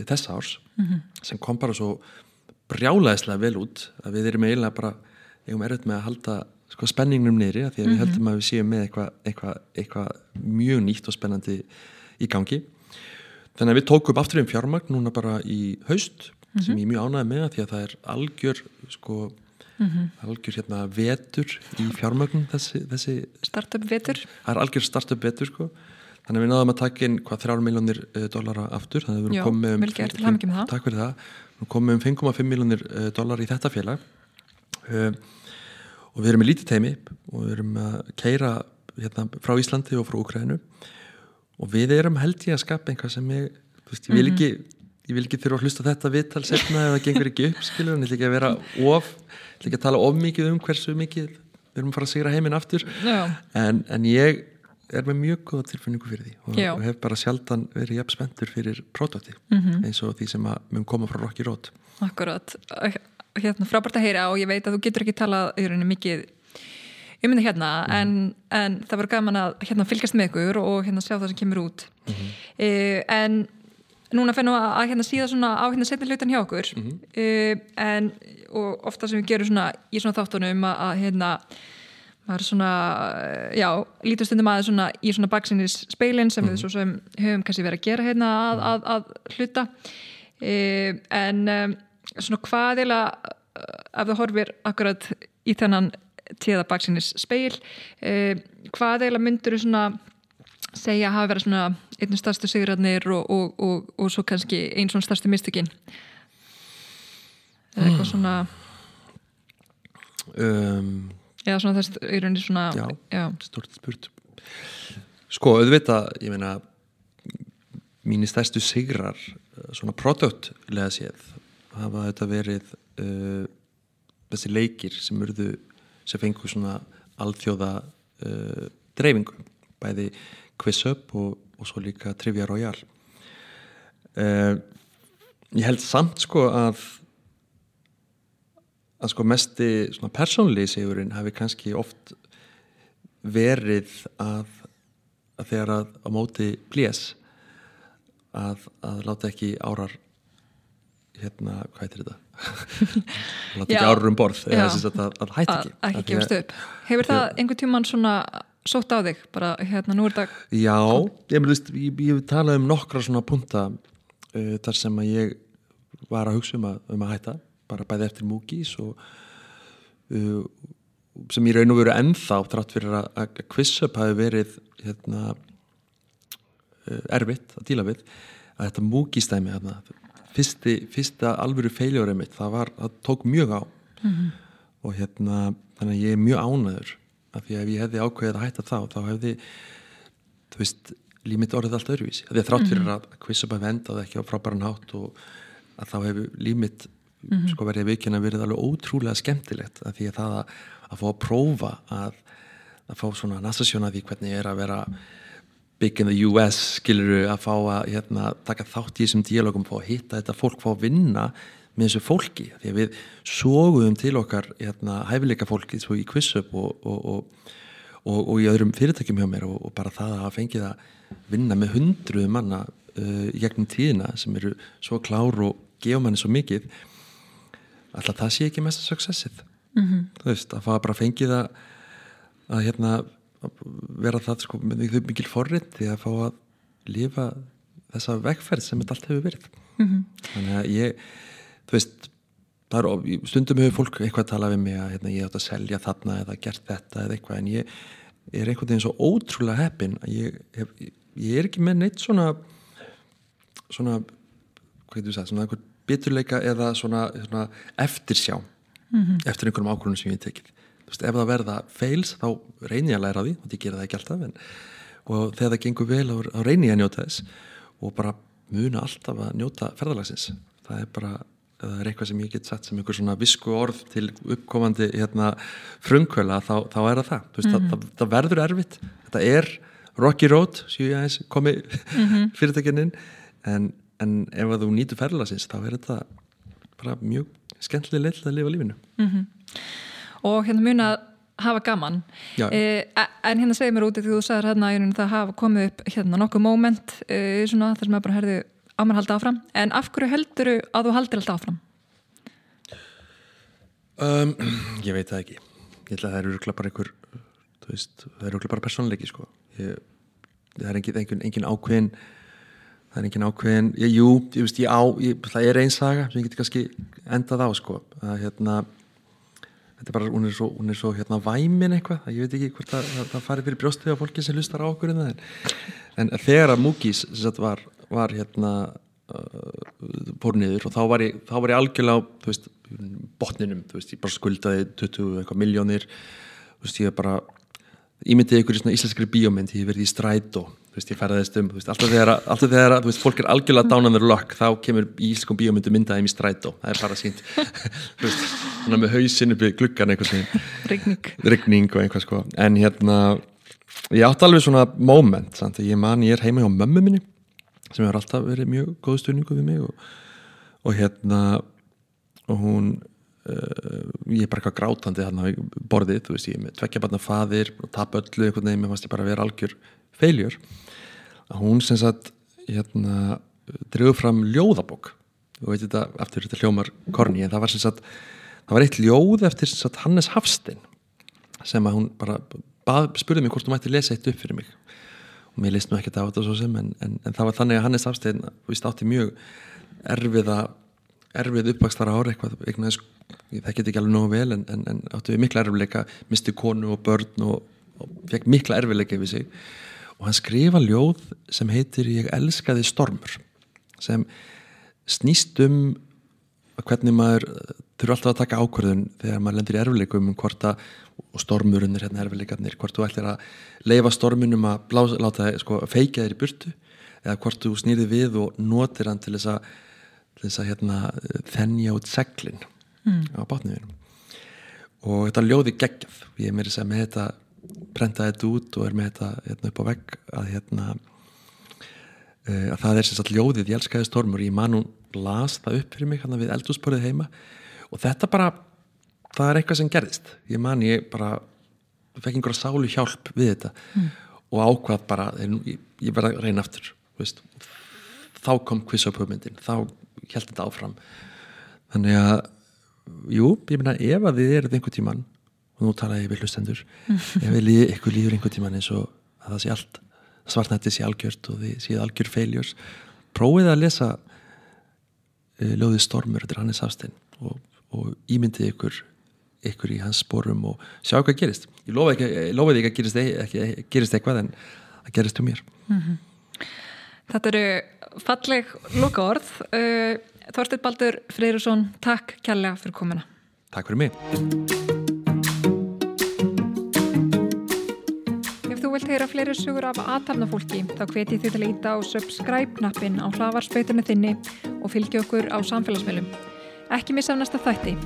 þessa árs mm -hmm. sem kom bara svo brjálæðislega vel út að við erum eiginlega bara eigum erfitt með að halda sko, spenningnum niðri að því að mm -hmm. við mhm. heldum að við séum með eitthvað eitthva, eitthva mjög nýtt og spennandi í gangi þannig að við tókum aftur einn fjármagn núna bara í haust mm -hmm. sem ég er mjög ánægð með að því að það er algjör sko mm -hmm. algjör hérna vetur í fjármagn þessi, þessi startup vetur það er algjör startup vetur sko þannig að við náðum að taka inn hvað þrjár miljónir uh, dollara aftur. Þannig að við komið um, komum um 5,5 miljónir uh, dollar í þetta félag. Uh, og við erum með lítið teimi og við erum að keira hérna, frá Íslandi og frá Ukrænu og við erum held ég að skapa einhvað sem ég, veist, ég vil mhm. ekki ég vil ekki þurfa að hlusta þetta viðtal setna ef það gengur ekki upp, skilur, en ég vil ekki að vera of, ég vil ekki að tala of mikið um hversu mikið við erum að fara að sigra heiminn aftur. En, en ég er með mjög góða tilfinningu fyrir því og, og hef bara sjaldan verið jafn spenntur fyrir pródóti mm -hmm. eins og því sem að mun koma frá Rocky Road Akkurát hérna, frábært að heyra og ég veit að þú getur ekki talað í rauninni mikið um þetta hérna Mhm. en, en það var gaman að hérna, fylgjast með ykkur og hérna sjá það sem kemur út Mhm. uh, en núna fennu að, að hérna síða svona á hérna setni hlutan hjá okkur uh, en og ofta sem við gerum svona í svona þáttunum að, að hérna maður svona, eh, já, lítur stundum aðeins svona í svona baksinnis speilin sem við svo sem höfum kannski verið að gera hérna að, að, að hluta. E, en svona hvað eða ef þú horfir akkurat í þennan tíða baksinnis speil e, hvað eða myndur þú svona segja að hafa verið svona einn starstu sigurarnir og, og, og, og svo kannski einn svona starstu mistökin? Eða eitthvað svona um, eða svona þess í rauninni svona Já. já. stort spurt sko, auðvitað, ég meina mínir stærstu sigrar eh, svona produktlega séð hafa þetta verið uh, þessi leikir sem urðu sem fengu svona alþjóða uh, dreifingu bæði Quiz Up og, og svo líka Trivia Royale uh, ég held samt sko að að sko mesti persónlegi sigurinn hafi kannski oft verið að, að þegar að á móti blés að, að láta ekki árar hérna, hvað heitir þetta? Láta ekki árar um borð eða sagt að, að hætta að ekki ekki Af því gefast að- upp. Hefur það einhver tíman svona sótt á þig? Bara hérna nú er þetta Já, ég, meni, veist, ég, ég hef talað um nokkra svona punta uh, þar sem að ég var að hugsa um að, um að hætta bara bæði eftir múkís og uh, sem ég raun og veru ennþá trátt fyrir að, að quiz-up hafi verið hérna uh, erfitt að díla við að þetta múkístæmi hérna, fyrsti, fyrsta alvöru feiljóri mitt það, var, það tók mjög á. Og hérna þannig að ég er mjög ánæður af því að ef ég hefði ákveðið að hætta þá þá hefði þú veist, límit orðið allt öðruvísi. Af því að þrátt fyrir að quiz-up hafi endað ekki á frábæran hátt og að þá hefur límit sko verið vikina verið alveg ótrúlega skemmtilegt af því að það að, að fá að prófa að, að fá svona nasasjón að því hvernig er að vera big in the US skiluru að fá að hérna, taka þátt í þessum díalogum fá að hitta þetta fólk, fá að vinna með þessu fólki, því að við sóguðum til okkar hérna, hæfileika fólki svo í quiz-up og, og, og, og, í öðrum fyrirtækjum hjá mér og, bara það að fengið að vinna með hundruð manna uh, gegnum tíðina sem eru svo klár og gefa manni svo mikið alltaf það sé ekki mesta successið mm -hmm. þú veist, að fá bara fengið að að hérna að vera það sko með þau mikil forrið því að fá að lifa þessa vegferð sem þetta allt hefur verið -hmm. þannig að ég þú veist, það er stundum hefur fólk eitthvað að tala við mig að hérna, ég átt að selja þarna eða gert þetta eða eitthvað en ég er einhvern veginn svo ótrúlega heppin að ég, hef, ég er ekki með neitt svona svona hvað getur við sagt, svona einhver biturleika eða svona, svona eftirsjá eftir einhverjum ákvörðunum sem ég tekið. Veist, ef það verða fails þá reyni ég að læra því og ég gera það ekki alltaf en, og þegar það gengur vel þá þá reyni ég að njóta þess og bara muna alltaf að njóta ferðalagsins. Það er bara, það er eitthvað sem ég get sett sem einhver svona visku orð til uppkomandi hérna, frumkvöla þá, þá er það það, veist, það, það, það verður erfitt. Þetta er rocky road séu ég aðeins komi mm -hmm. fyrirtækinin en, en ef að þú nýtur ferðalagsins þá er þetta bara mjög skemmtileg leil að lifa lífinu. Og hérna muna að hafa gaman. Eh, en hérna segir mér úti því þú sagðir hérna að það hafa komið upp hérna nokkuð moment eh, svona þar sem að bara herðu á mér halda áfram. En af hverju heldur að þú haldir alltaf áfram? Um, ég veit það ekki. Ég ætla að það eru örugglega bara einhver veist, það eru örugglega bara persónleiki sko. ég, það er engin, engin, engin ákveðin það er engin ákveðin ég, jú, ég veist, ég á, ég, það er ein saga sem ég geti kannski endað á sko. að hérna þetta er bara, hún er svo, hún er svo hérna væmin eitthvað, að ég veit ekki hvort það, það, það fari fyrir brjóstið á fólki sem hlustar á okkur en, en, þegar að sagt, var, var hérna uh, fór niður og þá var ég, þá var ég algjörlega þú veist, botninum, þú veist, ég bara skuldaði 20 eitthvað miljónir þú veist, ég bara ímyndið ykkur í svona íslenskri bíómynd, ég verið í strætó þú veist, ég ferðaðist um, þú veist, alltaf þegar alltaf þegar, þú veist, fólk er algjörlega down on their luck þá kemur í íslenskum bíómyndu myndaðum í strætó. Það er bara sínt þú veist, svona með hausinn upp í gluggan eitthvað Rigning. Rigning og einhvað sko. En hérna, ég átti alveg svona moment, sant, ég man, ég er heima hjá mömmu minni sem hefur alltaf verið mjög góð stundingu við mig og, og hérna og hún uh, ég er bara eitthvað grátandi þarna við borðið, þú veist, ég er með tvekkja barna faðir og tap öllu einhvern veginn, mér fannst ég bara að vera algjör feiljur að hún sem sagt hérna, drefur fram ljóðabók. Og veit þetta, eftir þetta hljómar korni, en það var sem sagt það var eitt ljóð eftir sem sagt Hannes Hafstein sem að hún bara bað, spurði mig hvort hún mætti lesa eitt upp fyrir mig. Og mér leist nú ekkert á þetta svo sem en, en, en það var þannig að Hannes Hafstein vist átti mjög erfiða erfið uppvakstar ára eitthvað, eitthvað það geti ekki alveg nógu vel en, en, áttu við mikla erfileika misti konu og börn og, og fekk mikla erfileika yfir sig og hann skrifa ljóð sem heitir Ég elskaði stormur sem snýst um hvernig maður þurfa alltaf að taka ákvörðun þegar maður lendir í erfileikum um hvort að, og stormurinn er hérna erfileikarnir hvort þú ætlir að leifa stormunum að blása, láta sko, feika þér í burtu eða hvort þú snýrði við og notir hann til þess að, til þess að hérna, þennja út seglin mm. á bátniðinum og þetta ljóði geggjaf ég er þess að með þetta prentaði þetta út og er með þetta hérna, upp á vegg að hérna uh, að það er sem sagt ljóðið ég elskaði stormur, ég man hún las það upp fyrir mig hann við eldúsporið heima og þetta bara, það er eitthvað sem gerðist ég man ég bara fekk einhverja sálu hjálp við þetta mm. og ákvað bara, ég, ég verða að reyna aftur veist. þá kom quizupugmyndin, þá held þetta áfram þannig að jú, ég meina ef að þið eruð einhver tíman og nú tala ég við hlustendur. Ef við líð, ykkur líður einhver tíman eins og að það sé allt svartnætti sé algjört og þið séð algjör feiljurs prófið að lesa uh, Ljóðið Stormur þetta er Hannes Hafstein og, og ímyndið ykkur ykkur í hans sporum og sjá hvað gerist. Ég lofaði ekki, lofa ekki að gerist, ekki, gerist eitthvað en það gerist um mér. Mm -hmm. Þetta eru falleg loka orð uh, Þorstur Baldur Freyrusson takk kærlega fyrir komina Takk fyrir mig vilt heyra fleiri sugur af aðtapnafólki þá hveti þið til að íta á subscribe-nappin á hlavarspöytunni þinni og fylgja okkur á samfélagsmiðlum. Ekki missa af næsta þætti